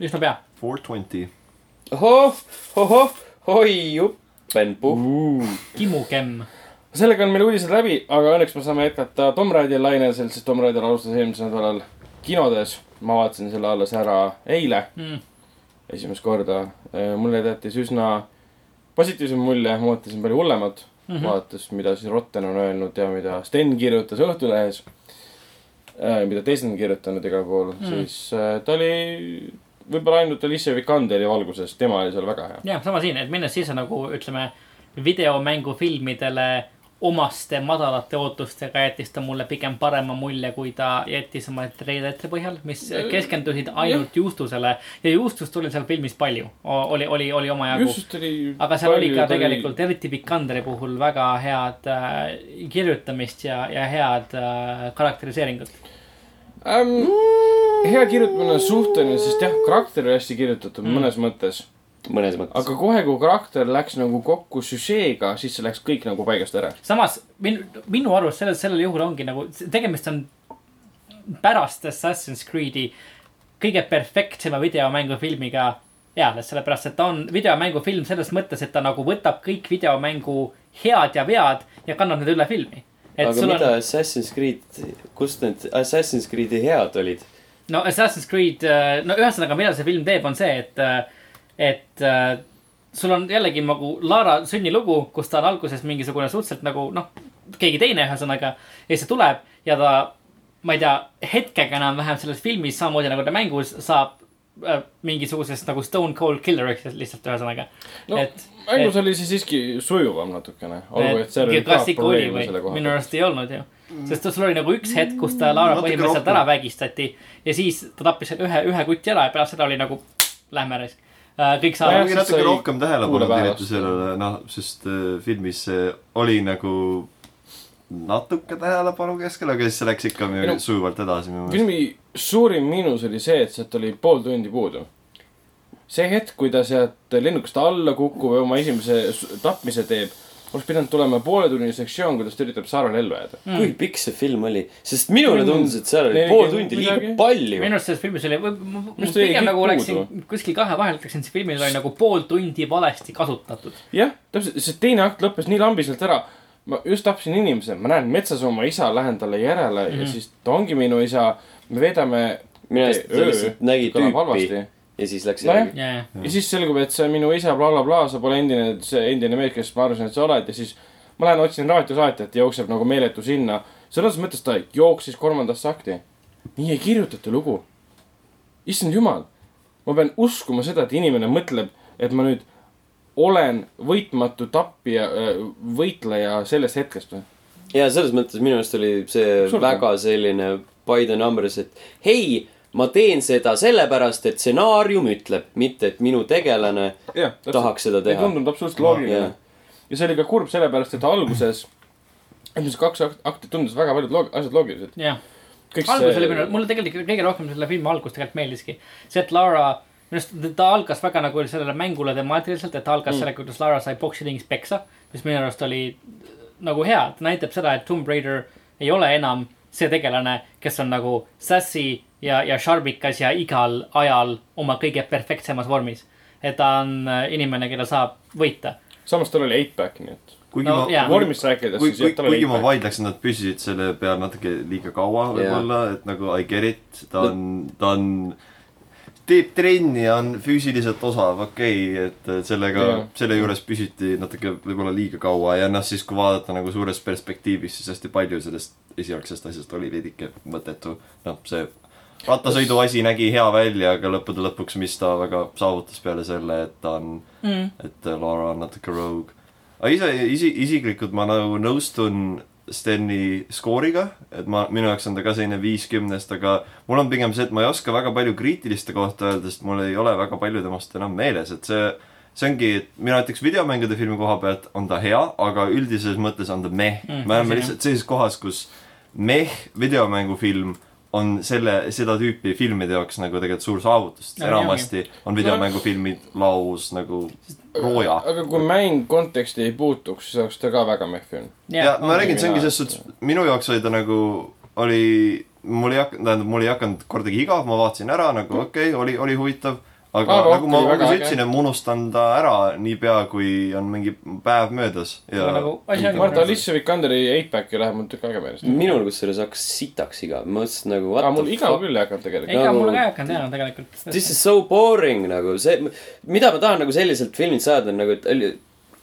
üsna pea. Four twenty. ohoh, ohoh, oi juppen-puh. Kimukemm. sellega on meil uudised läbi, aga õnneks me saame jätkata Tomb Raideri lainel, sest Tomb Raider alustas eelmisel nädalal kinodes. Ma vaatasin selle alles ära eile Mm. esimest korda. mulle jättis üsna positiivse mulje, ma ootasin palju hullemat mm. -hmm. vaadates, mida siis Rotten on öelnud ja mida Sten kirjutas Õhtulehes. mida teised on kirjutanud igal pool mm., siis äh, ta oli võib-olla ainult Alicia Vikanderi valguses, tema oli seal väga hea. jah, sama siin, et minnes sisse nagu ütleme, videomängufilmidele omaste madalate ootustega jättis ta mulle pigem parema mulje, kui ta jättis oma treilerite põhjal, mis keskendusid ainult juustusele ja juustust oli seal filmis palju, oli, oli, oli omajagu. oli. aga seal oli ka tegelikult, eriti Vikanderi puhul väga head äh, kirjutamist ja, ja head äh, karakteriseeringut. ähm,. hea kirjutamine on suhteline, sest jah, karakter oli hästi kirjutatud mm. mõnes mõttes. Mõnes mõttes. aga kohe, kui karakter läks nagu kokku süžeega, siis see läks kõik nagu paigast ära. samas minu, minu arust sellel, sellel juhul ongi nagu, tegemist on pärast Assassin's Creed'i kõige perfektsema videomängufilmiga eales, sellepärast et ta on videomängufilm selles mõttes, et ta nagu võtab kõik videomängu head ja vead ja kannab need üle filmi. et aga mida on, Assassin's Creed, kust need Assassin's Creed'i head olid? no Assassin's Creed, no ühesõnaga, mida see film teeb, on see, et, et äh, sul on jällegi nagu Lara sünnilugu, kus ta on alguses mingisugune suhteliselt nagu noh, keegi teine ühesõnaga. ja siis ta tuleb ja ta, ma ei tea, hetkega enam-vähem selles filmis samamoodi nagu ta mängus saab äh, mingisugusest nagu Stone Cold Killeriks lihtsalt ühesõnaga no et- mängus et- oli see siiski sujuvam natukene. olgu, et seal oli ka probleeme selle? koha minu pealt. arust ei olnud ju. sest sul oli nagu üks hetk, kus ta Laara põhimõtteliselt ära vägistati ja siis ta tappis ühe, ühe kuti ära ja pärast seda oli nagu lähme raisk. Kõik Nojah, saavad natuke sai rohkem tähelepanu päevast. sellele, noh, sest äh, filmis see oli nagu natuke tähelepanu keskel, aga siis läks ikka no- sujuvalt edasi minu meelest. filmi suurim miinus oli see, et sealt oli pool tundi puudu. see hetk, kui ta sealt lennukist alla kukub ja oma esimese tapmise teeb, oleks pidanud tulema pooletunnine sektsioon, kuidas ta üritab saarel ellu jääda. Mm. kui pikk see film oli? sest minule Mm, tundus, et seal oli pool tundi liiga palju minu. arust selles filmis oli, pigem nagu läksin kuskil kahe vahel, ütleksin, et see filmil oli nagu pool tundi valesti kasutatud. jah, täpselt, see teine akt lõppes nii lambiselt ära. ma just tapsin inimese, ma näen metsas oma isa, lähen talle järele mm -hmm. ja siis ta ongi minu isa. me veedame öö, lihtsalt nägi kõlab tüüpi. Ja siis läks Nojah. järgi. ja, ja, ja siis selgub, et see on minu isa bla,, blablabla, sa pole endine, see endine mees, kes ma arvasin, et sa oled ja siis ma lähen otsin raadiosaatjat, jookseb nagu meeletu sinna. selles mõttes ta jooksis kolmandasse akti. nii ei kirjutata lugu. issand jumal, ma pean uskuma seda, et inimene mõtleb, et ma nüüd olen võitmatu tappija, võitleja sellest hetkest või? ja selles mõttes minu arust oli see Absoluutselt. väga selline by the numbers, et hei, ma teen seda sellepärast, et stsenaarium ütleb, mitte et minu tegelane jah, tahaks seda ei teha. tundunud absoluutselt loogiline ja see oli ka kurb sellepärast, et alguses, esimesed kaks akt- akti tundus väga paljud loog-, asjad loogilised. algus oli minu, mulle tegelikult kõige rohkem selle filmi algus tegelikult meeldiski. see, et Lara, minu arust ta algas väga nagu sellele mängule temaatiliselt, et ta algas mm. sellega, kuidas Lara sai poksiringis peksa. mis minu arust oli nagu hea, ta näitab seda, et Tomb Raider ei ole enam see tegelane, kes on nagu sassy ja, ja šarmikas ja igal ajal oma kõige perfektsemas vormis. et ta on äh, inimene, keda saab võita. samas tal oli eight-pack, nii et kuigi No ma jaa., vormist rääkides kui, siis kui, kuigi ma vaidleks, et nad püsisid selle peal natuke liiga kaua võib-olla, et nagu I get it, ta on, ta on, teeb trenni ja on füüsiliselt osav, okei okay,, et sellega Jaa., selle juures püsiti natuke võib-olla liiga kaua ja noh, siis kui vaadata nagu suures perspektiivis, siis hästi palju sellest esialgsest asjast oli veidike mõttetu. noh, see rattasõidu asi nägi hea välja, aga lõppude lõpuks, mis ta väga saavutas peale selle, et ta on Mm. et äh, Laura on natuke rogue. aga ise, isi-, isiklikult ma nagu nõustun Steni skooriga, et ma, minu jaoks on ta ka selline viis kümnest, aga mul on pigem see, et ma ei oska väga palju kriitiliste kohta öelda, sest mul ei ole väga palju temast enam meeles, et see see ongi, et mina ütleks videomängude filmi koha pealt on ta hea, aga üldises mõttes on ta meh Mm, me oleme lihtsalt sellises kohas, kus meh videomängufilm on selle, seda tüüpi filmide jaoks nagu tegelikult suur saavutus, sest No, enamasti on videomängufilmid laos nagu rooja. aga kui mäng konteksti ei puutuks, siis oleks ta ka väga mehv film. ja ma räägin, see ongi selles suhtes, minu jaoks oli ta nagu, oli, mul ei hakanud, tähendab, mul ei hakanud kordagi igav, ma vaatasin ära nagu okei okay,, oli, oli huvitav. Aga Aga nagu ma alguses ütlesin, et ma unustan ta ära niipea, kui on mingi päev möödas ja Aga nagu asi on- Marta Alicia Vikanderi eight-pack'i läheb mul tükk aega meelest. minul kusjuures hakkas sitaks igav, ma mõtlesin nagu aga mul igav küll ei hakanud tegelikult. ega Nagu- mulle ka ei hakanud jaa, tegelikult. This is so boring nagu see, mida ma tahan nagu selliselt filmilt saada, on nagu, et oli-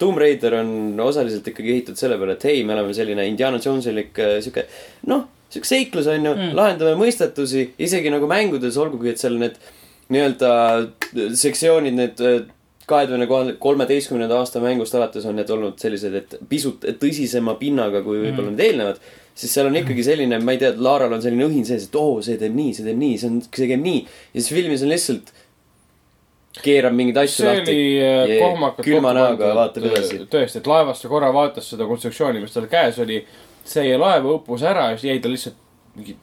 Tomb Raider on osaliselt ikkagi ehitatud selle peale, et hei, me oleme selline Indiana Jonesilik äh, sihuke, noh, sihuke seiklus on ju mm., lahendame mõistetusi, isegi nagu mängudes, olgugi et seal need nii-öelda sektsioonid, need äh, kahe tuhande kolmeteistkümnenda aasta mängust alates on need olnud sellised, et pisut tõsisema pinnaga kui võib-olla mm. need eelnevad. siis seal on ikkagi selline, ma ei tea, Laaral on selline õhin sees, et oo, see teeb nii, see teeb nii, see on, see käib nii. ja siis filmis on lihtsalt, keerab mingeid asju see lahti oli äh, ja kohmakalt külma näoga vaatab edasi. äh, tõesti, et laevast korra vaatas seda konstruktsiooni, mis tal käes oli. see laev õppus ära ja siis jäi ta lihtsalt mingi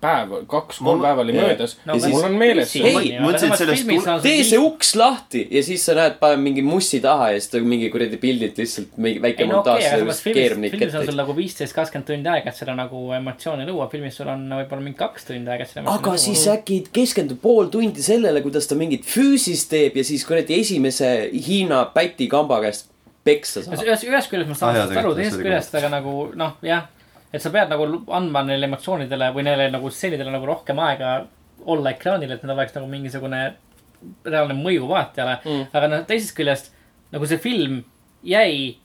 päev, kaks-kolm Mul- päeva oli möödas No no,. aga mul on meeles Hei, see. ma mõtlesin, et sellest tee see uks lahti ja siis sa näed, paneb mingi mussi taha ja siis ta mingi kuradi pildilt lihtsalt mingi väike ei no montaaž okay,, filmis, filmis on sul. nagu viisteist, kakskümmend tundi aega, et seda nagu emotsiooni luua, filmis sul on võib-olla mingi kaks tundi aega, et seda aga siis äkki keskendub pool tundi sellele, kuidas ta mingit füüsist teeb ja siis kuradi esimese Hiina päti kamba käest peksa saab. ühest, küljest ma saan sellest aru, teisest küljest aga nagu noh, jah. Et sa pead nagu andma neile emotsioonidele või neile nagu stseenidele nagu rohkem aega olla ekraanil, et neil oleks nagu mingisugune reaalne mõju vaatajale Mm. aga noh, teisest küljest nagu see film jäi,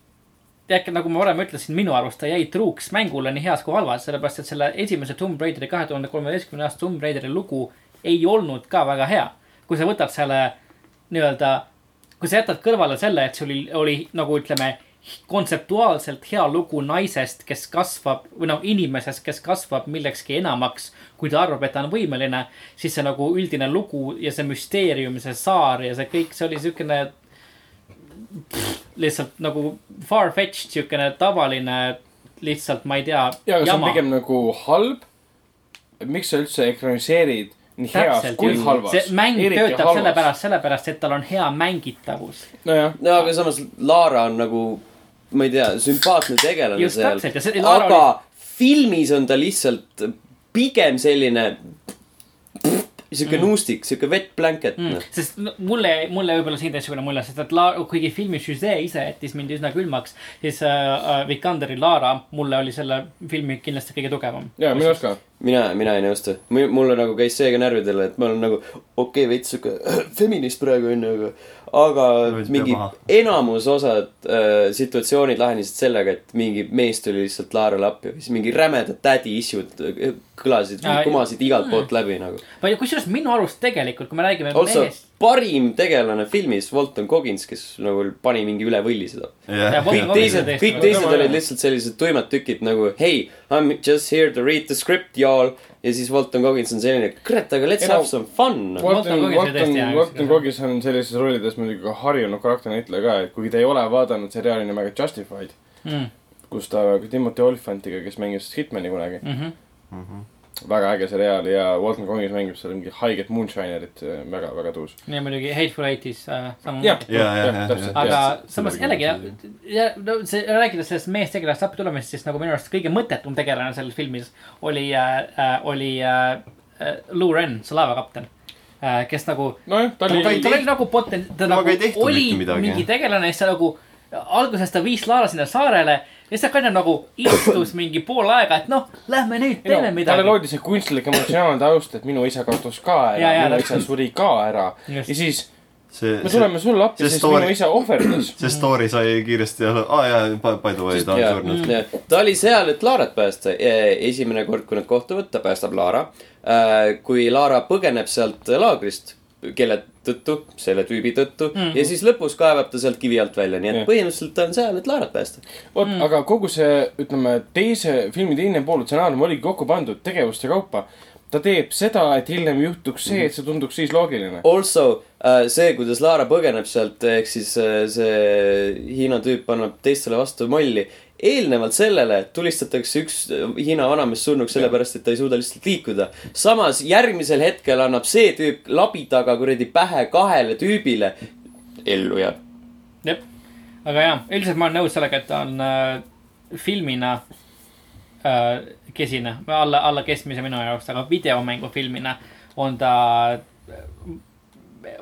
tead, nagu ma varem ütlesin, minu arust ta jäi truuks mängule nii heas kui halvas, sellepärast et selle esimese Tomb Raideri, kahe tuhande kolmeteistkümne aasta Tomb Raideri lugu ei olnud ka väga hea. kui sa võtad selle nii-öelda, kui sa jätad kõrvale selle, et see oli, oli nagu ütleme, kontseptuaalselt hea lugu naisest, kes kasvab või noh, inimesest, kes kasvab millekski enamaks, kui ta arvab, et ta on võimeline, siis see nagu üldine lugu ja see müsteerium, see saar ja see kõik, see oli siukene lihtsalt nagu far-fetched siukene tavaline, lihtsalt ma ei tea. ja, aga see on pigem nagu halb. miks sa üldse ekraniseerid nii heas kui halvas? see mäng töötab sellepärast, sellepärast, et tal on hea mängitavus. nojah, no aga samas Laara on nagu, ma ei tea, sümpaatne tegelane Just seal aga filmis on ta lihtsalt pigem selline sihuke nuustik, sihuke wet blanket Mm. noh. sest mulle, mulle võib-olla siin teistsugune mulje, sest et La-, kuigi filmi süžee ise jättis mind üsna külmaks, siis äh, äh, Vikanderi Lara mulle oli selle filmi kindlasti kõige tugevam. ja minu arust ka. mina, mina ei nõustu. mulle nagu käis see ka närvidele, et ma olen nagu okei okay,, veits sihuke feminist praegu onju, aga, aga Võid mingi enamus osad äh, situatsioonid lahenesid sellega, et mingi mees tuli lihtsalt Laarale appi või siis mingi rämedad daddy issue'd äh, kõlasid kumasid igalt poolt läbi nagu. kusjuures minu arust tegelikult, kui me räägime Also mehest, parim tegelane filmis, Walton Goggins, kes nagu pani mingi üle võlli seda. Ja kõik teised, kõik teised olid lihtsalt sellised tuimad tükid nagu hey, I m just here to read the script y'all. ja siis Walton Goggins on selline, kurat, aga let's have some fun. Walton Walton, Walton. Goggins on sellises rollides muidugi ka harjunud karakterinäitleja ka, et kuigi ta ei ole vaadanud seriaali nimega Justified, mm,. kus ta Timothy Olyphantiga, kes mängis Hitmani kunagi, Mm Mhm. -hmm. Väga äge seriaal ja Walton Goggins mängib seal mingi haiget moonshinerit, väga, väga tuus. ja muidugi Hateful Eightis äh, samamoodi. Jah, ja, ja, ja, täpselt, aga jah. samas jällegi, ja no see, rääkides sellest meestegelast appi tulemist, siis nagu minu arust kõige mõttetum tegelane selles filmis oli äh,, äh, oli äh, äh, Lou Ren, see laevakapten äh,, kes nagu nojah, ta ta ta oli nagu poten-, ta nagu oli mingi tegelane, siis ta nagu, alguses ta viis Laara sinna saarele ja siis ta ka nagu istus mingi pool aega, et noh, lähme nüüd teeme talle midagi. loodi see kunstlik emotsionaalne taust, et minu isa kaotas ka ära, ja, minu isa täpselt. suri ka ära Just. ja siis see, me tuleme sulle appi, sest story- minu isa ohverdas. see story sai kiiresti, aa jaa, by the way, ta on ja surnud., ta oli seal, et Laarat päästa. esimene kord, kui nad kohtuvad, ta päästab Laara. kui Laara põgeneb sealt laagrist, kelle tõttu, selle tüübi tõttu mm -hmm. ja siis lõpus kaevab ta sealt kivi alt välja, nii et Jah. põhimõtteliselt ta on seal, et Laarat päästa. vot mm., aga kogu see, ütleme, teise, filmi teine pool, stsenaarium oligi kokku pandud tegevuste kaupa. ta teeb seda, et hiljem juhtuks see, et see tunduks siis loogiline. Also äh, see, kuidas Laara põgeneb sealt, ehk siis äh, see Hiina tüüp annab teistele vastu molli. Eelnevalt sellele tulistatakse üks Hiina vanamees surnuks sellepärast, et ta ei suuda lihtsalt liikuda. samas järgmisel hetkel annab see tüüp labitaga kuradi pähe kahele tüübile. ellu jääb. jah, aga jah, üldiselt ma olen nõus sellega, et ta on äh, filmina äh, kesine, alla, alla keskmise minu jaoks, aga videomängufilmina on ta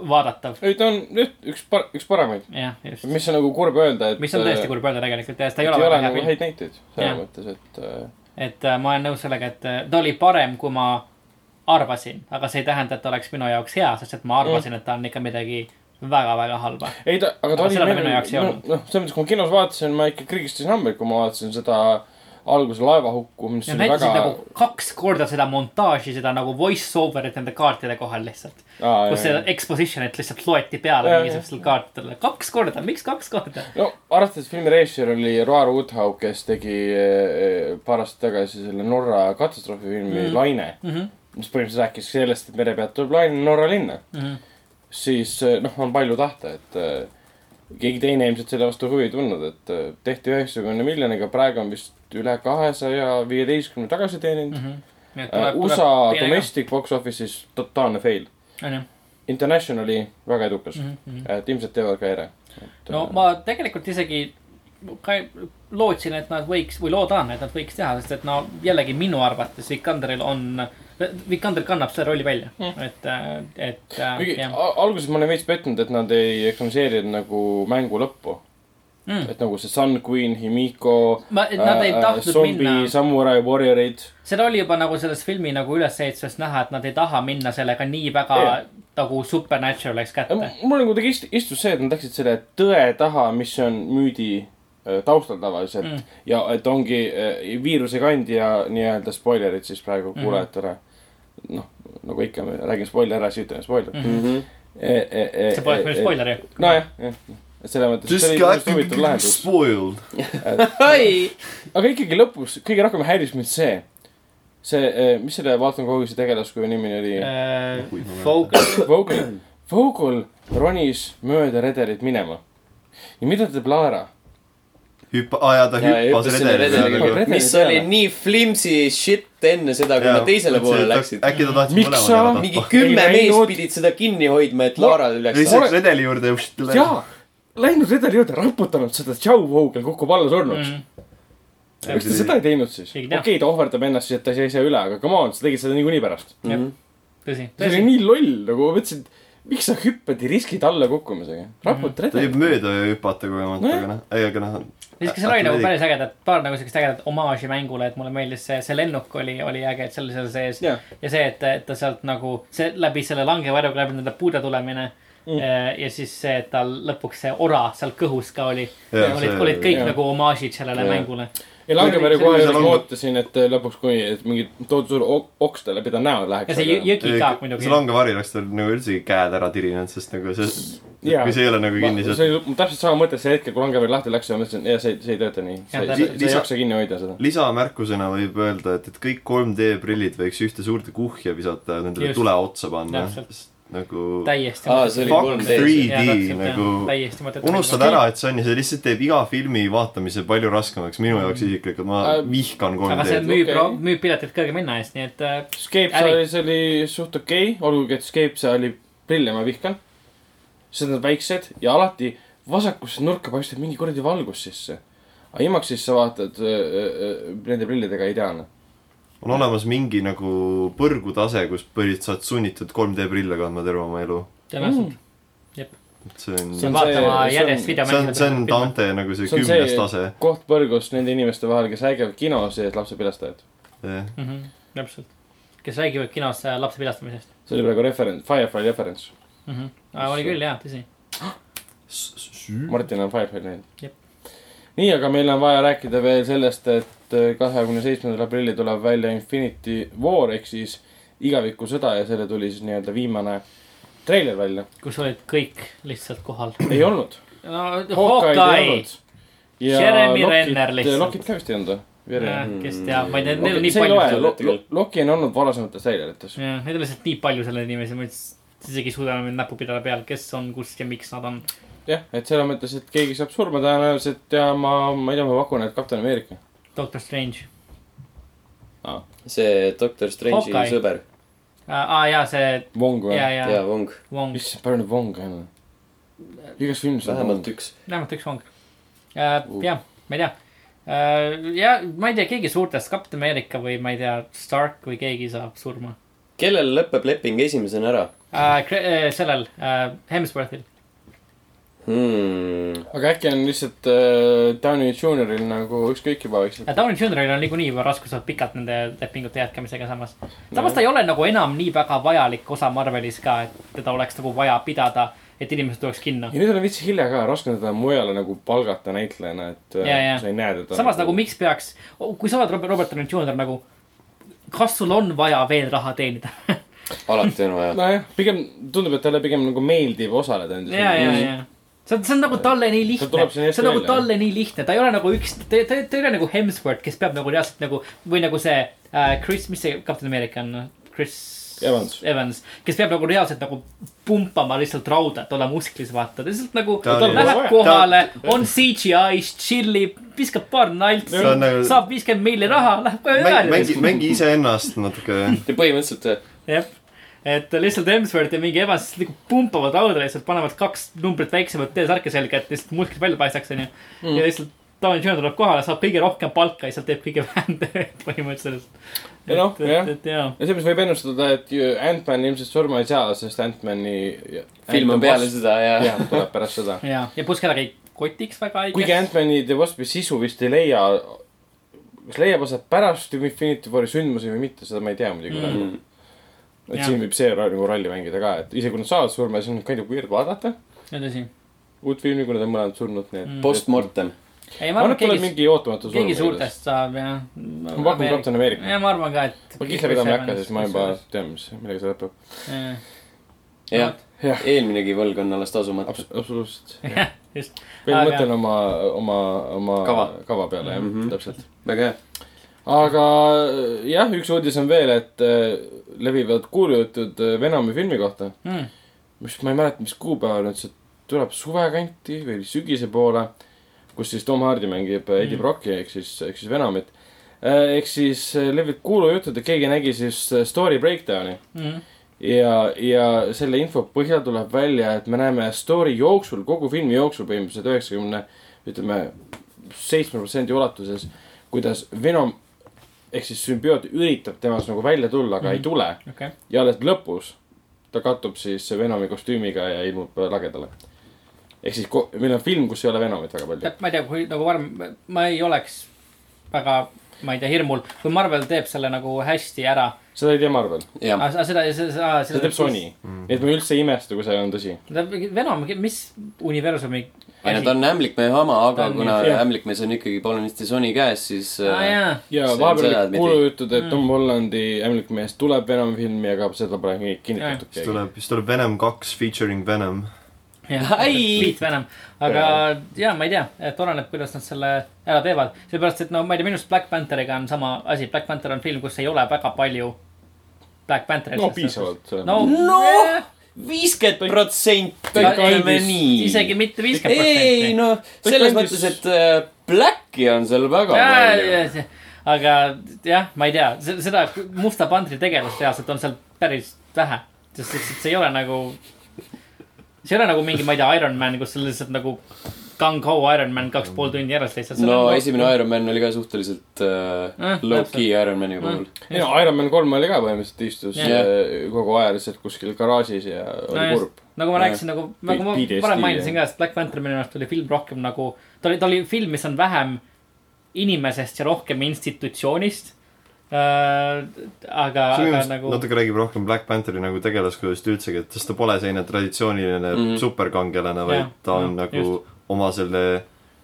vaadatav. ei, ta on nüüd üks par-, üks paremaid. jah, just. mis on nagu kurb öelda, et. mis on tõesti kurb öelda tegelikult ja ta ei ole väga hea nagu film. häid näiteid selles Jah. mõttes, et äh, et äh, ma olen nõus sellega, et äh, ta oli parem, kui ma arvasin, aga see ei tähenda, et ta oleks minu jaoks hea, sest et ma arvasin, et ta on ikka midagi väga-väga halba. ei ta, aga ta Aga oli ta minu jaoks ei olnud., noh, selles mõttes, kui ma kinos vaatasin, ma ikka krigistasin hambaid, kui ma vaatasin seda alguse laevahukku, mis Nad oli väga nagu kaks korda seda montaaži, seda nagu voice over'it nende kaartide kohal lihtsalt. Aa, kus jah. exposition'it lihtsalt loeti peale mingisugustele kaartidele. kaks korda, miks kaks korda? no arvestades filmi režissöör oli Roar Woodhouse, kes tegi eh, paar aastat tagasi selle Norra katastroofifilmi mm. Laine mm. -hmm. mis põhimõtteliselt rääkis sellest, et mere pealt tuleb laine Norra linna mm. Mhm. siis eh, noh, on palju tahta, et eh, keegi teine ilmselt selle vastu huvi ei tundnud, et eh, tehti üheksakümne miljoniga, praegu on vist üle kahesaja viieteistkümne tagasi teeninud mm. -hmm. USA domestic box office'is totaalne fail. onju. Internationali väga edukas mm, -hmm. et ilmselt teevad ka ere. no ma tegelikult isegi ka lootsin, et nad võiks või loodan, et nad võiks teha, sest et no jällegi minu arvates Vikanderil on, Vikander kannab selle rolli välja mm., et, et äh, kuigi alguses ma olin veits pettunud, et nad ei ekraniseerinud nagu mängu lõppu. Mm. et nagu see Sun Queen, Himiko. Ma- et nad ei tahtnud minna- Samurai Warriorid. seda oli juba nagu selles filmi nagu ülesehitusest näha, et nad ei taha minna sellega nii väga Jah. nagu supernatural-iks kätte. mul nagu tegi ist- istus see, et nad läksid selle tõe taha, mis on müüdi äh, taustal tavaliselt mm. ja et ongi äh, viirusekandja nii-öelda spoilerid siis praegu Mhm. kuulajatele. noh, nagu ikka, me räägime spoiler ära, siis ütleme spoiler mm. -hmm. see poleks meil spoiler ju. nojah, jah, et selles mõttes, et see oli just huvitav lahendus. spoiled. ai, aga ikkagi lõpus kõige rohkem häiris mind see, see, mis selle Vaatan Koguse tegelaskuju nimi oli? Äh, Focus, Vogel, Vogel ronis mööda redelit minema. ja mida ta teeb Laara? hüppa, aa jaa, ta Ja hüppas hüppas selle redeli redeli peale. Redeli mis oli nii flimsy shit enne seda, kui nad teisele poole läksid. äkki ta tahtis Miks mõlemad sa- ära mingi tappa. kümme Ei meest pidid seda kinni hoidma, et Laara üles lihtsalt redeli juurde ja jaa, läinud redeli juurde, raputanud seda, tšau, Vogel kukub alla surnuks mm.. miks ta seda ei teinud siis? Ei okei ta ohverdab ennast siis, et ta ei saa üle, aga come on, sa tegid seda niikuinii pärast. Mhm. tõsi, see oli nii loll, nagu ma mõtlesin, et miks sa hüppad ja riskid alla kukkumisega. raputa ta võib redeli. mööda hüpata kogemata, aga noh, ei, aga noh. Siis seal oli nagu päris ägedat, paar nagu siukest ägedat omaaži mängule, et mulle meeldis see, see lennuk oli, oli äge, et see oli seal sees. Jah. ja see, et, et ta sealt nagu, see läbi selle langevarjuga läbi nende puude tulemine mm.. ja siis see, et tal lõpuks see ora seal kõhus ka oli. Olid olid kõik jah. nagu omaažid sellele Jah. mängule. Ja Langeväri See- kohe juures ma ootasin, et lõpuks, kui et mingi tohutu suur ok- oks ta läbi ta näo läheks. ja see jõ- jõgi ka muidugi see. langevari oleks tal nagu üldsegi käed ära tirinud, sest nagu see, kui see ei ole nagu kinni, see oli täpselt sama mõte see hetk, kui Langeväri lahti läks ja ma mõtlesin, ja see, see ei tööta nii. sa ei- ei jaksa kinni hoida seda. lisamärkusena võib öelda, et, et kõik 3D prillid võiks ühte suurde kuhja visata ja nendele tule otsa panna Täpselt.. Nagu täiesti. Aa, see oli fuck 3D. 3D nagu täiesti mõttetu. unustad ära, et see on ja see lihtsalt teeb iga filmi vaatamise palju raskemaks, minu jaoks isiklikult, ma Äh, vihkan aga see 3D-d. müüb okei., müüb piletit kõrge minna eest, nii et äh, Escape Äri. oli, see oli suht okei okay,, olgugi et Escape see oli prille ma vihkan. sest nad on väiksed ja alati vasakusse nurka paistab mingi kuradi valgus sisse. aga Imaxis sa vaatad äh, äh, nende prillidega ideaalne. On olemas mingi nagu põrgutase, kus põhiliselt sa oled sunnitud 3D prille kandma terve oma elu. tõenäoliselt. et see on, See on vaatama see järjest videomänge. see on Dante nagu see See kümnes tase. koht põrgus nende inimeste vahel, kes räägivad kinos ja lapse pilastajad. Mhm, täpselt. kes räägivad kinos äh, lapse pilastamisest see oli praegu referents, Firefly referents. mm. -hmm. oli küll jaa, tõsi. Martin on Firefly näinud Jep.. nii, aga meil on vaja rääkida veel sellest, et kahekümne seitsmendal aprillil tuleb välja Infinity War ehk siis igavikusõda ja selle tuli siis nii-öelda viimane treiler välja. kus olid kõik lihtsalt kohal. ei olnud. Jeremy Renner lihtsalt. Lokit ka vist ei olnud või? kes teab, ma ei tea, neil on nii palju Loki on olnud varasemates treilerites. jah, neid on lihtsalt nii palju selle inimesi, ma isegi ei suuda enam näppu pidada peal, kes on, kus ja miks nad on. jah, et selles mõttes, et keegi saab surma tõenäoliselt ja ma, ma ei tea, ma pakun, et Kapten Ameerika. Doctor Strange. see Doctor Strange'i Hawkeye. sõber aa jaa, see, Wong või ja,? ja ja, Wong, issand, palju neid Wong'e on? igas filmis on vähemalt Wong. üks. vähemalt üks Wong. jah, ma ei tea. ja ma ei tea, keegi suurtest, Captain America või ma ei tea, Stark või keegi saab surma. kellel lõpeb leping esimesena ära sellel, Hemsworthil. hmm.? aga äkki on lihtsalt äh, Downey Junioril nagu ükskõik juba vaikselt. Downey Junioril on niikuinii juba raskused pikalt nende lepingute jätkamisega samas. samas ta ei ole nagu enam nii väga vajalik osa Marvelis ka, et teda oleks nagu vaja pidada, et inimesed tuleks kinno. ja nüüd on veits hilja ka, raske on teda mujale nagu palgata näitlejana, et äh, Ja, ja. sa ei näe teda. samas nagu miks peaks, kui sa oled Robert, Robert Downey Junior nagu, kas sul on vaja veel raha teenida? alati on vaja. nojah, pigem tundub, et talle pigem nagu meeldib osaleda nendes ja, ja, ja. See on, see on nagu talle nii Ta lihtne, see on nagu talle nii lihtne, ta ei ole nagu üks, ta, ta, ta ei ole nagu Hemsworth, kes peab nagu reaalselt nagu või nagu see äh, Chris, mis see Captain America on, Chris Evans. Evans, kes peab nagu reaalselt nagu pumpama lihtsalt rauda, et olla musklis, vaata, ta lihtsalt nagu Ta on- läheb vaja. kohale, on CGI-s, tšillib, viskab paar naltsi nagu-, saab viiskümmend milli raha, läheb kohe mängi, mängi, üle. mängi iseennast natuke. põhimõtteliselt jah, et lihtsalt Hemsworth ja mingi Evans nagu pumpavad rauda lihtsalt, panevad kaks numbrit väiksemat T-särke selga, et lihtsalt musklid välja paistaks, onju. ja lihtsalt Downey Junior tuleb kohale, saab kõige rohkem palka ja sealt teeb kõige vähem tööd põhimõtteliselt. Ja noh, et, jah. ja seepärast võib ennustada, et Ant-Man ilmselt surma ei saa, sest Ant-Mani. film on peale seda ja jah, tuleb pärast seda. ja, ja pluss kedagi kotiks väga ei kuigi Ant-Mani The Wasp'i sisu vist ei leia, kas leiab aset pärast Infinity War'i sündmusi või mitte, seda ma ei tea muidugi praegu Mm. Et Jah. siin võib see nagu rolli mängida ka, et isegi kui nad saavad surma, siis on kind of weird vaadata see on tõsi. uut filmi, kui nad on mõlemad surnud, nii et Mm. Postmortem. ei, ma ma arvan, et keegi, mingi ootamatu surm. keegi suurtest saab jah. ma pakun Captain America. ja ma arvan ka, et. ma kihla pidama ei hakka, sest ma juba. tean, mis, millega see lõpeb. jah, eelminegi võlg on alles tasumata. absoluutselt. jah, just. Aga- mõtlen oma, oma, oma Kava. kava peale, jah Mhm. täpselt. väga hea. Aga jah, üks uudis on veel, et äh, levivad kuulujutud äh, Venomi filmi kohta, Mm. mis ma ei mäleta, mis kuupäeval nüüd see tuleb suve kanti või sügise poole, kus siis Tom Hardy mängib äh, Eddie Mm. Brocki ehk siis, ehk siis Venomit. ehk siis äh, levivad kuulujutud, et keegi nägi siis äh, story breakdown'i Mm. ja, ja selle info põhjal tuleb välja, et me näeme story jooksul, kogu filmi jooksul põhimõtteliselt üheksakümne, ütleme, seitsme protsendi ulatuses, kuidas Venom ehk siis sümbioot üritab temast nagu välja tulla, aga mm -hmm. ei Mhm. tule. okei, ja alles lõpus ta kattub siis Venomi kostüümiga ja ilmub lagedale. ehk siis meil on film, kus ei ole Venomit väga palju. ma ei tea, kui nagu varem, ma ei oleks väga, ma ei tea, hirmul, kui Marvel teeb selle nagu hästi ära. seda ei tee Marvel, aga seda, seda, seda. seda teeb Sony. nii et ma üldse ei imesta, kui see on tõsi. Venom, mis universumi ei no ta on ämblikmehe oma, aga on- kuna ämblikmees on ikkagi poolenisti Sony käes, siis äh, jaa, ja on vahepeal me kuulujutud, et Mm. Tom Hollandi ämblik mees tuleb Venomi filmi, aga seda pole kinni- kinnitatud siis tuleb, siis tuleb Venom kaks featuring Venom. Beat Venom, aga ja ma ei tea, et oleneb, kuidas nad selle ära teevad. seepärast, et no ma ei tea, minu arust Black Pantheriga on sama asi, Black Panther on film, kus ei ole väga palju Black Pantherit. no piisavalt. no, No! eh, viiskümmend protsenti, ütleme nii. isegi mitte viiskümmend ei protsenti. noh, Ta selles mõttes, et äh, Blacki on seal väga palju. aga jah, ma ei tea, seda Musta Pantri tegelast reaalselt on seal päris vähe, sest see ei ole nagu. see ei ole nagu mingi, ma ei tea, Iron Man, kus sul lihtsalt nagu Gung-Ho Iron Man kaks pool tundi järjest lihtsalt. no esimene Iron Man oli ka suhteliselt äh, Eh, low-key Iron Mani puhul. ei no Iron Man kolm oli ka põhimõtteliselt istus yeah. kogu aja lihtsalt kuskil garaažis ja oli No kurb. nagu ma rääkisin, nagu, nagu ma varem mainisin ka, et Black Panther minu arust oli film rohkem nagu, ta oli, ta oli film, mis on vähem inimesest ja rohkem institutsioonist äh,. aga, aga nagu. natuke räägib rohkem Black Pantheri nagu tegelaskujust üldsegi, et sest ta pole selline traditsiooniline mm. -hmm. superkangelane, vaid Jah, ta on jah, nagu just. Oma selle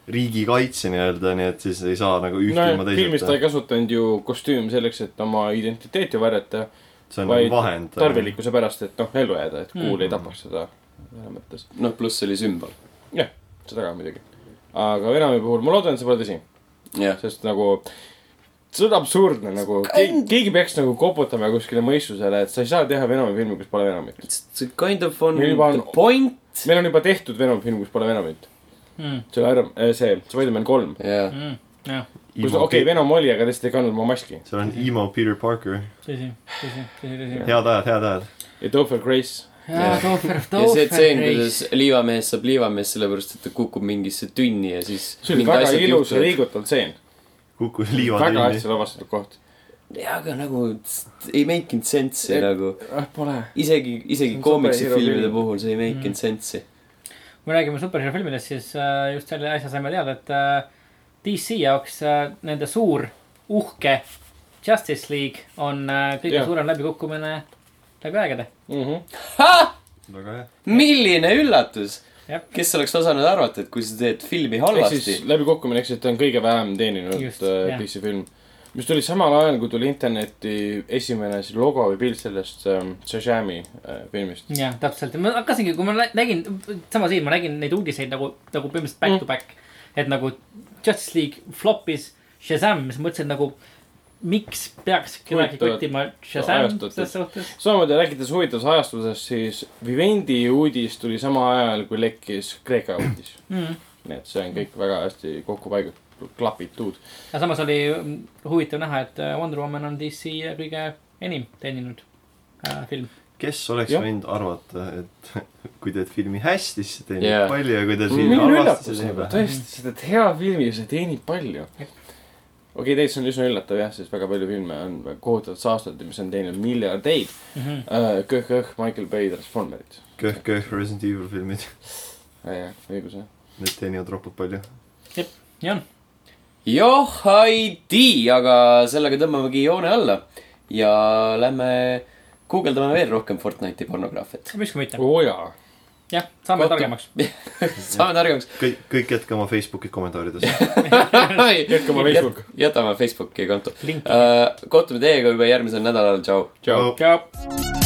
riigi kaitse nii-öelda, nii et siis ei saa nagu ühte ilma no filmis ta ei teiseta. kasutanud ju kostüümi selleks, et oma identiteeti varjata, see on nagu vahend. tarvilikkuse pärast, et noh, ellu jääda, et kuul Mm. ei tapaks seda selles mõttes. noh, pluss see oli sümbol. jah, seda ka muidugi. aga Venomi puhul ma loodan, et see pole tõsi, jah, sest nagu see on absurdne nagu, keegi, peaks nagu koputama kuskile mõistusele, et sa ei saa teha Venomi filmi, kus pole Venomit. it's kind of on Meil juba on- the point. meil on juba tehtud Venomi film, kus pole Venomit. mm,. see oli Iron, see, Spider-man kolm. jah, Mm, jah, kus, okei, Venom oli, aga lihtsalt ei kandnud oma maski. seal on emo Peter Parker. tõsi, tõsi, tõsi, tõsi. head ajad, head ajad. ja Topher Grace. ja Toofer, ja Toofer. see tseen, kuidas liivamees saab liivamees sellepärast, et ta kukub mingisse tünni ja siis. see oli väga ilus ja liigutav tseen. kukkus liivad väga hästi. lavastatud koht. jaa, aga nagu ei make inud sense'i nagu. ah, pole. isegi, isegi See on koomiksi filmide film. puhul see ei make Mm. inud sense'i. Kui me räägime superhero filmidest, siis äh, just selle asja saime teada, et äh, DC jaoks äh, nende suur, uhke Justice League on kõige Jah. suurem läbikukkumine läbi aegade. väga hea. milline üllatus Jah.. kes oleks osanud arvata, et kui sa teed filmi halvasti siis, läbikukkumine, ehk siis ta on kõige vähem teeninud. DC film. Mis tuli samal ajal, kui tuli internetti esimene siis logo või pilt sellest ähm, Shazami äh, filmist. jah, täpselt ma hakkasingi, kui ma nä- nägin, sama siin ma nägin neid uudiseid nagu, nagu põhimõtteliselt back Mm. to back. et nagu Justice League flop'is Shazam, siis mõtlesin, nagu miks peaks kedagi kottima Shazam selles suhtes. samamoodi rääkides huvitavast ajastusest, siis Vivendi uudis tuli samal ajal, kui lekkis Kreeka uudis. Mm. nii et see on kõik väga hästi kokku paigutatud, klapitud. aga samas oli mm, huvitav näha, et äh, Wonder Woman on DC kõige enim teeninud äh, film. kes oleks Jah. võinud arvata, et kui teed filmi hästi, siis see teenib Jaa. yeah. palju ja kui teed filmi halvasti, siis teenib vähe. tõesti, sa teed hea filmi ja see teenib palju. okei, tegelikult see on üsna üllatav jah, sest väga palju filme on kohutavalt saastatud, mis on teeninud miljardeid. Mhm. Kõh-kõh, Michael Bay Transformerid. köh-köh Resident Evil filmid. jah, õigus jah. need teenivad ropult palju. nii on. joh, ei tea, aga sellega tõmbamegi joone alla ja lähme guugeldame veel rohkem Fortnite'i pornograafiat. miks ka mitte. oo jaa. jah, saame Kohtu- targemaks. saame targemaks. kõik, kõik jätke oma Facebooki kommentaarides. jätke oma Facebook. jätame Facebooki konto uh,. kohtume teiega juba järgmisel nädalal, tšau. tšau. tšau.